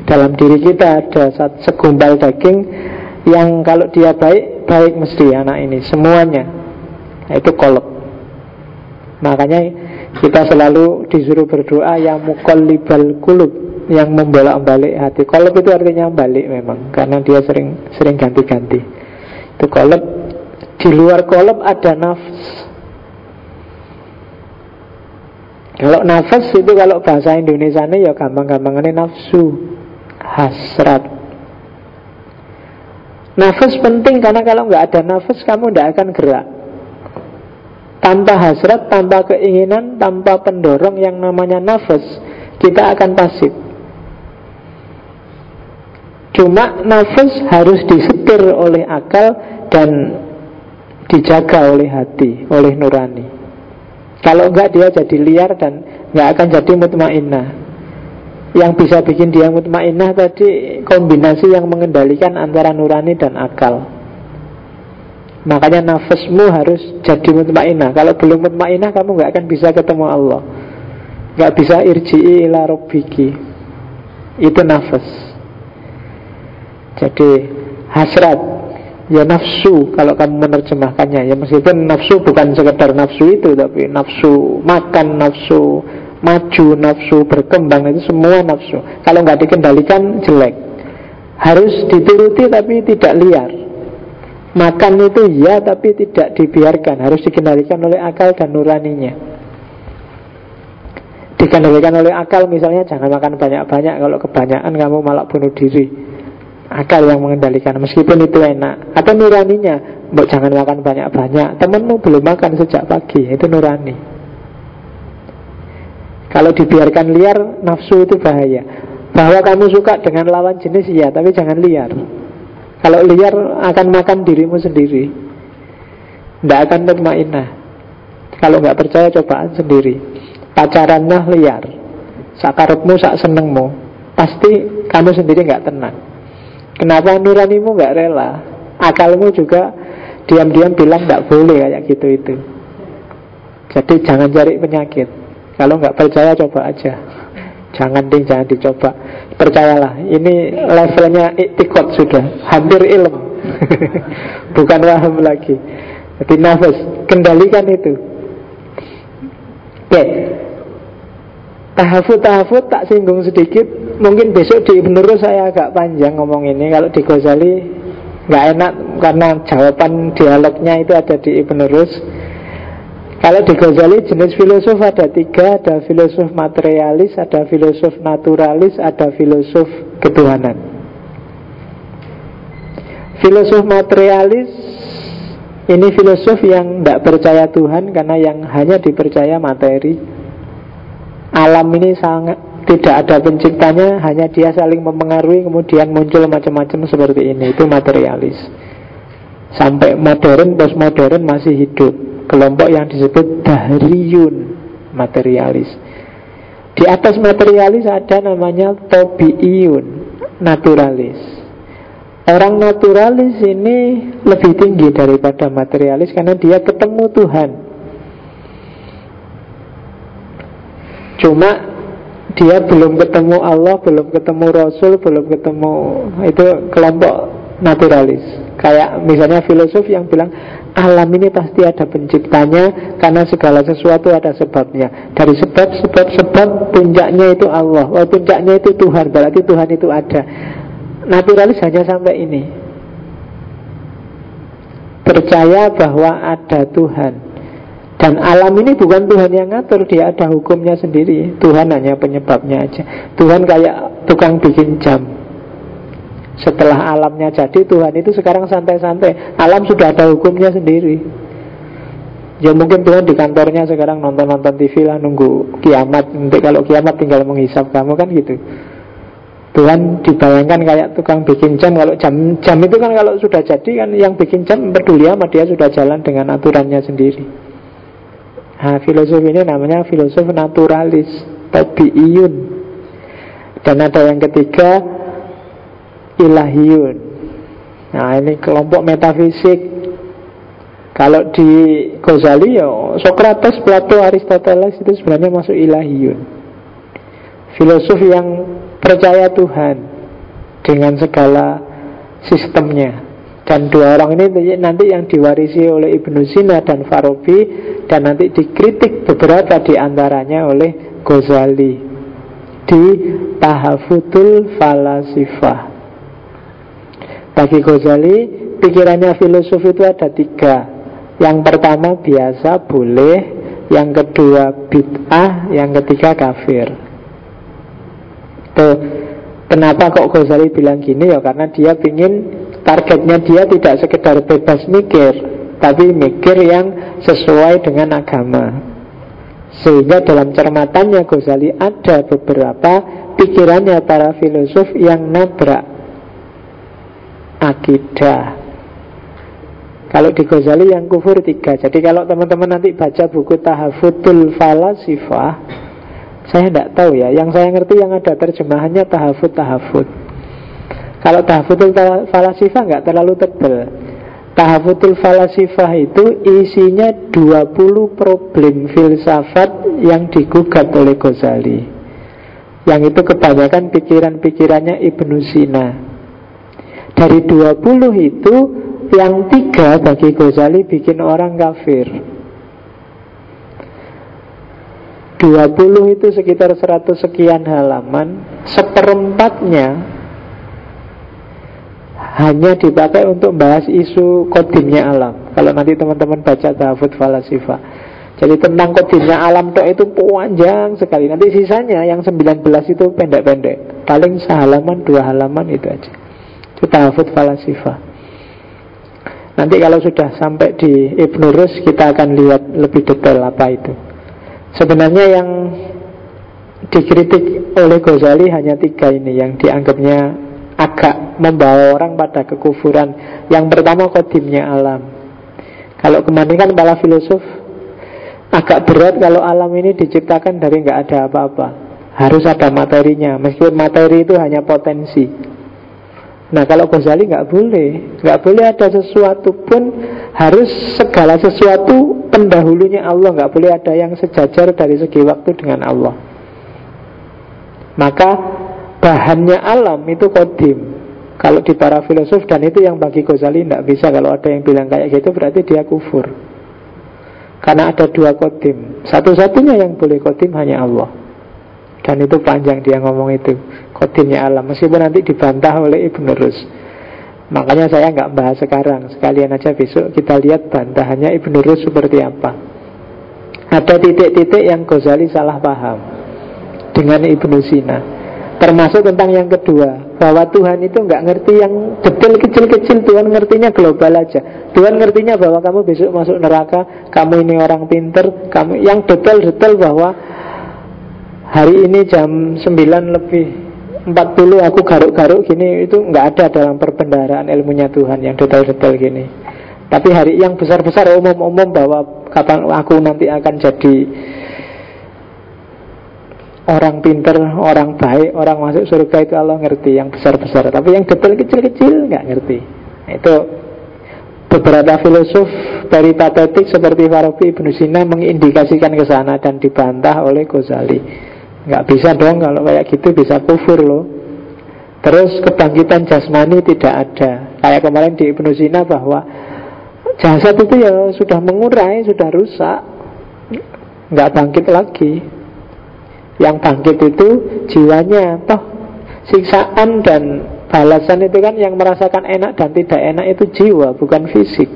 Speaker 1: Dalam diri kita ada segumpal daging yang kalau dia baik baik mesti anak ini. Semuanya. Itu kolab makanya kita selalu disuruh berdoa yang mukallibal kulub yang membolak-balik hati. Kolab itu artinya balik memang karena dia sering sering ganti-ganti. Itu kolab di luar kolab ada nafs. Kalau nafas itu kalau bahasa Indonesia ini ya gampang-gampangnya nafsu. Hasrat. Nafas penting karena kalau nggak ada nafas kamu tidak akan gerak Tanpa hasrat, tanpa keinginan, tanpa pendorong yang namanya nafas Kita akan pasif Cuma nafas harus disetir oleh akal dan dijaga oleh hati, oleh nurani kalau enggak dia jadi liar dan enggak akan jadi mutmainnah. Yang bisa bikin dia mutmainnah tadi kombinasi yang mengendalikan antara nurani dan akal. Makanya nafasmu harus jadi mutmainnah. Kalau belum mutmainnah kamu enggak akan bisa ketemu Allah. Enggak bisa irji'i ila. Itu nafas. Jadi hasrat ya nafsu kalau kamu menerjemahkannya ya meskipun nafsu bukan sekedar nafsu itu tapi nafsu makan nafsu maju nafsu berkembang itu semua nafsu kalau nggak dikendalikan jelek harus dituruti tapi tidak liar makan itu ya tapi tidak dibiarkan. Harus dikendalikan oleh akal dan nuraninya. Dikendalikan oleh akal misalnya jangan makan banyak-banyak. Kalau kebanyakan kamu malah bunuh diri. Akal yang mengendalikan meskipun itu enak. Atau nuraninya mau jangan makan banyak-banyak. Temenmu belum makan sejak pagi. Itu nurani. Kalau dibiarkan liar nafsu itu bahaya. Bahwa kamu suka dengan lawan jenis ya tapi jangan liar kalau liar akan makan dirimu sendiri tidak akan mutmainah kalau nggak percaya cobaan sendiri pacarannya liar sakarepmu sak senengmu pasti kamu sendiri nggak tenang Kenapa nuranimu nggak rela? Akalmu juga diam-diam bilang nggak boleh kayak gitu itu. Jadi jangan cari penyakit. Kalau nggak percaya coba aja. Jangan ding, jangan dicoba. Percayalah, ini levelnya iktikot sudah, hampir ilm. Bukan waham lagi. Jadi nafas, kendalikan itu. Oke. Tahafut-tahafut tak singgung sedikit Mungkin besok di Ibn Rus saya agak panjang ngomong ini Kalau di Ghazali nggak enak karena jawaban dialognya itu ada di Ibn Rus Kalau di Ghazali jenis filosof ada tiga Ada filosof materialis, ada filosof naturalis, ada filosof ketuhanan. Filosof materialis ini filosof yang tidak percaya Tuhan karena yang hanya dipercaya materi. Alam ini sangat tidak ada penciptanya hanya dia saling mempengaruhi kemudian muncul macam-macam seperti ini. Itu materialis. Sampai modern postmodern masih hidup kelompok yang disebut dahriyun materialis. Di atas materialis ada namanya tobiiyun naturalis. Orang naturalis ini lebih tinggi daripada materialis karena dia ketemu Tuhan. Cuma dia belum ketemu Allah, belum ketemu Rasul, belum ketemu itu kelompok naturalis. Kayak misalnya filosof yang bilang alam ini pasti ada penciptanya karena segala sesuatu ada sebabnya. Dari sebab sebab sebab puncaknya itu Allah. Oh, puncaknya itu Tuhan, berarti Tuhan itu ada. Naturalis hanya sampai ini. Percaya bahwa ada Tuhan. Dan alam ini bukan Tuhan yang ngatur, dia ada hukumnya sendiri. Tuhan hanya penyebabnya aja. Tuhan kayak tukang bikin jam. Setelah alamnya jadi, Tuhan itu sekarang santai-santai. Alam sudah ada hukumnya sendiri. Ya mungkin Tuhan di kantornya sekarang nonton-nonton TV lah nunggu kiamat. Nanti kalau kiamat tinggal menghisap kamu kan gitu. Tuhan dibayangkan kayak tukang bikin jam Kalau jam jam itu kan kalau sudah jadi kan Yang bikin jam peduli amat dia sudah jalan dengan aturannya sendiri Nah, filosof ini namanya filosof naturalis, tabiiyun. Dan ada yang ketiga, ilahiyun. Nah, ini kelompok metafisik. Kalau di Ghazali ya Socrates, Plato, Aristoteles itu sebenarnya masuk ilahiyun. Filosof yang percaya Tuhan dengan segala sistemnya. Dan dua orang ini nanti yang diwarisi oleh Ibnu Sina dan Farabi Dan nanti dikritik beberapa di antaranya oleh Ghazali Di Tahafutul Falasifah Bagi Ghazali, pikirannya filosof itu ada tiga. Yang pertama biasa, boleh. Yang kedua bid'ah. Yang ketiga kafir. Tuh, kenapa kok Ghazali bilang gini? Ya Karena dia ingin Targetnya dia tidak sekedar bebas mikir Tapi mikir yang sesuai dengan agama. Sehingga dalam cermatannya Ghazali ada beberapa pikirannya para filosof yang nabrak akidah. Kalau di Ghazali yang kufur tiga. Jadi kalau teman-teman nanti baca buku Tahafutul Falasifah Saya tidak tahu ya. Yang saya ngerti yang ada terjemahannya Tahafut Tahafut kalau tahfutul falasifah nggak terlalu tebal. Tahfutul falasifah itu isinya 20 problem filsafat yang digugat oleh Ghazali. Yang itu kebanyakan pikiran-pikirannya Ibnu Sina Dari 20 itu yang tiga bagi Ghazali bikin orang kafir 20 itu sekitar 100 sekian halaman Seperempatnya hanya dipakai untuk bahas isu kodimnya alam. Kalau nanti teman-teman baca Tahfud Falasifa. Jadi tentang kodimnya alam tok itu panjang sekali. Nanti sisanya yang 19 itu pendek-pendek. Paling sehalaman, dua halaman itu aja. Itu Tahfud Falasifa. Nanti kalau sudah sampai di Ibnu Rus kita akan lihat lebih detail apa itu. Sebenarnya yang dikritik oleh Ghazali hanya tiga ini yang dianggapnya agak membawa orang pada kekufuran. Yang pertama kodimnya alam. Kalau kemarin kan para filosof agak berat kalau alam ini diciptakan dari nggak ada apa-apa. Harus ada materinya, meskipun materi itu hanya potensi. Nah kalau Ghazali nggak boleh, nggak boleh ada sesuatu pun harus segala sesuatu pendahulunya Allah, nggak boleh ada yang sejajar dari segi waktu dengan Allah. Maka bahannya alam itu kodim. Kalau di para filosof dan itu yang bagi Ghazali tidak bisa. Kalau ada yang bilang kayak gitu berarti dia kufur. Karena ada dua kodim. Satu-satunya yang boleh kodim hanya Allah. Dan itu panjang dia ngomong itu kodimnya alam. Meskipun nanti dibantah oleh Ibn Rus. Makanya saya nggak bahas sekarang. Sekalian aja besok kita lihat bantahannya Ibn Rus seperti apa. Ada titik-titik yang Ghazali salah paham dengan Ibnu Sina. Termasuk tentang yang kedua Bahwa Tuhan itu nggak ngerti yang detail kecil-kecil. Tuhan ngertinya global aja. Tuhan ngertinya bahwa kamu besok masuk neraka Kamu ini orang pinter kamu Yang detail-detail bahwa Hari ini jam 9 lebih 40 aku garuk-garuk gini Itu nggak ada dalam perbendaharaan ilmunya Tuhan Yang detail-detail gini Tapi hari yang besar-besar umum-umum bahwa Kapan aku nanti akan jadi Orang pinter, orang baik, orang masuk surga itu Allah ngerti yang besar-besar. Tapi yang detail kecil-kecil nggak ngerti. Itu beberapa filosof dari patetik seperti Farabi Ibnu Sina mengindikasikan ke sana dan dibantah oleh Ghazali. Nggak bisa dong kalau kayak gitu bisa kufur loh. Terus kebangkitan jasmani tidak ada. Kayak kemarin di Ibnu Sina bahwa jasad itu ya sudah mengurai, sudah rusak, nggak bangkit lagi. Yang bangkit itu jiwanya Toh siksaan dan balasan itu kan yang merasakan enak dan tidak enak itu jiwa bukan fisik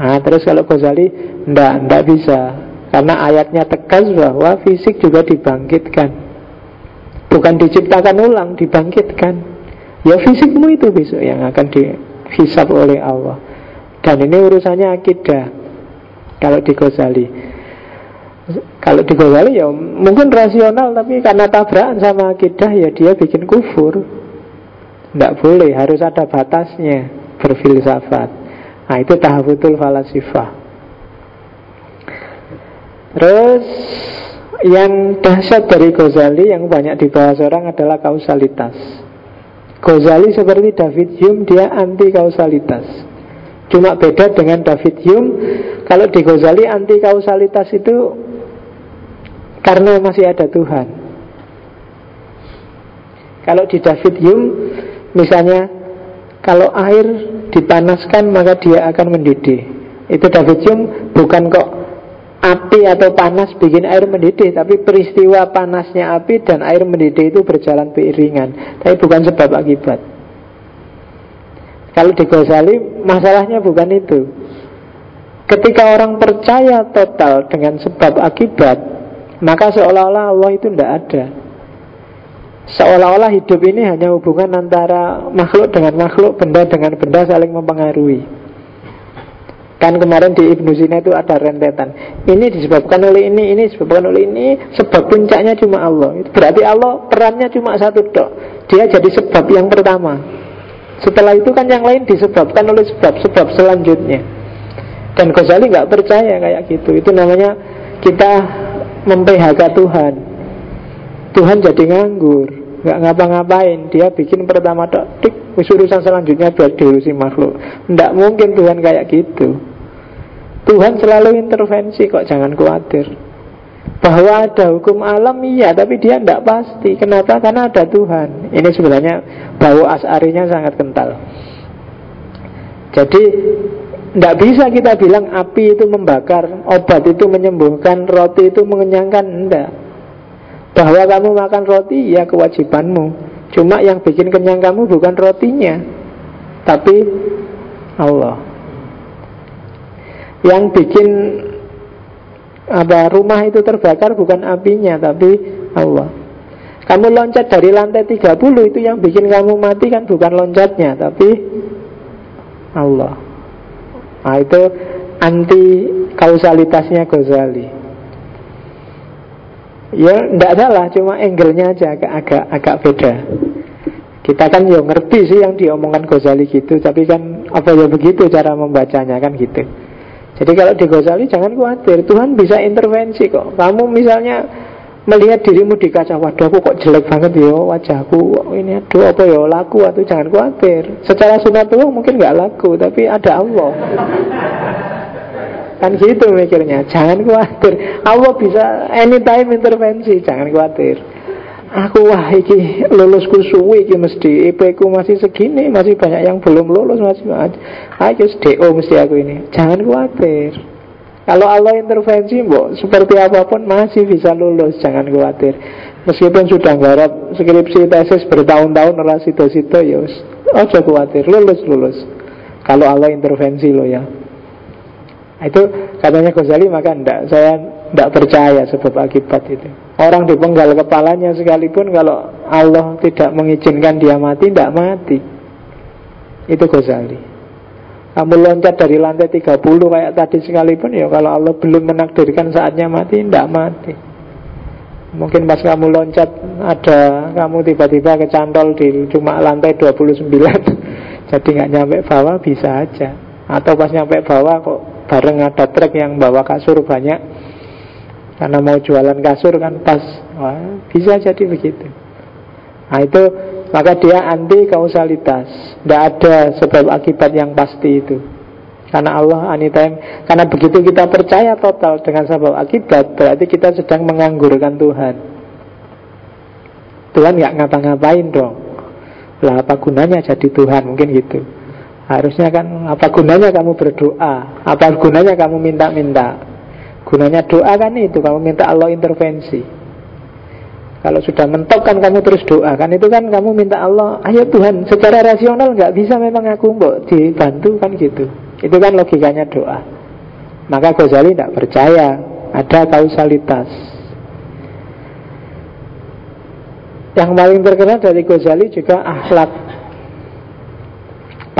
Speaker 1: Nah, terus kalau Ghazali Ndak, ndak bisa Karena ayatnya tegas bahwa fisik juga dibangkitkan. Bukan diciptakan ulang, dibangkitkan. Ya fisikmu itu besok yang akan dihisap oleh Allah. Dan ini urusannya akidah. Kalau di Ghazali. Kalau di Ghazali ya mungkin rasional Tapi karena tabrakan sama akidah ya dia bikin kufur. Tidak boleh, harus ada batasnya. Berfilsafat. Nah itu tahafutul falasifah Terus yang dahsyat dari Ghazali yang banyak dibahas orang adalah kausalitas. Ghazali seperti David Hume dia anti kausalitas. Cuma beda dengan David Hume kalau di Ghazali anti kausalitas itu karena masih ada Tuhan. Kalau di David Hume misalnya kalau air dipanaskan maka dia akan mendidih. Itu David Hume bukan kok api atau panas bikin air mendidih Tapi peristiwa panasnya api dan air mendidih itu berjalan beriringan. Tapi bukan sebab akibat. Kalau di Ghazali masalahnya bukan itu. Ketika orang percaya total dengan sebab akibat Maka seolah-olah Allah itu tidak ada. Seolah-olah hidup ini hanya hubungan antara makhluk dengan makhluk Benda dengan benda saling mempengaruhi Kan kemarin di Ibnu Sina itu ada rentetan. Ini disebabkan oleh ini, ini disebabkan oleh ini. Sebab puncaknya cuma Allah. Itu berarti Allah perannya cuma satu dok. Dia jadi sebab yang pertama. Setelah itu kan yang lain disebabkan oleh sebab-sebab selanjutnya. Dan Ghazali nggak percaya kayak gitu. Itu namanya kita memphk Tuhan. Tuhan jadi nganggur, nggak ngapa-ngapain. Dia bikin pertama dok, dik, urusan selanjutnya biar diurusi makhluk. Nggak mungkin Tuhan kayak gitu. Tuhan selalu intervensi kok jangan khawatir bahwa ada hukum alam iya tapi dia tidak pasti kenapa karena ada Tuhan ini sebenarnya bau asarinya sangat kental jadi tidak bisa kita bilang api itu membakar obat itu menyembuhkan roti itu mengenyangkan tidak bahwa kamu makan roti ya kewajibanmu cuma yang bikin kenyang kamu bukan rotinya tapi Allah yang bikin apa rumah itu terbakar bukan apinya tapi Allah. Kamu loncat dari lantai 30 itu yang bikin kamu mati kan bukan loncatnya tapi Allah. Nah itu anti kausalitasnya Ghazali. Ya tidak salah, cuma angle-nya aja agak agak agak beda. Kita kan ya ngerti sih yang diomongkan Ghazali gitu, tapi kan apa ya begitu cara membacanya kan gitu. Jadi kalau di Ghazali jangan khawatir Tuhan bisa intervensi kok Kamu misalnya melihat dirimu di kaca Waduh aku kok jelek banget ya wajahku Ini aduh apa ya laku atau jangan khawatir Secara sunatullah mungkin nggak laku Tapi ada Allah Kan gitu mikirnya. Jangan khawatir. Allah bisa anytime intervensi Jangan khawatir. Aku wah iki lulusku suwi iki mesti IP ku masih segini masih banyak yang belum lulus masih ayo DO mesti aku ini. Jangan khawatir. Kalau Allah intervensi mbok seperti apa pun masih bisa lulus jangan khawatir. Meskipun sudah garap skripsi tesis bertahun-tahun ora situ-situ ya ojo khawatir. Lulus lulus. Kalau Allah intervensi lo ya itu katanya Ghazali maka ndak saya ndak percaya sebab akibat itu Orang dipenggal kepalanya sekalipun kalau Allah tidak mengizinkan dia mati, tidak mati. Itu Ghazali. Kamu loncat dari lantai 30 kayak tadi sekalipun ya kalau Allah belum menakdirkan saatnya mati, tidak mati. Mungkin pas kamu loncat ada kamu tiba-tiba kecantol di cuma lantai 29 jadi nggak nyampe bawah bisa aja. Atau pas nyampe bawah kok bareng ada truk yang bawa kasur banyak. Karena mau jualan kasur kan pas. Wah, Bisa jadi begitu. Nah itu Maka dia anti kausalitas. Tidak ada sebab akibat yang pasti itu. Karena Allah anytime Karena begitu kita percaya total Dengan sebab akibat Berarti kita sedang menganggurkan Tuhan. Tuhan nggak ngapa-ngapain dong. Lah apa gunanya jadi Tuhan? Mungkin gitu Harusnya kan apa gunanya kamu berdoa? Apa gunanya kamu minta-minta? Gunanya doa kan itu Kamu minta Allah intervensi. Kalau sudah mentok kan kamu terus doa. Kan itu kan kamu minta Allah Ayo Tuhan secara rasional nggak bisa memang aku mbok dibantu kan gitu. Itu kan logikanya doa. Maka Ghazali tidak percaya ada kausalitas. Yang paling terkenal dari Ghazali juga akhlak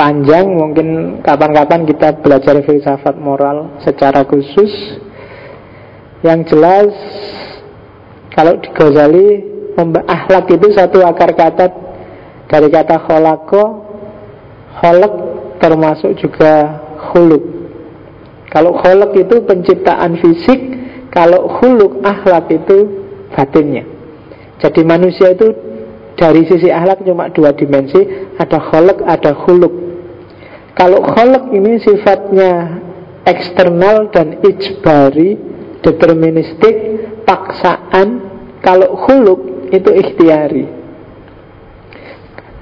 Speaker 1: panjang mungkin kapan-kapan kita belajar filsafat moral secara khusus. Yang jelas kalau di Ghazali akhlak itu satu akar kata. Dari kata kholako holek termasuk juga huluk kalau holek itu penciptaan fisik kalau huluk akhlak itu batinnya. Jadi manusia itu dari sisi akhlak cuma dua dimensi, ada kholek, ada huluk. Kalau kholek ini sifatnya eksternal dan ijbari, deterministik, paksaan. Kalau huluk itu ikhtiari.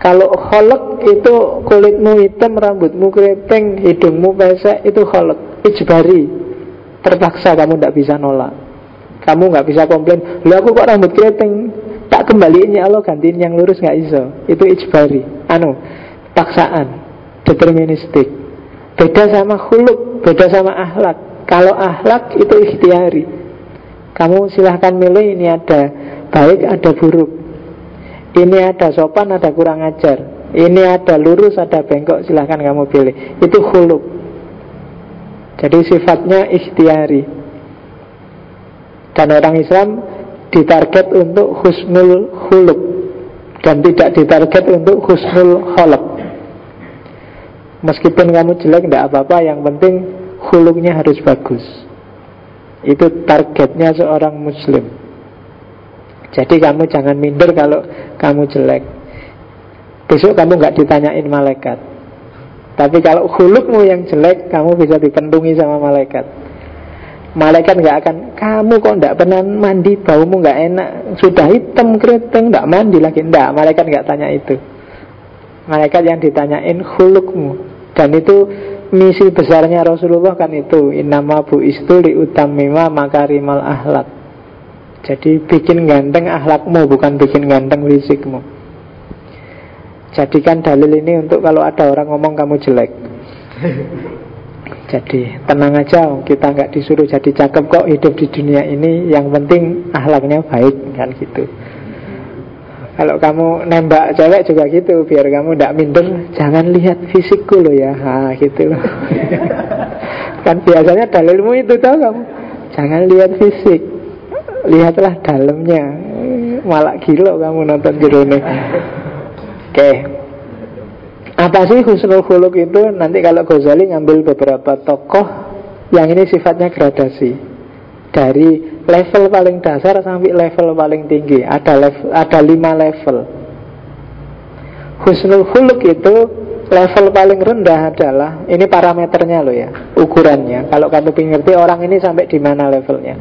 Speaker 1: Kalau kholek itu kulitmu hitam, rambutmu keriting, hidungmu pesek, itu kholek, ijbari. Terpaksa kamu tidak bisa nolak. Kamu nggak bisa komplain, lu aku kok rambut keriting, tak kembaliin ya Allah gantiin yang lurus nggak iso itu ijbari anu paksaan deterministik. Beda sama huluk beda sama akhlak. Kalau akhlak itu ikhtiari. Kamu silahkan milih ini ada baik ada buruk. Ini ada sopan ada kurang ajar. Ini ada lurus ada bengkok silahkan kamu pilih. Itu huluk jadi sifatnya ikhtiari. Dan orang Islam ditarget untuk husnul huluk dan tidak ditarget untuk husnul holok meskipun kamu jelek tidak apa-apa. Yang penting huluknya harus bagus. Itu targetnya seorang muslim. Jadi kamu jangan minder kalau kamu jelek. Besok kamu nggak ditanyain malaikat. Tapi kalau hulukmu yang jelek kamu bisa dipentungi sama malaikat. Malaikat nggak akan Kamu kok nggak pernah mandi? Baumu nggak enak. Sudah hitam keriting nggak mandi lagi. Nggak, malaikat nggak tanya itu. Malaikat yang ditanyain hulukmu Dan itu misi besarnya Rasulullah kan itu Innama bu istuli utamima makarimal ahlak. Jadi bikin ganteng ahlakmu Bukan bikin ganteng fisikmu. Jadikan dalil ini untuk kalau ada orang ngomong kamu jelek. Jadi tenang aja kita nggak disuruh jadi cakep kok hidup di dunia ini. Yang penting ahlaknya baik kan gitu Kalau kamu nembak cewek juga gitu Biar kamu tidak minder. Jangan lihat fisikku loh ya. Ha, gitu. Kan biasanya dalilmu itu tau kamu. Jangan lihat fisik. Lihatlah dalamnya. Malah gila kamu nonton jerone Oke. Okay. Apa sih husnul khuluk itu? Nanti kalau Ghazali ngambil beberapa tokoh yang ini sifatnya gradasi dari level paling dasar sampai level paling tinggi. Ada level, ada lima level. Husnul khuluk itu level paling rendah adalah ini parameternya loh ya, ukurannya. Kalau kamu ingin ngerti orang ini sampai di mana levelnya.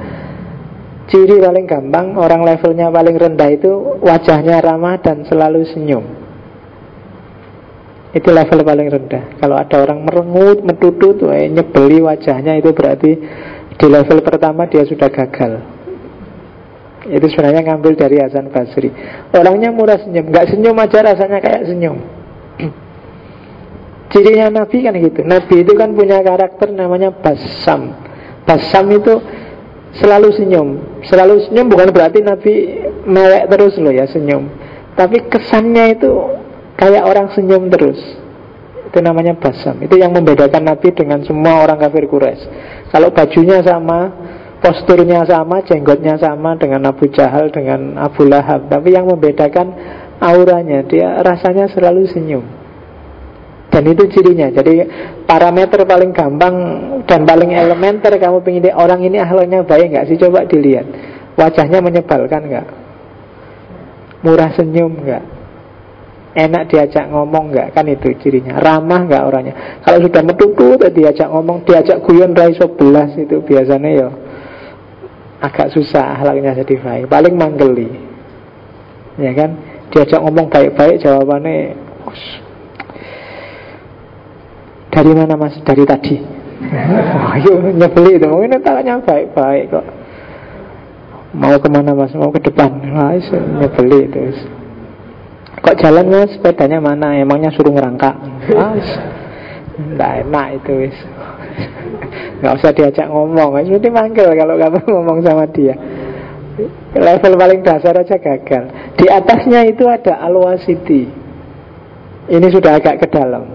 Speaker 1: Ciri paling gampang orang levelnya paling rendah itu wajahnya ramah dan selalu senyum. Itu level paling rendah Kalau ada orang merengut, metutut Nyebeli wajahnya itu berarti Di level pertama dia sudah gagal. Itu sebenarnya ngambil dari Hasan Basri. Orangnya murah senyum. Gak senyum aja rasanya kayak senyum. Cirinya Nabi kan gitu. Nabi itu kan punya karakter namanya Basam Basam itu selalu senyum. Selalu senyum bukan berarti Nabi mewek terus loh ya senyum. Tapi kesannya itu Kayak orang senyum terus. Itu namanya basam Itu yang membedakan Nabi dengan semua orang kafir Quraisy. Kalau bajunya sama Posturnya sama, jenggotnya sama Dengan Abu Jahal, dengan Abu Lahab. Tapi yang membedakan auranya Dia rasanya selalu senyum. Dan itu cirinya. Jadi parameter paling gampang Dan paling elementer kamu ingin Orang ini ahlaknya baik nggak sih? Coba dilihat. Wajahnya menyebalkan nggak? Murah senyum nggak Enak diajak ngomong nggak? Kan itu cirinya. Ramah nggak orangnya? Kalau sudah metutut diajak ngomong Diajak guyon raiso belas itu biasanya ya Agak susah ahlaknya jadi baik. Paling manggeli. Ya kan? Diajak ngomong baik-baik jawabannya Dari mana mas? Dari tadi. Ayo nyebeli itu. Mungkin tanya baik-baik kok. Mau ke mana mas? Mau ke depan. Wah, nyebeli terus Kok jalan mas sepedanya mana? Emangnya suruh ngerangkak? Mas, Tidak enak itu wis. Nggak usah diajak ngomong, mesti manggil kalau kamu ngomong sama dia. Level paling dasar aja gagal. Di atasnya itu ada alwasiti. Ini sudah agak ke dalam.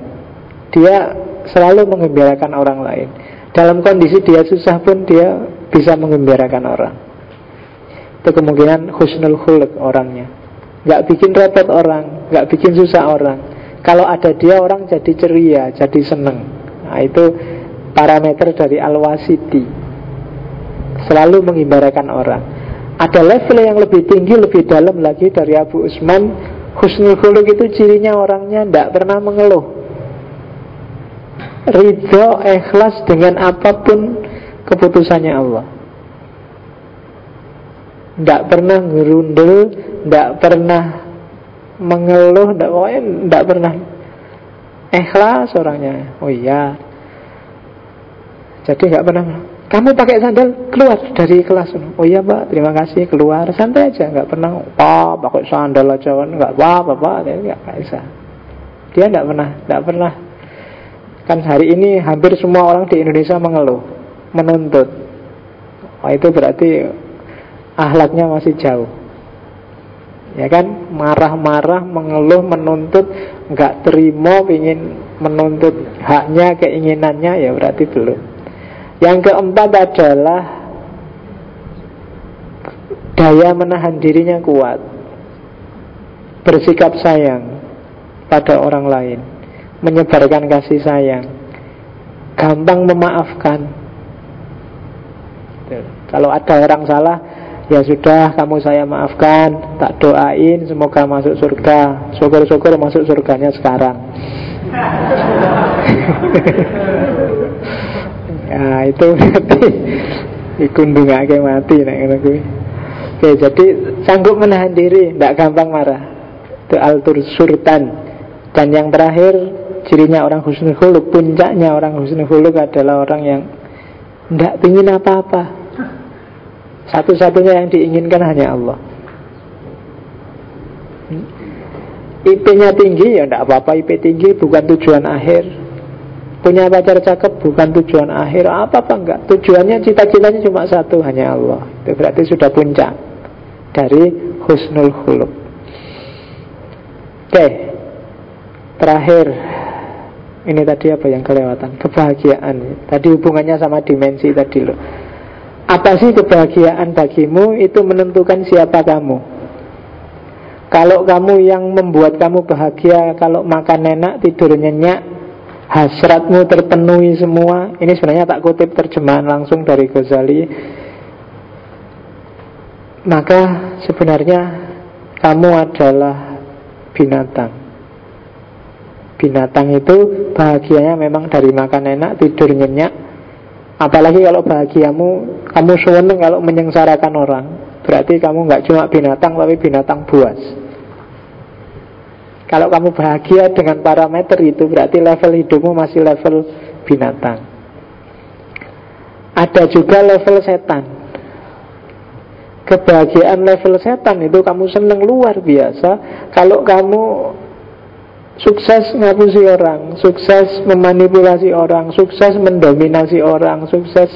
Speaker 1: Dia selalu mengembirakan orang lain. Dalam kondisi dia susah pun dia bisa mengembirakan orang. Itu kemungkinan husnul khuluk orangnya. Gak bikin repot orang, gak bikin susah orang. Kalau ada dia orang jadi ceria, jadi seneng. Nah, itu parameter dari al-wasiti. Selalu mengibarkan orang. Ada level yang lebih tinggi, lebih dalam lagi dari Abu Usman. Husnul khuluk itu cirinya orangnya tidak pernah mengeluh. Ridho, ikhlas dengan apa pun keputusannya Allah. Tidak pernah ngerundel, tidak pernah mengeluh, tidak tidak pernah ikhlas orangnya. Oh iya. Jadi nggak pernah. Kamu pakai sandal keluar dari kelas. Oh iya pak, terima kasih keluar santai aja, nggak pernah. Pak pakai sandal aja kan nggak apa apa, nggak bisa. Dia nggak pernah, nggak pernah. Kan hari ini hampir semua orang di Indonesia mengeluh, menuntut. Wah itu berarti ahlaknya masih jauh. Ya kan? Marah-marah mengeluh menuntut nggak terima ingin menuntut haknya keinginannya ya berarti belum. Yang keempat adalah daya menahan dirinya kuat. Bersikap sayang pada orang lain. Menyebarkan kasih sayang. Gampang memaafkan. Kalau ada orang salah Ya sudah kamu saya maafkan Tak doain semoga masuk surga. Syukur-syukur masuk surganya sekarang. Ya itu berarti Ikundung aja mati nek Oke jadi sanggup menahan diri Tidak gampang marah. Itu altur surtan Dan yang terakhir Cirinya orang husnul khuluk Puncaknya orang husnul khuluk adalah orang yang Tidak ingin apa-apa satu-satunya yang diinginkan hanya Allah. IP-nya tinggi ya tidak apa-apa. IP tinggi bukan tujuan akhir. Punya pacar cakep bukan tujuan akhir. Apa-apa enggak Tujuannya cita-citanya cuma satu hanya Allah. Itu berarti sudah puncak Dari husnul khuluk Oke. Terakhir. Ini tadi apa yang kelewatan? Kebahagiaan. Tadi hubungannya sama dimensi tadi loh apa sih kebahagiaan bagimu? Itu menentukan siapa kamu. Kalau kamu yang membuat kamu bahagia Kalau makan enak, tidur nyenyak Hasratmu terpenuhi semua Ini sebenarnya tak kutip terjemahan langsung dari Ghazali. Maka sebenarnya kamu adalah binatang. Binatang itu bahagianya memang dari makan enak, tidur nyenyak Apalagi kalau bahagiamu Kamu seneng kalau menyengsarakan orang. Berarti kamu nggak cuma binatang Tapi binatang buas. Kalau kamu bahagia dengan parameter itu Berarti level hidupmu masih level binatang. Ada juga level setan. Kebahagiaan level setan itu kamu seneng luar biasa. Kalau kamu Sukses ngapusi orang, sukses memanipulasi orang, sukses mendominasi orang, sukses.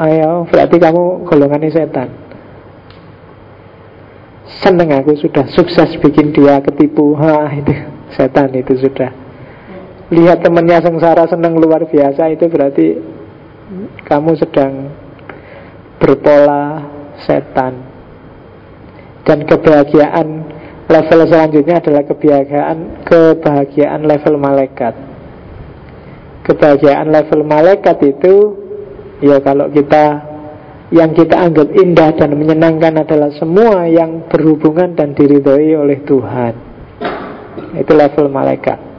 Speaker 1: Ayo, berarti kamu golongan setan. Seneng aku sudah sukses bikin dia ketipu. Ha, itu setan itu sudah. Lihat temannya sengsara seneng luar biasa Itu berarti kamu sedang berpola setan. Dan kebahagiaan Level selanjutnya adalah kebahagiaan kebahagiaan level malaikat. Kebahagiaan level malaikat itu ya kalau kita yang kita anggap indah dan menyenangkan adalah semua yang berhubungan dan diridhoi oleh Tuhan. Itu level malaikat.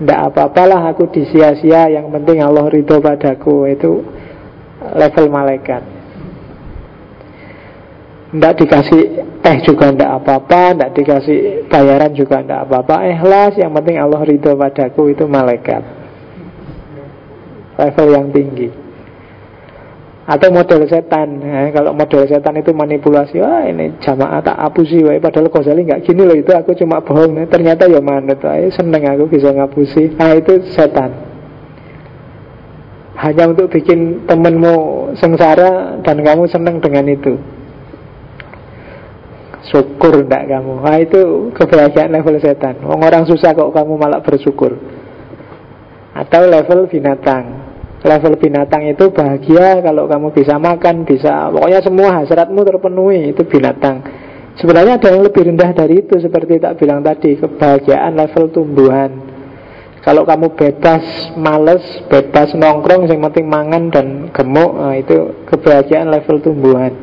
Speaker 1: Tidak apa-apalah aku disia-sia Yang penting Allah ridho padaku Itu level malaikat tidak dikasih teh juga tidak apa-apa Tidak dikasih bayaran juga tidak apa-apa. Ikhlas yang penting Allah ridho padaku Itu malaikat. Level yang tinggi. Atau model setan. Ya, kalau model setan itu manipulasi wah ini jamaah tak apusi wah padahal Ghazali nggak gini loh itu aku cuma bohong. Ternyata ya mana tuh seneng aku bisa ngapusi. Nah itu setan. Hanya untuk bikin temenmu sengsara dan kamu seneng dengan itu syukur ndak kamu nah itu kebahagiaan level setan orang susah kok kamu malah bersyukur atau level binatang level binatang itu bahagia kalau kamu bisa makan, bisa pokoknya semua hasratmu terpenuhi itu binatang. Sebenarnya ada yang lebih rendah dari itu seperti tak bilang tadi kebahagiaan level tumbuhan. Kalau kamu bebas males, bebas nongkrong, yang penting mangan dan gemuk, nah itu kebahagiaan level tumbuhan.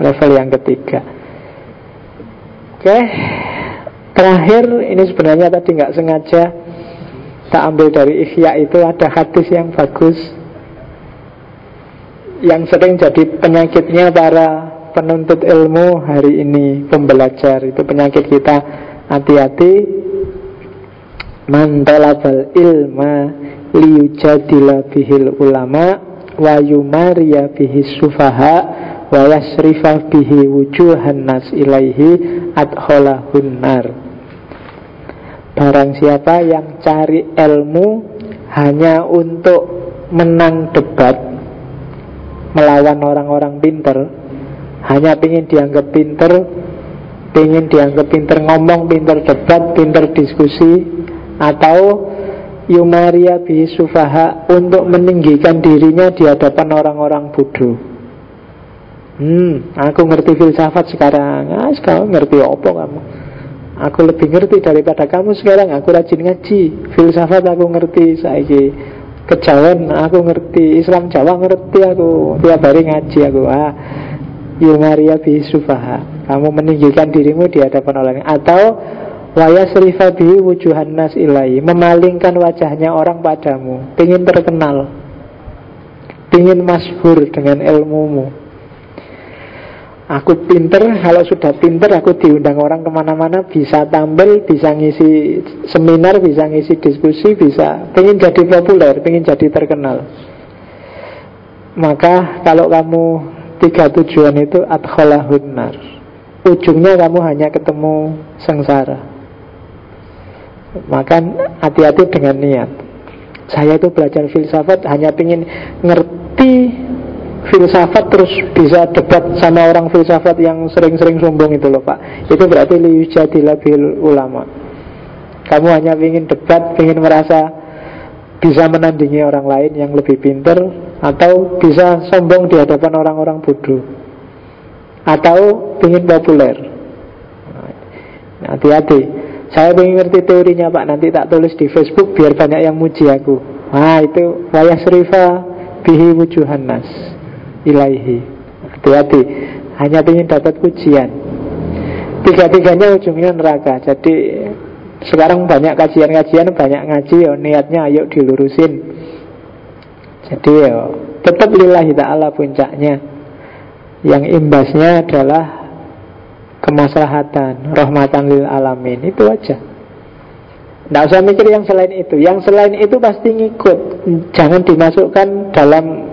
Speaker 1: Level yang ketiga. Oke, terakhir ini sebenarnya tadi nggak sengaja tak ambil dari ikhya itu ada hadis yang bagus. Yang sering jadi penyakitnya para penuntut ilmu hari ini pembelajar. Itu penyakit kita. Hati-hati. Man talabal ilma liyujadila bihil ulama wa yumariya bihi sufaha wa yasrifa bihi wujuhan nas ilaihi adkholahun nar Barang siapa yang cari ilmu hanya untuk menang debat melawan orang-orang pinter, hanya ingin dianggap pinter, ingin dianggap pinter ngomong, pinter debat, pinter diskusi, atau yumaria bi sufaha untuk meninggikan dirinya di hadapan orang-orang bodoh. Hmm, aku ngerti filsafat sekarang. Ah, sekarang ngerti apa kamu? Aku lebih ngerti daripada kamu sekarang. Aku rajin ngaji. Filsafat aku ngerti Saiki. Kejawen aku ngerti. Islam Jawa ngerti aku. Tiap hari ngaji aku. Ah, Yumaria bi sufaha. Kamu meninggikan dirimu di hadapan orang Atau Waya serifa bi wujuhan nas ilahi Memalingkan wajahnya orang padamu. Ingin terkenal. Ingin masyhur dengan ilmumu Aku pinter, kalau sudah pinter aku diundang orang ke mana-mana Bisa tampil, bisa ngisi seminar, bisa ngisi diskusi Bisa, pengen jadi populer, pengen jadi terkenal. Maka kalau kamu tiga tujuan itu adkholahun nar. Ujungnya kamu hanya ketemu sengsara. Maka hati-hati dengan niat. Saya itu belajar filsafat hanya ingin ngerti filsafat terus bisa debat sama orang filsafat yang sering-sering sombong itu loh Pak. Itu berarti liyujadilah bil ulama. Kamu hanya ingin debat, ingin merasa bisa menandingi orang lain yang lebih pinter atau bisa sombong di hadapan orang-orang bodoh atau ingin populer. Hati-hati. Saya ingin ngerti teorinya Pak. Nanti tak tulis di Facebook biar banyak yang muji aku. Nah itu wayah serifa bihi wujuhan nas ilaihi. Hati-hati. Hanya ingin dapat pujian. Tiga-tiganya ujungnya neraka. Jadi sekarang banyak kajian-kajian Banyak ngaji ya niatnya ayo dilurusin. Jadi ya Tetap lillahi ta'ala puncaknya. Yang imbasnya adalah Kemaslahatan Rahmatan lil alamin. Itu aja. Tidak usah mikir yang selain itu. Yang selain itu pasti ngikut. Jangan dimasukkan dalam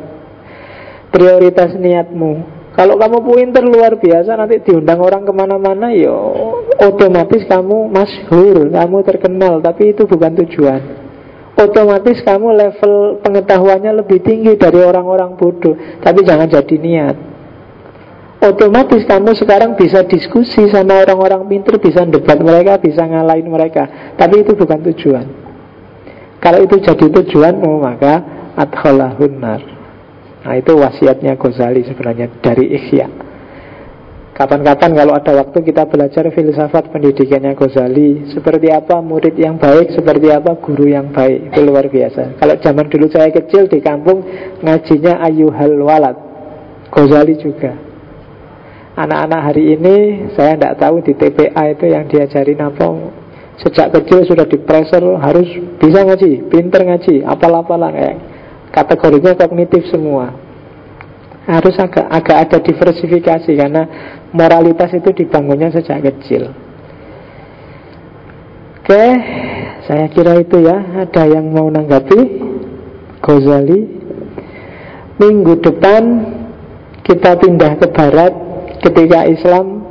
Speaker 1: prioritas niatmu. Kalau kamu pinter luar biasa. Nanti diundang orang ke mana-mana ya otomatis kamu masyhur kamu terkenal. Tapi itu bukan tujuan. Otomatis kamu level pengetahuannya lebih tinggi dari orang-orang bodoh. Tapi jangan jadi niat. Otomatis kamu sekarang bisa diskusi sama orang-orang pinter bisa debat mereka bisa ngalahin mereka. Tapi itu bukan tujuan. Kalau itu jadi tujuanmu maka adkhalahun nar Nah itu wasiatnya Ghazali sebenarnya dari Ikhya. Kapan-kapan kalau ada waktu kita belajar filsafat pendidikannya Ghazali Seperti apa murid yang baik, seperti apa guru yang baik Itu luar biasa. Kalau zaman dulu saya kecil di kampung Ngajinya Ayuhal Walad. Ghazali juga. Anak-anak hari ini saya tidak tahu di TPA itu yang diajarin apa Sejak kecil sudah di pressure harus bisa ngaji, pinter ngaji, apal-apalan kayak kategorinya kognitif semua harus agak agak ada diversifikasi karena moralitas itu dibangunnya sejak kecil. Oke, saya kira itu ya. Ada yang mau nanggapi? Ghazali. Minggu depan kita pindah ke barat ketika Islam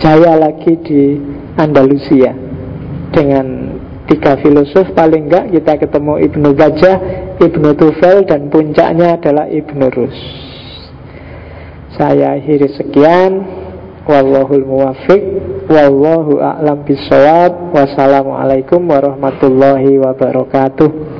Speaker 1: jaya lagi di Andalusia dengan tiga filosof paling enggak kita ketemu Ibnu Bajah, Ibnu Tufel dan puncaknya adalah Ibnu Rus. Saya akhiri sekian. Wallahul muwafiq Wallahu a'lam bisawab Wassalamualaikum warahmatullahi wabarakatuh